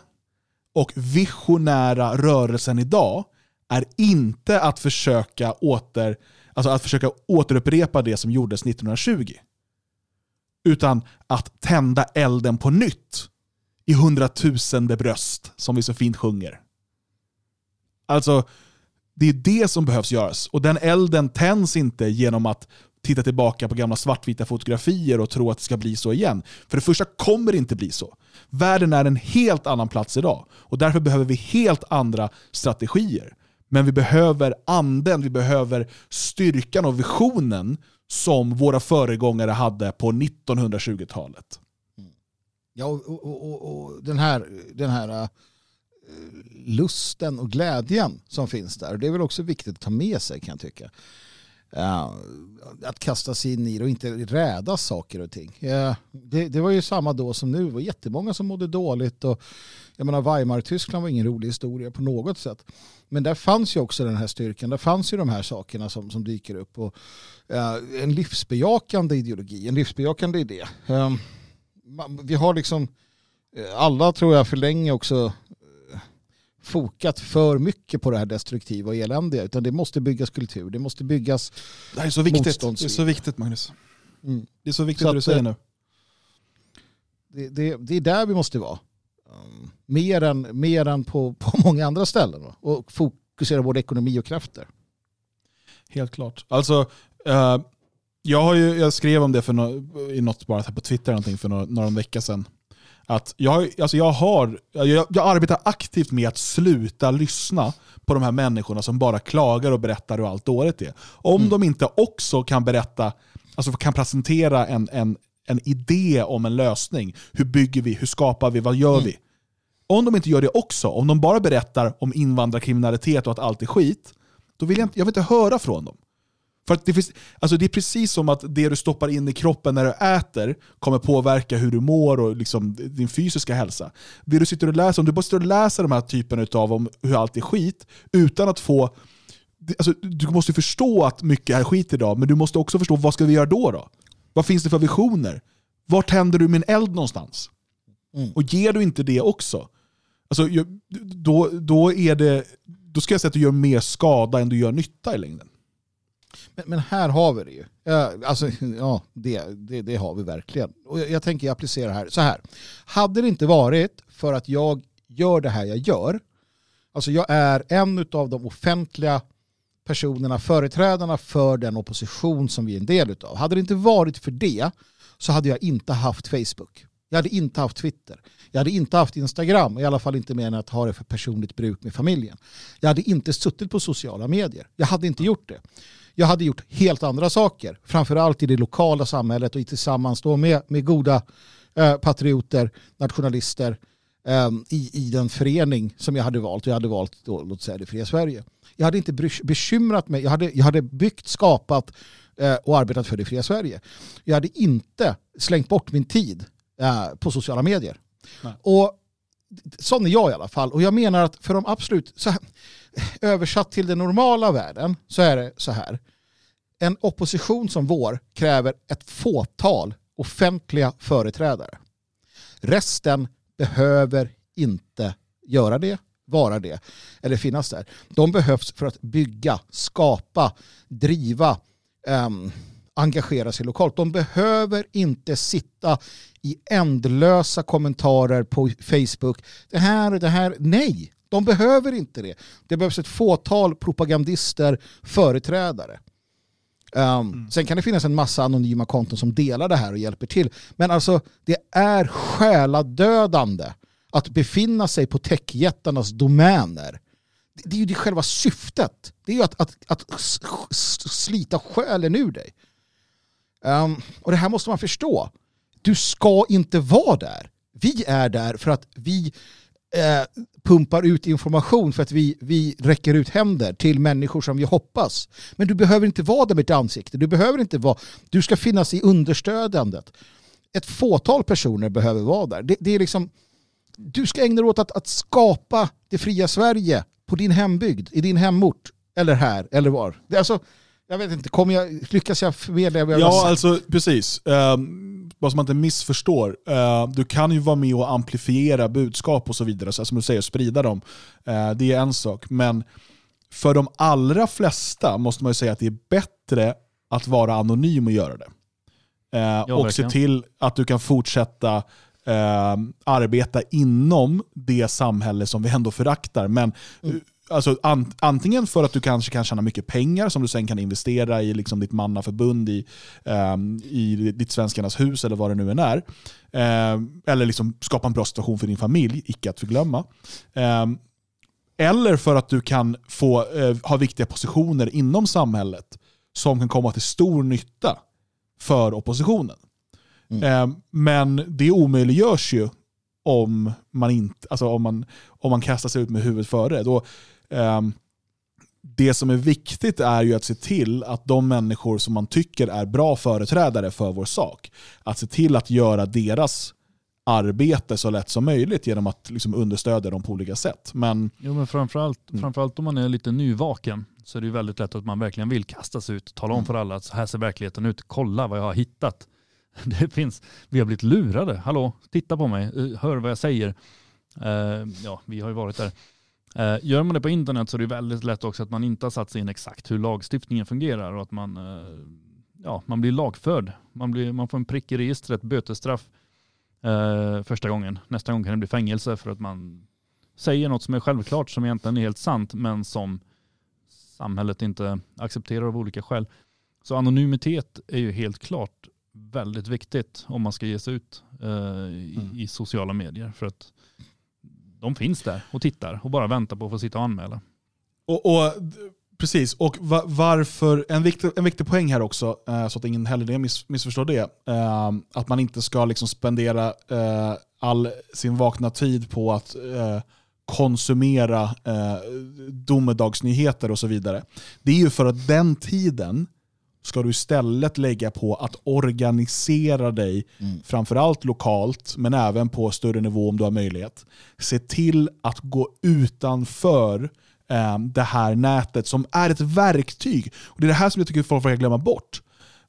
och visionära rörelsen idag är inte att försöka, åter, alltså att försöka återupprepa det som gjordes 1920. Utan att tända elden på nytt i hundratusende bröst, som vi så fint sjunger. Alltså, det är det som behövs göras. Och den elden tänds inte genom att titta tillbaka på gamla svartvita fotografier och tro att det ska bli så igen. För det första kommer det inte bli så. Världen är en helt annan plats idag och därför behöver vi helt andra strategier. Men vi behöver anden, vi behöver styrkan och visionen som våra föregångare hade på 1920-talet. Ja, och, och, och, och, den här, den här uh, lusten och glädjen som finns där, det är väl också viktigt att ta med sig kan jag tycka. Uh, att kasta sig in i det och inte räda saker och ting. Uh, det, det, var ju samma då som nu. Det var jättemånga som mådde dåligt. Och, jag menar, Weimar-Tyskland var ingen rolig historia på något sätt. Men där fanns ju också den här styrkan. Där fanns ju de här sakerna som, som dyker upp. Och, uh, en livsbejakande ideologi, en livsbejakande idé. vi har liksom, alla tror jag för länge också fokat för mycket på det här destruktiva och eländiga. Utan det måste byggas kultur, det måste byggas Det här är så viktigt, det är så viktigt Magnus. Mm. Det är så viktigt så det du säger nu. Det, det, det, är där vi måste vara. Um, mer än, mer än på, på många andra ställen. Va? Och fokusera både ekonomi och krafter. Helt klart. Alltså, uh, jag, har ju, jag skrev om det för no, i något bara på Twitter någonting för några, några veckor sedan att jag, alltså jag, har, jag, jag arbetar aktivt med att sluta lyssna på de här människorna som bara klagar och berättar hur allt dåligt är. Om mm. de inte också kan berätta, alltså kan presentera en, en, en idé om en lösning. Hur bygger vi? Hur skapar vi? Vad gör mm. vi? Om de inte gör det också, om de bara berättar om invandrarkriminalitet och att allt är skit, då vill jag, inte, jag vill inte höra från dem. För att det, finns, alltså det är precis som att det du stoppar in i kroppen när du äter kommer påverka hur du mår och liksom din fysiska hälsa. Det du sitter och läser, om du bara sitter och läser de här typerna av om hur allt är skit utan att få Alltså, du måste förstå att mycket är skit idag, men du måste också förstå vad ska vi göra då? då? Vad finns det för visioner? Var tänder du min eld någonstans? Mm. Och ger du inte det också, alltså, då, då, är det, då ska jag säga att du gör mer skada än du gör nytta i längden. Men, men här har vi det ju. Alltså, ja, det, det, det, har vi verkligen. Och jag, jag tänker applicera här. Så här. Hade det inte varit för att jag gör det här jag gör, alltså jag är en av de offentliga personerna, företrädarna för den opposition som vi är en del av. Hade det inte varit för det så hade jag inte haft Facebook. Jag hade inte haft Twitter. Jag hade inte haft Instagram, i alla fall inte mer än att ha det för personligt bruk med familjen. Jag hade inte suttit på sociala medier. Jag hade inte gjort det. Jag hade gjort helt andra saker, framförallt i det lokala samhället och tillsammans då med, med goda eh, patrioter, nationalister eh, i, i den förening som jag hade valt. Jag hade valt, då, låt säga det fria Sverige. Jag hade inte bekymrat mig, jag hade, jag hade byggt, skapat eh, och arbetat för det fria Sverige. Jag hade inte slängt bort min tid eh, på sociala medier. Nej. Och Sån är jag i alla fall. Och jag menar att för de absolut, så här, översatt till den normala världen så är det så här. En opposition som vår kräver ett fåtal offentliga företrädare. Resten behöver inte göra det, vara det eller finnas där. De behövs för att bygga, skapa, driva, um, engagera sig lokalt. De behöver inte sitta i ändlösa kommentarer på Facebook. Det här och det här. Nej, de behöver inte det. Det behövs ett fåtal propagandister, företrädare. Um, mm. Sen kan det finnas en massa anonyma konton som delar det här och hjälper till. Men alltså det är själadödande att befinna sig på techjättarnas domäner. Det är ju det själva syftet. Det är ju att, att, att slita själen ur dig. Um, och det här måste man förstå. Du ska inte vara där. Vi är där för att vi eh, pumpar ut information för att vi, vi räcker ut händer till människor som vi hoppas. Men du behöver inte vara där med ett ansikte. Du behöver inte vara, du ska finnas i understödandet. Ett fåtal personer behöver vara där. Det, det är liksom, du ska ägna dig åt att, att skapa det fria Sverige på din hembygd, i din hemort, eller här, eller var. Det är alltså, jag vet inte, kommer jag, lyckas jag förmedla vad jag Ja, alltså precis. Um, bara så man inte missförstår. Uh, du kan ju vara med och amplifiera budskap och så vidare, så som du säger, sprida dem. Uh, det är en sak. Men för de allra flesta måste man ju säga att det är bättre att vara anonym och göra det. Uh, ja, och verkligen. se till att du kan fortsätta arbeta inom det samhälle som vi ändå föraktar. Men mm Alltså, an, antingen för att du kanske kan tjäna mycket pengar som du sen kan investera i liksom ditt mannaförbund, i, um, i ditt Svenskarnas hus eller vad det nu än är. Um, eller liksom skapa en bra situation för din familj, icke att förglömma. Um, eller för att du kan få uh, ha viktiga positioner inom samhället som kan komma till stor nytta för oppositionen. Mm. men det omöjliggörs ju om man, inte, alltså om, man, om man kastar sig ut med huvudet före. Då, det som är viktigt är ju att se till att de människor som man tycker är bra företrädare för vår sak, att se till att göra deras arbete så lätt som möjligt genom att liksom understödja dem på olika sätt. Men, jo, men framförallt, mm. framförallt om man är lite nyvaken så är det väldigt lätt att man verkligen vill kasta sig ut och tala om mm. för alla att så här ser verkligheten ut, kolla vad jag har hittat. Det finns, vi har blivit lurade, hallå, titta på mig, hör vad jag säger. Uh, ja, vi har ju varit där. Eh, gör man det på internet så är det väldigt lätt också att man inte har satt sig in exakt hur lagstiftningen fungerar och att man, eh, ja, man blir lagförd. Man, blir, man får en prick i registret, bötesstraff eh, första gången. Nästa gång kan det bli fängelse för att man säger något som är självklart som egentligen är helt sant men som samhället inte accepterar av olika skäl. Så anonymitet är ju helt klart väldigt viktigt om man ska ge sig ut eh, i, mm. i, sociala medier. För att de finns där och tittar och bara väntar på att få sitta och anmäla. Och, och Precis, och varför, en viktig, en viktig poäng här också, eh, så att ingen heller miss, missförstår det, eh, att man inte ska liksom spendera eh, all sin vakna tid på att konsumera domedagsnyheter och så vidare. Det är ju för att den tiden ska du istället lägga på att organisera dig, Mm. framförallt lokalt, men även på större nivå om du har möjlighet. Se till att gå utanför eh, det här nätet som är ett verktyg. Och Det är det här som jag tycker folk får glömma bort.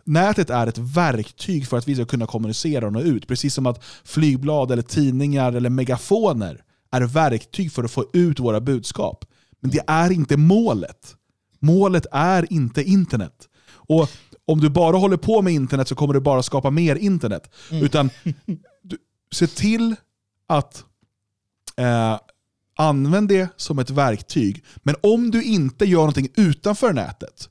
Nätet är ett verktyg för att vi ska kunna kommunicera och nå ut. Precis som att flygblad, eller tidningar eller megafoner är verktyg för att få ut våra budskap. Men det är inte målet. Målet är inte internet. Och om du bara håller på med internet så kommer du bara skapa mer internet. Utan du, se till att eh, använd det som ett verktyg. Men om du inte gör någonting utanför nätet,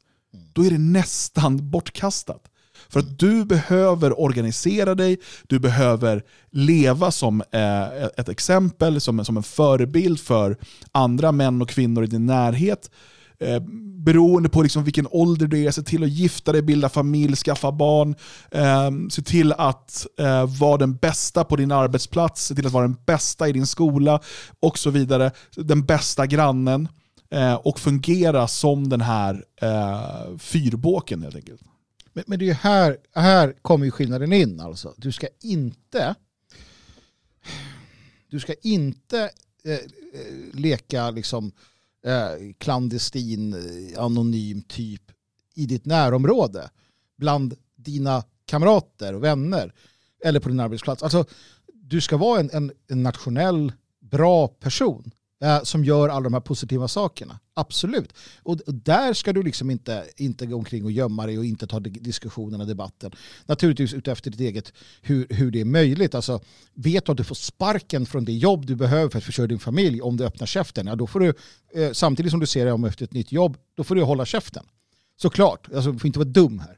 då är det nästan bortkastat. För att du behöver organisera dig, du behöver leva som eh, ett exempel, som, som en förebild för andra män och kvinnor i din närhet. Eh, beroende på liksom vilken ålder du är, se till att gifta dig, bilda familj, skaffa barn. Eh, se till att eh, vara den bästa på din arbetsplats, se till att vara den bästa i din skola och så vidare. Den bästa grannen. Eh, och fungera som den här eh, fyrbåken helt enkelt. Men, men det är ju här, här kommer ju skillnaden in alltså. Du ska inte du ska inte eh, eh leka liksom eh, klandestin, eh, anonym typ i ditt närområde bland dina kamrater och vänner eller på din arbetsplats. Alltså, du ska vara en, en, en nationell bra person Eh, som gör alla de här positiva sakerna. Absolut. Och, där ska du liksom inte, inte gå omkring och gömma dig och inte ta diskussionen och debatten. Naturligtvis utefter ditt eget hur, hur det är möjligt. Alltså, vet du att du får sparken från det jobb du behöver för att försörja din familj om du öppnar käften, ja, då får du, eh, samtidigt som du ser dig om efter ett nytt jobb, då får du hålla käften. Såklart, alltså, du får inte vara dum här.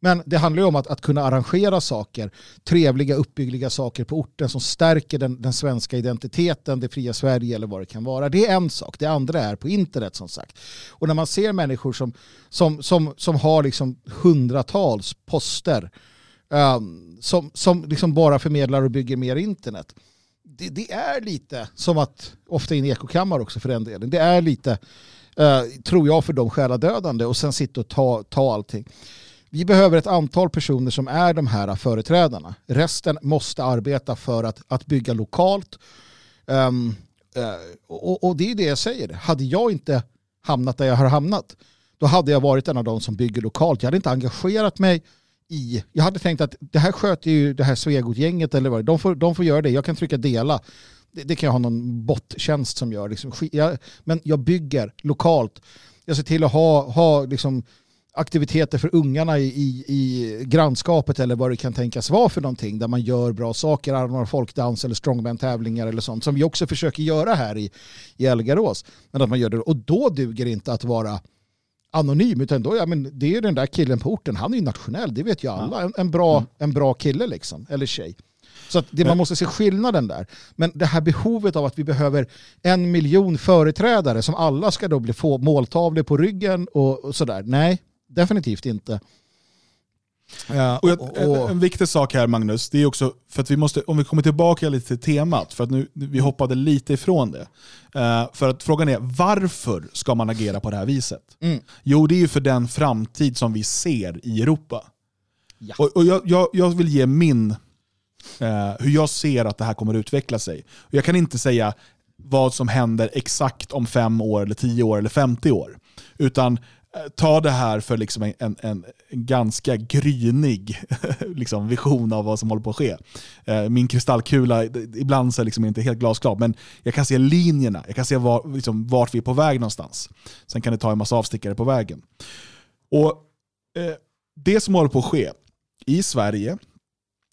Men det handlar ju om att, att kunna arrangera saker, trevliga, uppbyggliga saker på orten som stärker den, den svenska identiteten, det fria Sverige eller vad det kan vara. Det är en sak. Det andra är på internet som sagt. Och när man ser människor som, som, som, som har liksom hundratals poster um, som, som liksom bara förmedlar och bygger mer internet. Det, det är lite som att, ofta i en ekokammare också för den delen, det är lite, uh, tror jag, för de själadödande och sen sitta och ta, ta allting. Vi behöver ett antal personer som är de här företrädarna. Resten måste arbeta för att, att bygga lokalt. Um, uh, och, och det är det jag säger. Hade jag inte hamnat där jag har hamnat, då hade jag varit en av de som bygger lokalt. Jag hade inte engagerat mig i... Jag hade tänkt att det här sköter ju det här Svegot-gänget eller vad de får, de får göra det. Jag kan trycka dela. Det, det kan jag ha någon bottjänst som gör. Liksom. Jag, men jag bygger lokalt. Jag ser till att ha, ha liksom aktiviteter för ungarna i, i, i grannskapet eller vad det kan tänkas vara för någonting där man gör bra saker, armar folkdans eller strongman-tävlingar eller sånt som vi också försöker göra här i, i Elgarås. Men att man gör det, och då duger det inte att vara anonym utan då, ja, men det är ju den där killen på orten, han är ju nationell, det vet ju alla. En, en, bra, en bra kille liksom, eller tjej. Så det, man måste se skillnaden där. Men det här behovet av att vi behöver en miljon företrädare som alla ska då bli få måltavlor på ryggen och, och sådär. Nej, definitivt inte. Ja, Och jag, en, en viktig sak här Magnus, det är också för att vi måste, om vi kommer tillbaka lite till temat, för att nu, vi hoppade lite ifrån det. Eh, för att frågan är, varför ska man agera på det här viset? Mm. Jo, det är ju för den framtid som vi ser i Europa. Ja. Och, och jag, jag, jag vill ge min, eh, hur jag ser att det här kommer att utveckla sig. Och jag kan inte säga vad som händer exakt om fem år, eller tio år eller 50 år. Utan eh, ta det här för liksom en, en, en ganska grynig liksom vision av vad som håller på att ske. Eh, min kristallkula, ibland så är liksom inte helt glasklar, men jag kan se linjerna, jag kan se var, liksom, vart vi är på väg någonstans. Sen kan det ta en massa avstickare på vägen. Och eh, Det som håller på att ske i Sverige,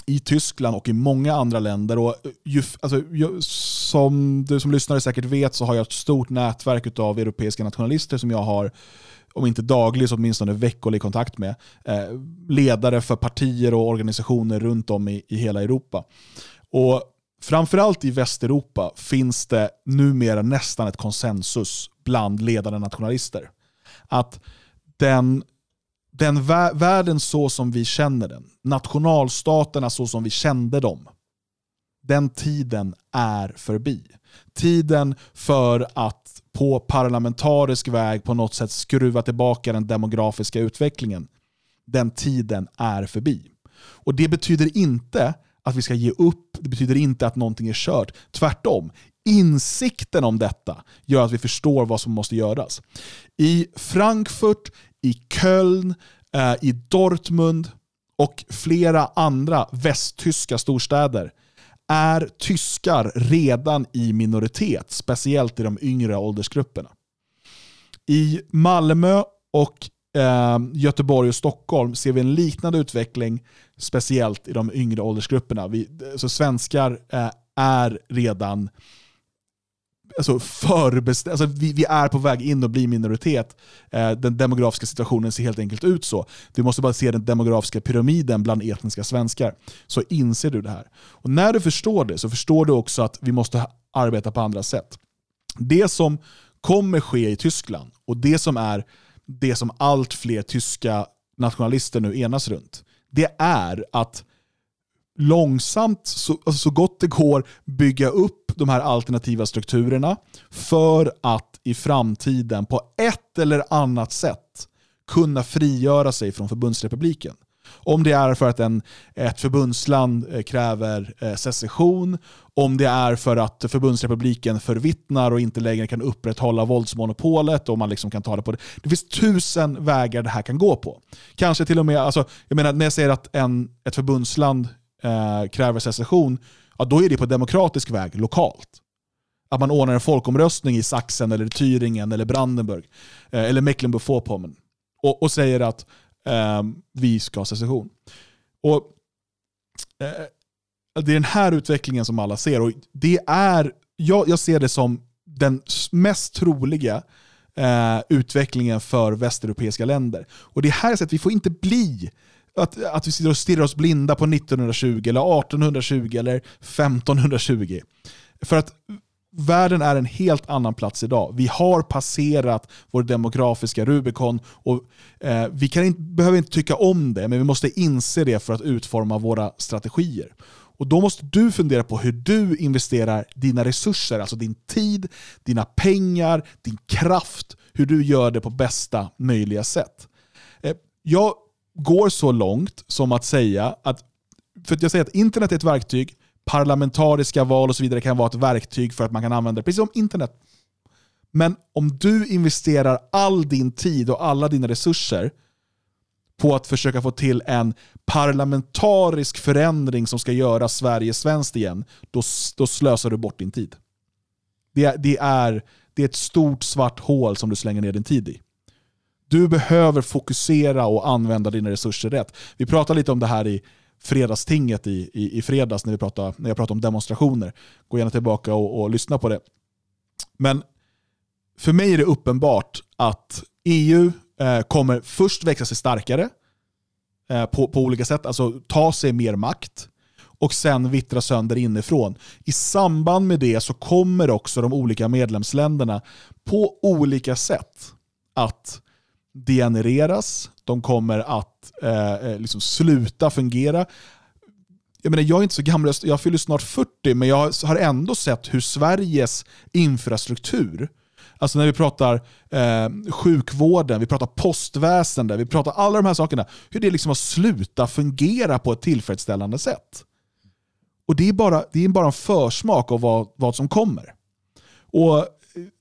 i Tyskland och i många andra länder. Och eh, ju, alltså, ju, som du som lyssnare säkert vet så har jag ett stort nätverk av europeiska nationalister som jag har, om inte daglig så åtminstone veckolig kontakt med. Eh, ledare för partier och organisationer runt om i, i hela Europa. Och Framförallt i Västeuropa finns det numera nästan ett konsensus bland ledande nationalister. Att den den vä- världen så som vi känner den, nationalstaterna så som vi kände dem, den tiden är förbi. Tiden för att på parlamentarisk väg på något sätt skruva tillbaka den demografiska utvecklingen, Den tiden är förbi. Och Det betyder inte att vi ska ge upp, det betyder inte att någonting är kört. Tvärtom, insikten om detta gör att vi förstår vad som måste göras. I Frankfurt, i Köln, eh, i Dortmund och flera andra västtyska storstäder är tyskar redan i minoritet, speciellt i de yngre åldersgrupperna. I Malmö och eh, Göteborg och Stockholm ser vi en liknande utveckling, speciellt i de yngre åldersgrupperna. Vi, så svenskar eh, är redan alltså förbestämd, alltså vi, vi, är på väg in och bli minoritet. Eh, den demografiska situationen ser helt enkelt ut så. Du måste bara se den demografiska pyramiden bland etniska svenskar. Så inser du det här. Och När du förstår det så förstår du också att vi måste arbeta på andra sätt. Det som kommer ske i Tyskland och det som är det som allt fler tyska nationalister nu enas runt, det är att långsamt, så, alltså så gott det går, bygga upp de här alternativa strukturerna för att i framtiden på ett eller annat sätt kunna frigöra sig från förbundsrepubliken. Om det är för att en, ett förbundsland eh, kräver eh, secession, om det är för att förbundsrepubliken förvittnar och inte längre kan upprätthålla våldsmonopolet och man liksom kan ta det på det. Det finns tusen vägar det här kan gå på. Kanske till och med, alltså, jag menar när jag säger att en, ett förbundsland eh, kräver secession, ja, då är det på demokratisk väg lokalt. Att man ordnar en folkomröstning i Sachsen, eller Thüringen, eller Brandenburg, eh, eller Mecklenburg-Vorpommern och, och, säger att eh, vi ska ha secession. Och, eh, det är den här utvecklingen som alla ser. Och det är, jag, jag ser det som den mest troliga eh, utvecklingen för västeuropeiska länder. Och det är här att vi får inte bli att, att vi sitter och stirrar oss blinda på 1920, eller 1820 eller 1520. För att världen är en helt annan plats idag. Vi har passerat vår demografiska Rubicon och eh, vi kan inte, behöver inte tycka om det, men vi måste inse det för att utforma våra strategier. Och Då måste du fundera på hur du investerar dina resurser, alltså din tid, dina pengar, din kraft, hur du gör det på bästa möjliga sätt. Eh, jag går så långt som att säga att, för att jag säger att internet är ett verktyg, parlamentariska val och så vidare kan vara ett verktyg för att man kan använda det, precis som internet. Men om du investerar all din tid och alla dina resurser på att försöka få till en parlamentarisk förändring som ska göra Sverige svenskt igen, då, då slösar du bort din tid. Det, det, är, det är ett stort svart hål som du slänger ner din tid i. Du behöver fokusera och använda dina resurser rätt. Vi pratade lite om det här i fredagstinget i, i, i fredags när, vi pratade, när jag pratade om demonstrationer. Gå gärna tillbaka och, och lyssna på det. Men för mig är det uppenbart att EU eh, kommer först växa sig starkare eh, på, på olika sätt, alltså ta sig mer makt och sen vittra sönder inifrån. I samband med det så kommer också de olika medlemsländerna på olika sätt att degenereras, de kommer att eh, eh, liksom sluta fungera. Jag, menar, jag är inte så gammal, jag fyller snart 40, men jag har ändå sett hur Sveriges infrastruktur, alltså när vi pratar eh, sjukvården, vi pratar postväsende, vi pratar alla de här sakerna, hur det liksom har slutat fungera på ett tillfredsställande sätt. Och Det är bara, det är bara en försmak av vad, vad som kommer. Och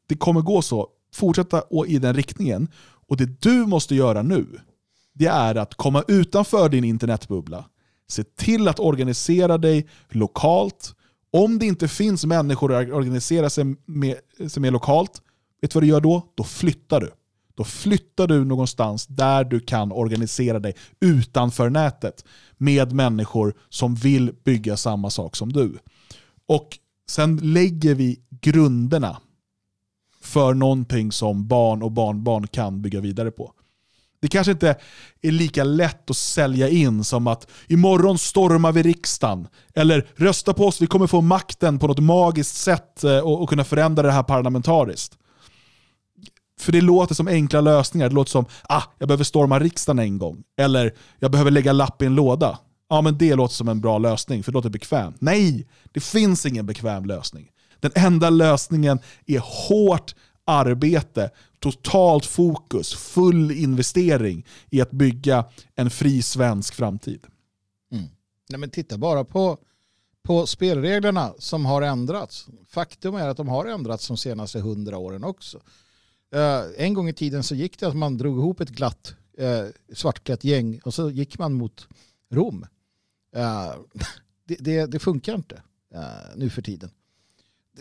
Det kommer gå så, fortsätta i den riktningen. Och det du måste göra nu, det är att komma utanför din internetbubbla. Se till att organisera dig lokalt. Om det inte finns människor att organisera sig med, sig med lokalt, vet du vad du gör då? Då flyttar du. Då flyttar du någonstans där du kan organisera dig utanför nätet med människor som vill bygga samma sak som du. Och Sen lägger vi grunderna för någonting som barn och barnbarn kan bygga vidare på. Det kanske inte är lika lätt att sälja in som att imorgon stormar vi riksdagen. Eller rösta på oss, vi kommer få makten på något magiskt sätt eh, och, och kunna förändra det här parlamentariskt. För det låter som enkla lösningar. Det låter som ah, jag behöver storma riksdagen en gång. Eller jag behöver lägga lapp i en låda. Ja, men det låter som en bra lösning, för det låter bekvämt. Nej, det finns ingen bekväm lösning. Den enda lösningen är hårt arbete, totalt fokus, full investering i att bygga en fri svensk framtid. Mm. Nej, men titta bara på, på spelreglerna som har ändrats. Faktum är att de har ändrats de senaste hundra åren också. Uh, en gång i tiden så gick det att man drog ihop ett glatt eh, uh, svartklätt gäng och så gick man mot Rom. Uh, det, det, det, funkar inte nu för tiden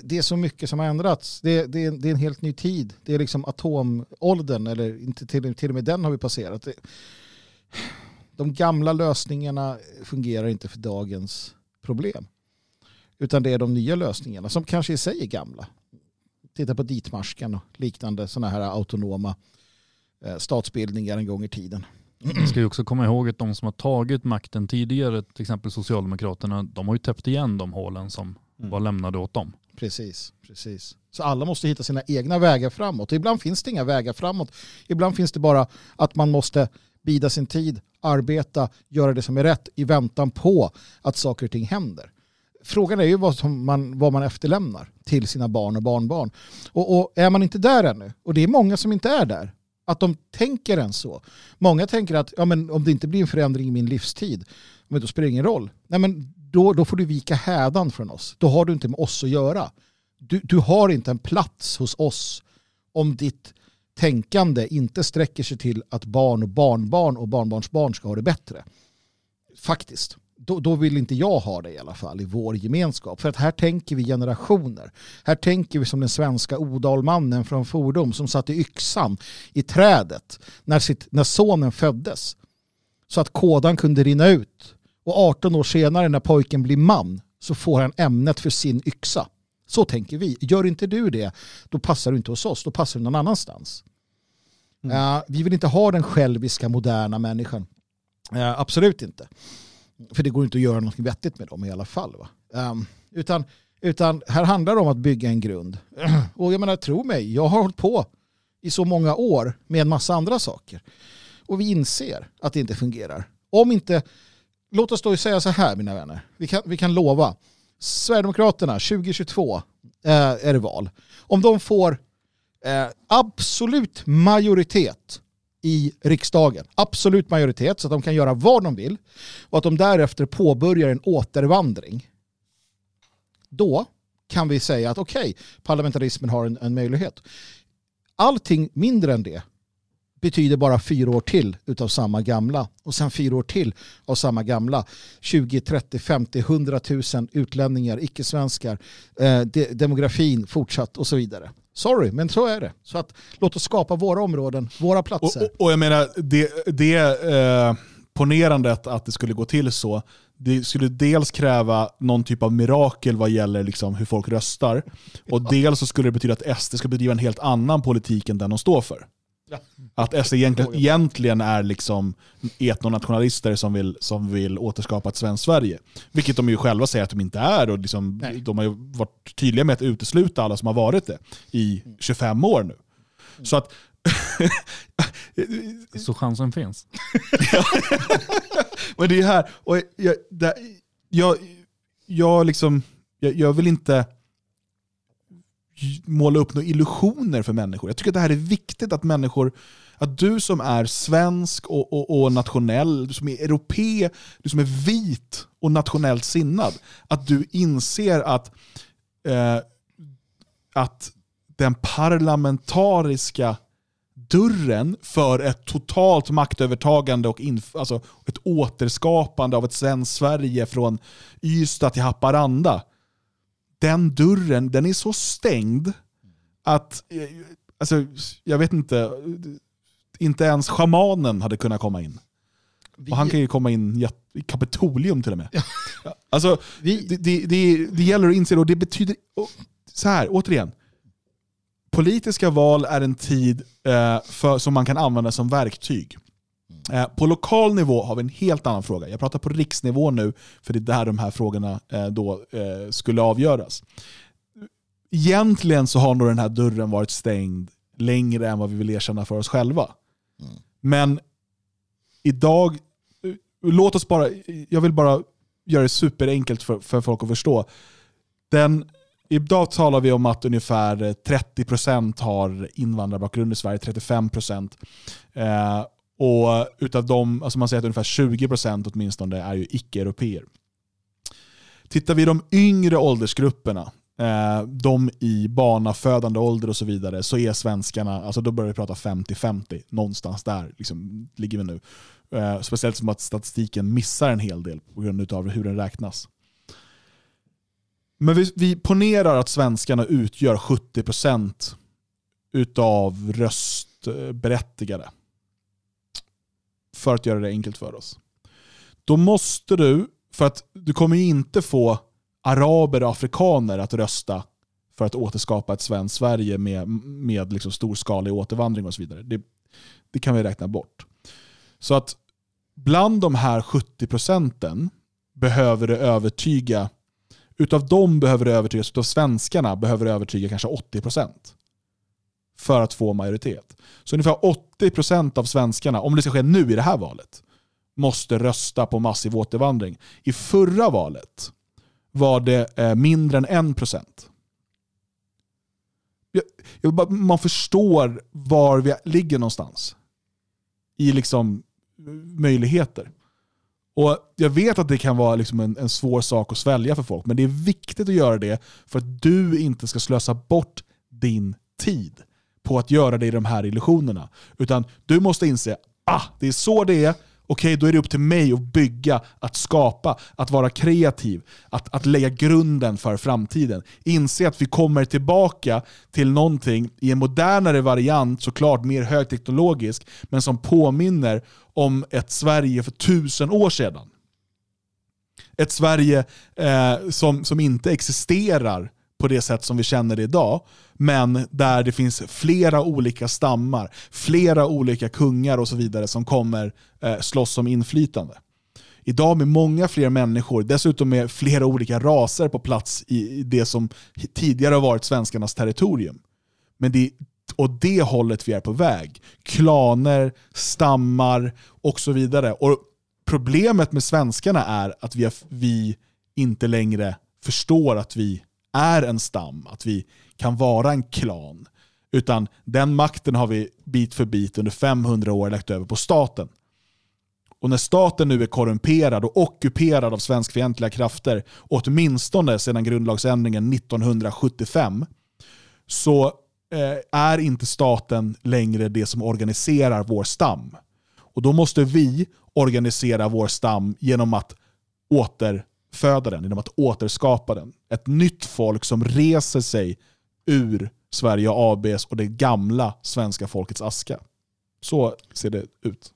det är så mycket som har ändrats. Det, det, det, är en helt ny tid. Det är liksom atomåldern, eller inte till, till och med den har vi passerat. Det, de gamla lösningarna fungerar inte för dagens problem. Utan det är de nya lösningarna som kanske i sig är gamla. Titta på ditmarsken och liknande sådana här autonoma eh, statsbildningar en gång i tiden. Vi ska ju också komma ihåg att de som har tagit makten tidigare, till exempel Socialdemokraterna, de har ju täppt igen de hålen som mm. var lämnade åt dem. Precis, precis. Så alla måste hitta sina egna vägar framåt. Ibland finns det inga vägar framåt. Ibland finns det bara att man måste bida sin tid, arbeta, göra det som är rätt i väntan på att saker och ting händer. Frågan är ju vad, man, vad man efterlämnar till sina barn och barnbarn. Och, och är man inte där ännu, och det är många som inte är där, att de tänker än så. Många tänker att ja, men om det inte blir en förändring i min livstid, men då spelar det ingen roll. Nej, men då, då får du vika hädan från oss. Då har du inte med oss att göra. Du, du har inte en plats hos oss om ditt tänkande inte sträcker sig till att barn och barnbarn och barnbarnsbarn ska ha det bättre. Faktiskt. Då, då, vill inte jag ha det i alla fall i vår gemenskap. För att här tänker vi generationer. Här tänker vi som den svenska odalmannen från Fordom som satte yxan i trädet när, sitt, när sonen föddes. Så att kådan kunde rinna ut och 18 år senare när pojken blir man så får han ämnet för sin yxa. Så tänker vi. Gör inte du det, då passar du inte hos oss. Då passar du någon annanstans. Mm. Uh, vi vill inte ha den själviska moderna människan. Uh, absolut inte. För det går inte att göra något vettigt med dem i alla fall. Um, utan, utan här handlar det om att bygga en grund. Och jag menar, tro mig, jag har hållit på i så många år med en massa andra saker. Och vi inser att det inte fungerar. Om inte låt oss då säga så här mina vänner. Vi kan, vi kan lova. Sverigedemokraterna 2022 eh, är det val. Om de får eh, absolut majoritet i riksdagen, absolut majoritet så att de kan göra vad de vill och att de därefter påbörjar en återvandring. Då kan vi säga att okej, okay, parlamentarismen har en, en möjlighet. Allting mindre än det betyder bara fyra år till utav samma gamla och sen fyra år till av samma gamla. 20, 30, 50, 100 000 utlänningar, icke-svenskar, eh, de, demografin fortsatt och så vidare. Sorry, men så är det. Så att låt oss skapa våra områden, våra platser. Och, och, och jag menar, det, det eh, ponerandet att det skulle gå till så, det skulle dels kräva någon typ av mirakel vad gäller liksom hur folk röstar. Och dels så skulle det betyda att SD ska bedriva en helt annan politik än den de står för. Att SD egentligen, egentligen är liksom etnonationalister som vill, som vill återskapa ett svenskt Sverige. Vilket de ju själva säger att de inte är. Och liksom, de har ju varit tydliga med att utesluta alla som har varit det i 25 år nu. Så att... Så chansen finns. Men det är här, och jag, det, jag, jag, liksom, jag, jag vill inte måla upp några illusioner för människor. Jag tycker att det här är viktigt att människor, att du som är svensk och, och, och nationell, du som är europe, du som är vit och nationellt sinnad, att du inser att, eh, att den parlamentariska dörren för ett totalt maktövertagande och inf- alltså ett återskapande av ett svenskt Sverige från Ystad till Haparanda den dörren den är så stängd att, alltså, jag vet inte, inte ens shamanen hade kunnat komma in. Vi... Och han kan ju komma in i Kapitolium till och med. alltså, Vi... det, det, det, det, gäller att inse och det betyder, så här, återigen, politiska val är en tid eh, för, som man kan använda som verktyg. Eh, på lokal nivå har vi en helt annan fråga. Jag pratar på riksnivå nu, för det är där de här frågorna eh, då eh, skulle avgöras. Egentligen så har nog den här dörren varit stängd längre än vad vi vill erkänna för oss själva. Mm. Men idag, låt oss bara, jag vill bara göra det superenkelt för, för folk att förstå. Den idag talar vi om att ungefär 30% har invandrarbakgrund i Sverige, 35%. Eh, och utav dem, alltså man säger att ungefär 20% åtminstone är ju icke-europeer. Tittar vi de yngre åldersgrupperna, eh, de i barnafödande ålder och så vidare, så är svenskarna, alltså då börjar vi prata 50-50, någonstans där liksom, ligger vi nu. Eh, speciellt som att statistiken missar en hel del på grund av hur den räknas. Men vi, vi ponerar att svenskarna utgör 70% utav röstberättigade. För att göra det enkelt för oss. Då måste du, för att du kommer inte få araber och afrikaner att rösta för att återskapa ett svenskt Sverige med, med liksom storskalig återvandring och så vidare. Det, det kan vi räkna bort. Så att bland de här 70 procenten behöver du övertyga, utav dem behöver du övertyga, utav svenskarna behöver du övertyga kanske 80 procent för att få majoritet. Så ungefär 80% av svenskarna, om det ska ske nu i det här valet, måste rösta på massiv återvandring. I förra valet var det eh, mindre än 1%. Man förstår var vi ligger någonstans i liksom eh, möjligheter. Och Jag vet att det kan vara liksom en, en svår sak att svälja för folk, men det är viktigt att göra det för att du inte ska slösa bort din tid på att göra dig de här illusionerna. Utan du måste inse, ah, det är så det är, okej då är det upp till mig att bygga, att skapa, att vara kreativ, att, att lägga grunden för framtiden. Inse att vi kommer tillbaka till någonting i en modernare variant, såklart mer högteknologisk, men som påminner om ett Sverige för tusen år sedan. Ett Sverige eh, som, som inte existerar på det sätt som vi känner det idag, men där det finns flera olika stammar, flera olika kungar och så vidare som kommer eh, slåss om inflytande. Idag med många fler människor, dessutom med flera olika raser på plats i det som tidigare har varit svenskarnas territorium. Men det är åt det hållet vi är på väg. Klaner, stammar och så vidare. Och Problemet med svenskarna är att vi, vi inte längre förstår att vi är en stam, att vi kan vara en klan. Utan den makten har vi bit för bit under 500 år lagt över på staten. Och när staten nu är korrumperad och ockuperad av svenskfientliga krafter, åtminstone sedan grundlagsändringen 1975, så eh, är inte staten längre det som organiserar vår stam. Och Då måste vi organisera vår stam genom att återföda den, genom att återskapa den. Ett nytt folk som reser sig ur Sverige ABs och det gamla svenska folkets aska. Så ser det ut.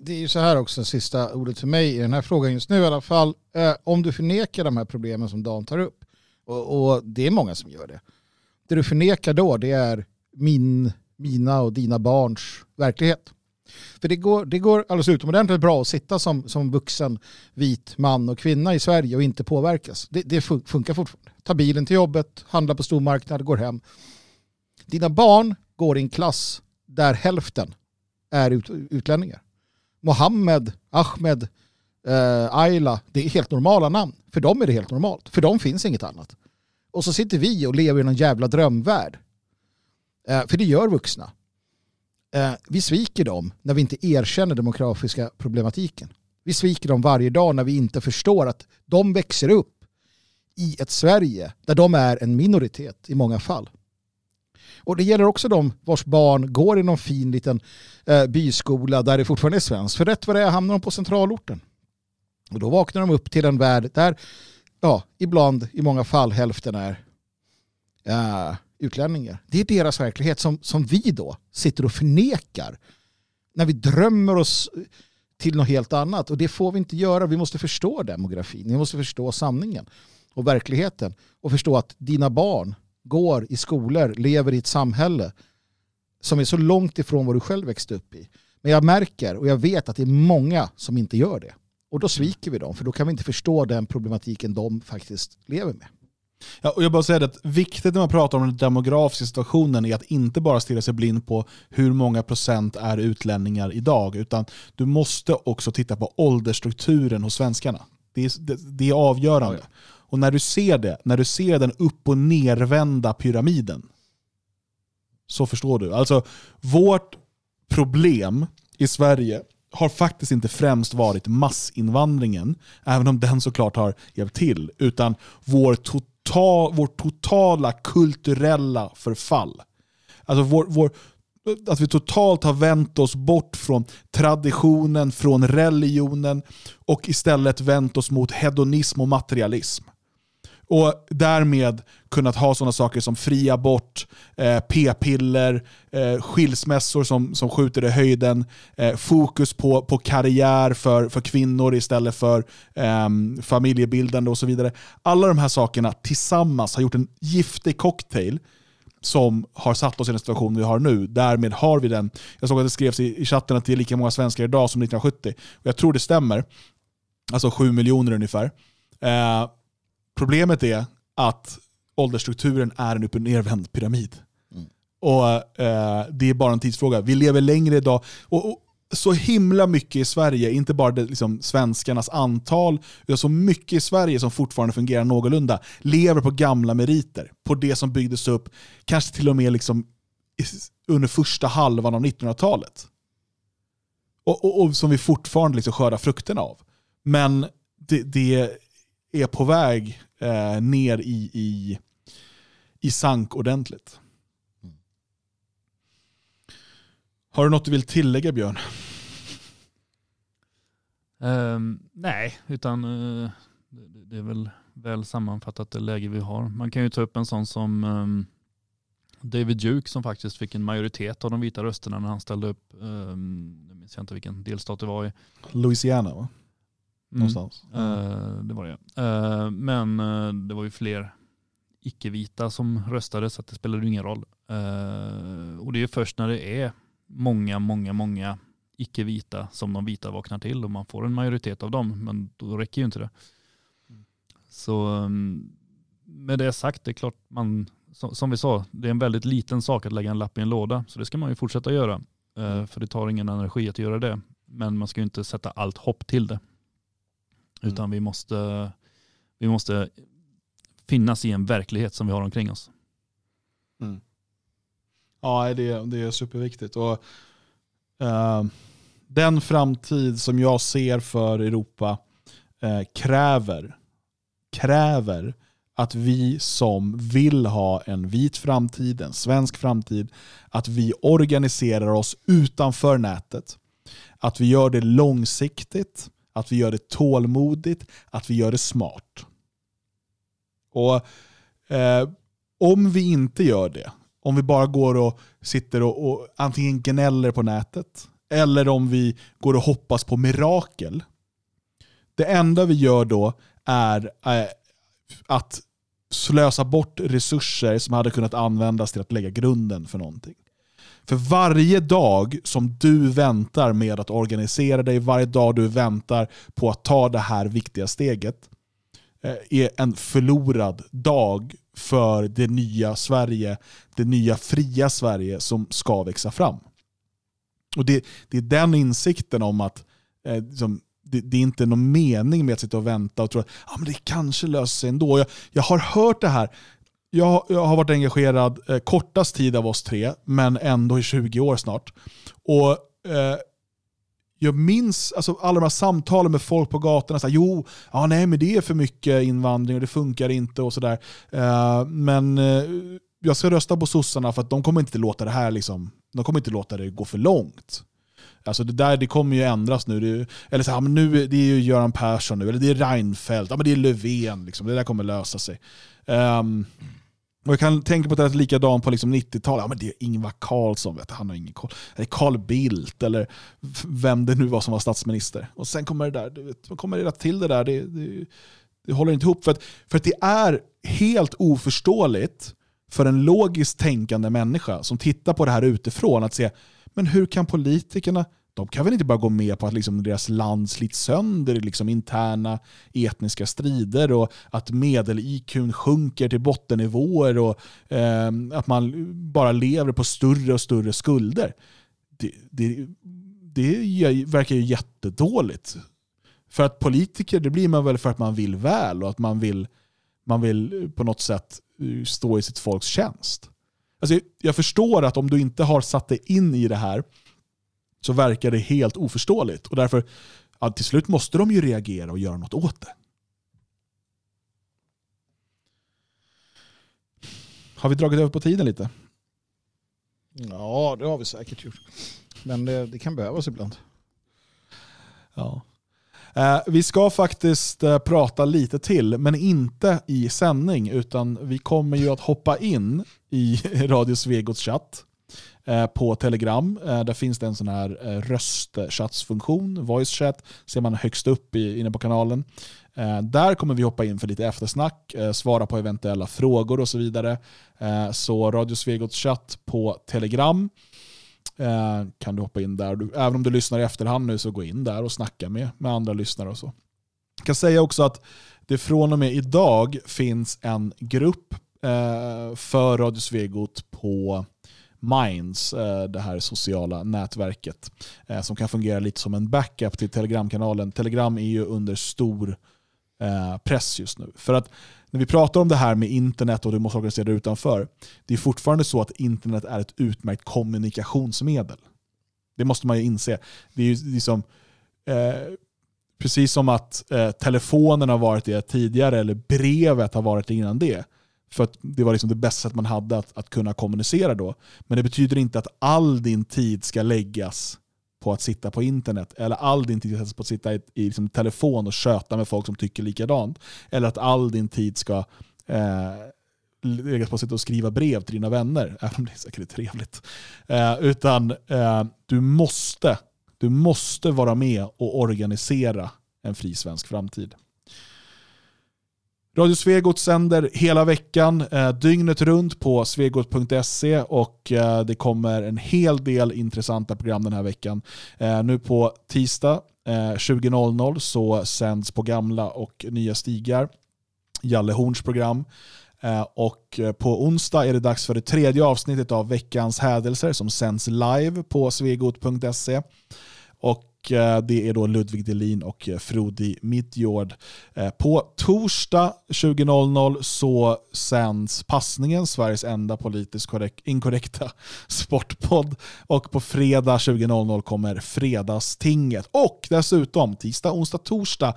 Det är ju så här också, sista ordet för mig i den här frågan just nu i alla fall. Eh, om du förnekar de här problemen som Dan tar upp, och, och, det är många som gör det. Det du förnekar då det är min, mina och dina barns verklighet. För det går, det går alldeles utomordentligt bra att sitta som, som vuxen vit man och kvinna i Sverige och inte påverkas. Det, det funkar fortfarande. Ta bilen till jobbet, handla på stormarknad, går hem. Dina barn går i en klass där hälften är ut, utlänningar. Mohammed, Ahmed, eh, Ayla, det är helt normala namn. För dem är det helt normalt. För dem finns inget annat. Och så sitter vi och lever i någon jävla drömvärld. Eh, för det gör vuxna. Eh, vi sviker dem när vi inte erkänner demografiska problematiken. Vi sviker dem varje dag när vi inte förstår att de växer upp i ett Sverige där de är en minoritet i många fall. Och det gäller också de vars barn går i någon fin liten eh, byskola där det fortfarande är svenskt. För rätt vad det är hamnar de på centralorten. Och då vaknar de upp till en värld där, ja, ibland, i många fall, hälften är uh, utlänningar. Det är deras verklighet som, som vi då sitter och förnekar när vi drömmer oss till något helt annat. Och det får vi inte göra. Vi måste förstå demografin. Vi måste förstå sanningen och verkligheten och förstå att dina barn går i skolor, lever i ett samhälle som är så långt ifrån vad du själv växte upp i. Men jag märker och jag vet att det är många som inte gör det. Och då sviker vi dem, för då kan vi inte förstå den problematiken de faktiskt lever med. Ja, och jag bara säger att viktigt när man pratar om den demografiska situationen är att inte bara stirra sig blind på hur många procent är utlänningar idag, utan du måste också titta på åldersstrukturen hos svenskarna. Det är, det, det är avgörande. Ja, ja. Och när du ser det, när du ser den upp och nervända pyramiden, så förstår du. Alltså, vårt problem i Sverige har faktiskt inte främst varit massinvandringen, även om den såklart har hjälpt till, utan vår total, vårt totala kulturella förfall. Alltså vår, vår, att vi totalt har vänt oss bort från traditionen, från religionen och istället vänt oss mot hedonism och materialism. Och därmed kunnat ha sådana saker som fri abort, eh, p-piller, eh, skilsmässor som, som skjuter i höjden, eh, fokus på, på karriär för, för kvinnor istället för eh, familjebildande och så vidare. Alla de här sakerna tillsammans har gjort en giftig cocktail som har satt oss i den situation vi har nu. Därmed har vi den. Jag såg att det skrevs i, i chatten att det är lika många svenskar idag som 1970. Och jag tror det stämmer. Alltså 7 miljoner ungefär. Eh, Problemet är att åldersstrukturen är en upp och nervänd pyramid. Mm. Och eh, Det är bara en tidsfråga. Vi lever längre idag. Och, och så himla mycket i Sverige, inte bara det, liksom, svenskarnas antal, utan så mycket i Sverige som fortfarande fungerar någorlunda, lever på gamla meriter. På det som byggdes upp, kanske till och med liksom, under första halvan av 1900-talet. Och, och, och, som vi fortfarande liksom skördar frukterna av. Men det, det är på väg eh, ner i, i, i sank ordentligt. Har du något du vill tillägga Björn? Um, nej, utan uh, det, det, är väl väl sammanfattat det läge vi har. Man kan ju ta upp en sån som um, David Duke som faktiskt fick en majoritet av de vita rösterna när han ställde upp. Um, jag minns inte vilken delstat det var i. Louisiana va? Mm. Någonstans. Mm. Det var det. Uh, men uh, det var ju fler icke-vita som röstade så det spelade ingen roll. och det är först när det är många, många, många icke-vita som de vita vaknar till och man får en majoritet av dem. Men då räcker ju inte det. Mm. Så um, med det sagt, det är klart man, som vi sa, det är en väldigt liten sak att lägga en lapp i en låda. Så det ska man ju fortsätta göra. Eh, mm. För det tar ingen energi att göra det. Men man ska ju inte sätta allt hopp till det. Mm. Utan vi måste, vi måste finnas i en verklighet som vi har omkring oss. Mm. Ja, det, det är superviktigt. Och, uh, den framtid som jag ser för Europa uh, kräver, kräver att vi som vill ha en vit framtid, en svensk framtid, att vi organiserar oss utanför nätet. Att vi gör det långsiktigt, att vi gör det tålmodigt, att vi gör det smart. Och eh, Om vi inte gör det, om vi bara går och sitter och, och antingen gnäller på nätet eller om vi går och hoppas på mirakel. Det enda vi gör då är eh, att slösa bort resurser som hade kunnat användas till att lägga grunden för någonting. För varje dag som du väntar med att organisera dig, varje dag du väntar på att ta det här viktiga steget, eh, är en förlorad dag för det nya Sverige, det nya fria Sverige som ska växa fram. Och Det, det är den insikten om att eh, liksom, det, det, är inte någon mening med att sitta och vänta och tro att ah, men det kanske löser sig ändå. Jag, jag har hört det här. Jag, jag har varit engagerad eh, kortast tid av oss tre, men ändå i 20 år snart. Och eh, jag minns alltså, alla de här samtalen med folk på gatorna. Så här, jo, ja, nej, men det är för mycket invandring och det funkar inte och sådär. Eh, men eh, jag ska rösta på sossarna för att de kommer inte låta det här liksom, de kommer inte låta det gå för långt. Alltså det där det kommer ju ändras nu. Det, eller så här, men nu det är ju Göran Persson nu, eller det är Reinfeldt, ja, men det är Löfven. Liksom. Det där kommer lösa sig. Um, och jag kan tänka på att det är likadant på liksom 90-talet. Ja, men det är Ingvar Carlsson, vet du, han har ingen koll. Eller Carl Bildt eller vem det nu var som var statsminister. Och sen kommer det där, du vet, man kommer det till det där. Det, det, det håller inte ihop. För att, för att det är helt oförståeligt för en logiskt tänkande människa som tittar på det här utifrån att se, men hur kan politikerna de kan väl inte bara gå med på att liksom deras land slits sönder i liksom interna etniska strider och att medel-IQ sjunker till bottennivåer och eh, att man bara lever på större och större skulder. Det, det, det verkar ju jättedåligt. För att politiker, det blir man väl för att man vill väl och att man vill man vill på något sätt eh, stå i sitt folks tjänst. Alltså, jag förstår att om du inte har satt dig in i det här så verkar det helt oförståeligt. Och därför, ja, till slut måste de ju reagera och göra något åt det. Har vi dragit över på tiden lite? Ja, det har vi säkert gjort. Men det, det kan behövas ibland. Ja. Eh, vi ska faktiskt eh, prata lite till, men inte i sändning, utan vi kommer ju att hoppa in i Radio Svegots chatt Eh, på Telegram. Eh, där finns det en sån här eh, röstchatsfunktion, voice chat, ser man högst upp inne på kanalen. Där kommer vi hoppa in för lite eftersnack, svara på eventuella frågor och så vidare. Så Radio Svegots chatt på Telegram kan du hoppa in där. Även om du lyssnar i efterhand nu så gå in där och snacka med, med andra lyssnare och så. Jag kan säga också att det från och med idag finns en grupp för Radio Svegot på Minds, eh, det här sociala nätverket, eh, som kan fungera lite som en backup till Telegramkanalen. Telegram är ju under stor eh, press just nu. För att när vi pratar om det här med internet och du måste organisera det utanför, det är fortfarande så att internet är ett utmärkt kommunikationsmedel. Det måste man ju inse. Det är ju liksom, eh, precis som att eh, telefonen har varit det tidigare, eller brevet har varit det innan det. För att det var liksom det bästa sätt man hade att, att kunna kommunicera då. Men det betyder inte att all din tid ska läggas på att sitta på internet. Eller all din tid ska på att sitta i, i liksom telefon och köta med folk som tycker likadant. Eller att all din tid ska eh, läggas på att sitta och skriva brev till dina vänner. Även om det är säkert trevligt. Eh, utan eh, du, måste, du måste vara med och organisera en fri svensk framtid. Radio Svegot sänder hela veckan, eh, dygnet runt på svegot.se och eh, det kommer en hel del intressanta program den här veckan. Eh, nu på tisdag eh, 20.00 så sänds på gamla och nya stigar Jalle Horns program. Eh, och eh, på onsdag är det dags för det tredje avsnittet av veckans hädelser som sänds live på svegot.se. Och Eh, det är då Ludvig Delin och eh, Frodi Midjord. Eh, på torsdag 20.00 så sänds Passningen, Sveriges enda politiskt inkorrekta sportpodd. Och på fredag 20.00 kommer Fredagstinget. Och dessutom tisdag, onsdag, torsdag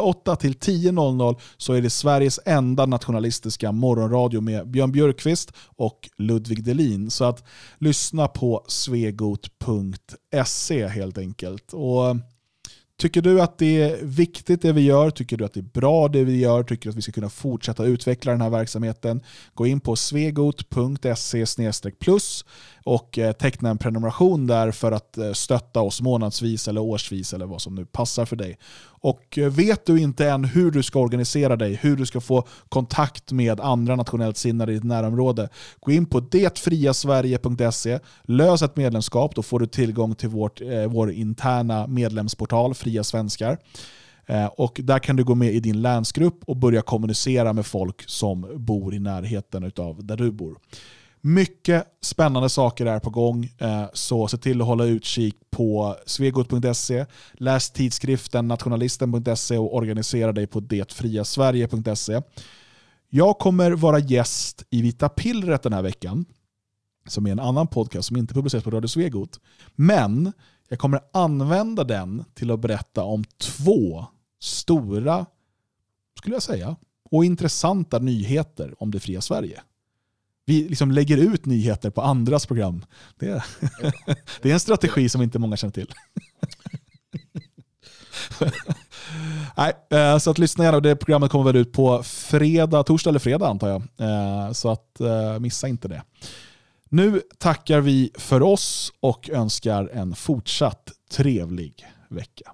08 till 10.00 så är det Sveriges enda nationalistiska morgonradio med Björn Björkqvist och Ludvig Delin. Så att lyssna på svegot.se se helt enkelt. Och eh, Tycker du att det är viktigt det vi gör? Tycker du att det är bra det vi gör? Tycker du att vi ska kunna fortsätta utveckla den här verksamheten? Gå in på svegot.se plus och eh, teckna en prenumeration där för att eh, stötta oss månadsvis eller årsvis eller vad som nu passar för dig. Och eh, vet du inte än hur du ska organisera dig, hur du ska få kontakt med andra nationellt sinnade i ditt närområde, gå in på detfriasverige.se, lös ett medlemskap, då får du tillgång till vårt, eh, vår interna medlemsportal Fria Svenskar. Eh, och där kan du gå med i din länsgrupp och börja kommunicera med folk som bor i närheten av där du bor. Mycket spännande saker är på gång, eh, så se till att hålla utkik på svegot.se. Läs tidskriften nationalisten.se och organisera dig på detfriasverige.se. Jag kommer vara gäst i Vita pillret den här veckan, som är en annan podcast som inte publiceras på Radio Svegot. Men jag kommer använda den till att berätta om två stora, skulle jag säga, och intressanta nyheter om det fria Sverige vi liksom lägger ut nyheter på andras program. Det är, det är en strategi som inte många känner till. Nej, eh, så att lyssna gärna. Det programmet kommer väl ut på fredag, torsdag eller fredag antar jag. Eh, så att eh, missa inte det. Nu tackar vi för oss och önskar en fortsatt trevlig vecka.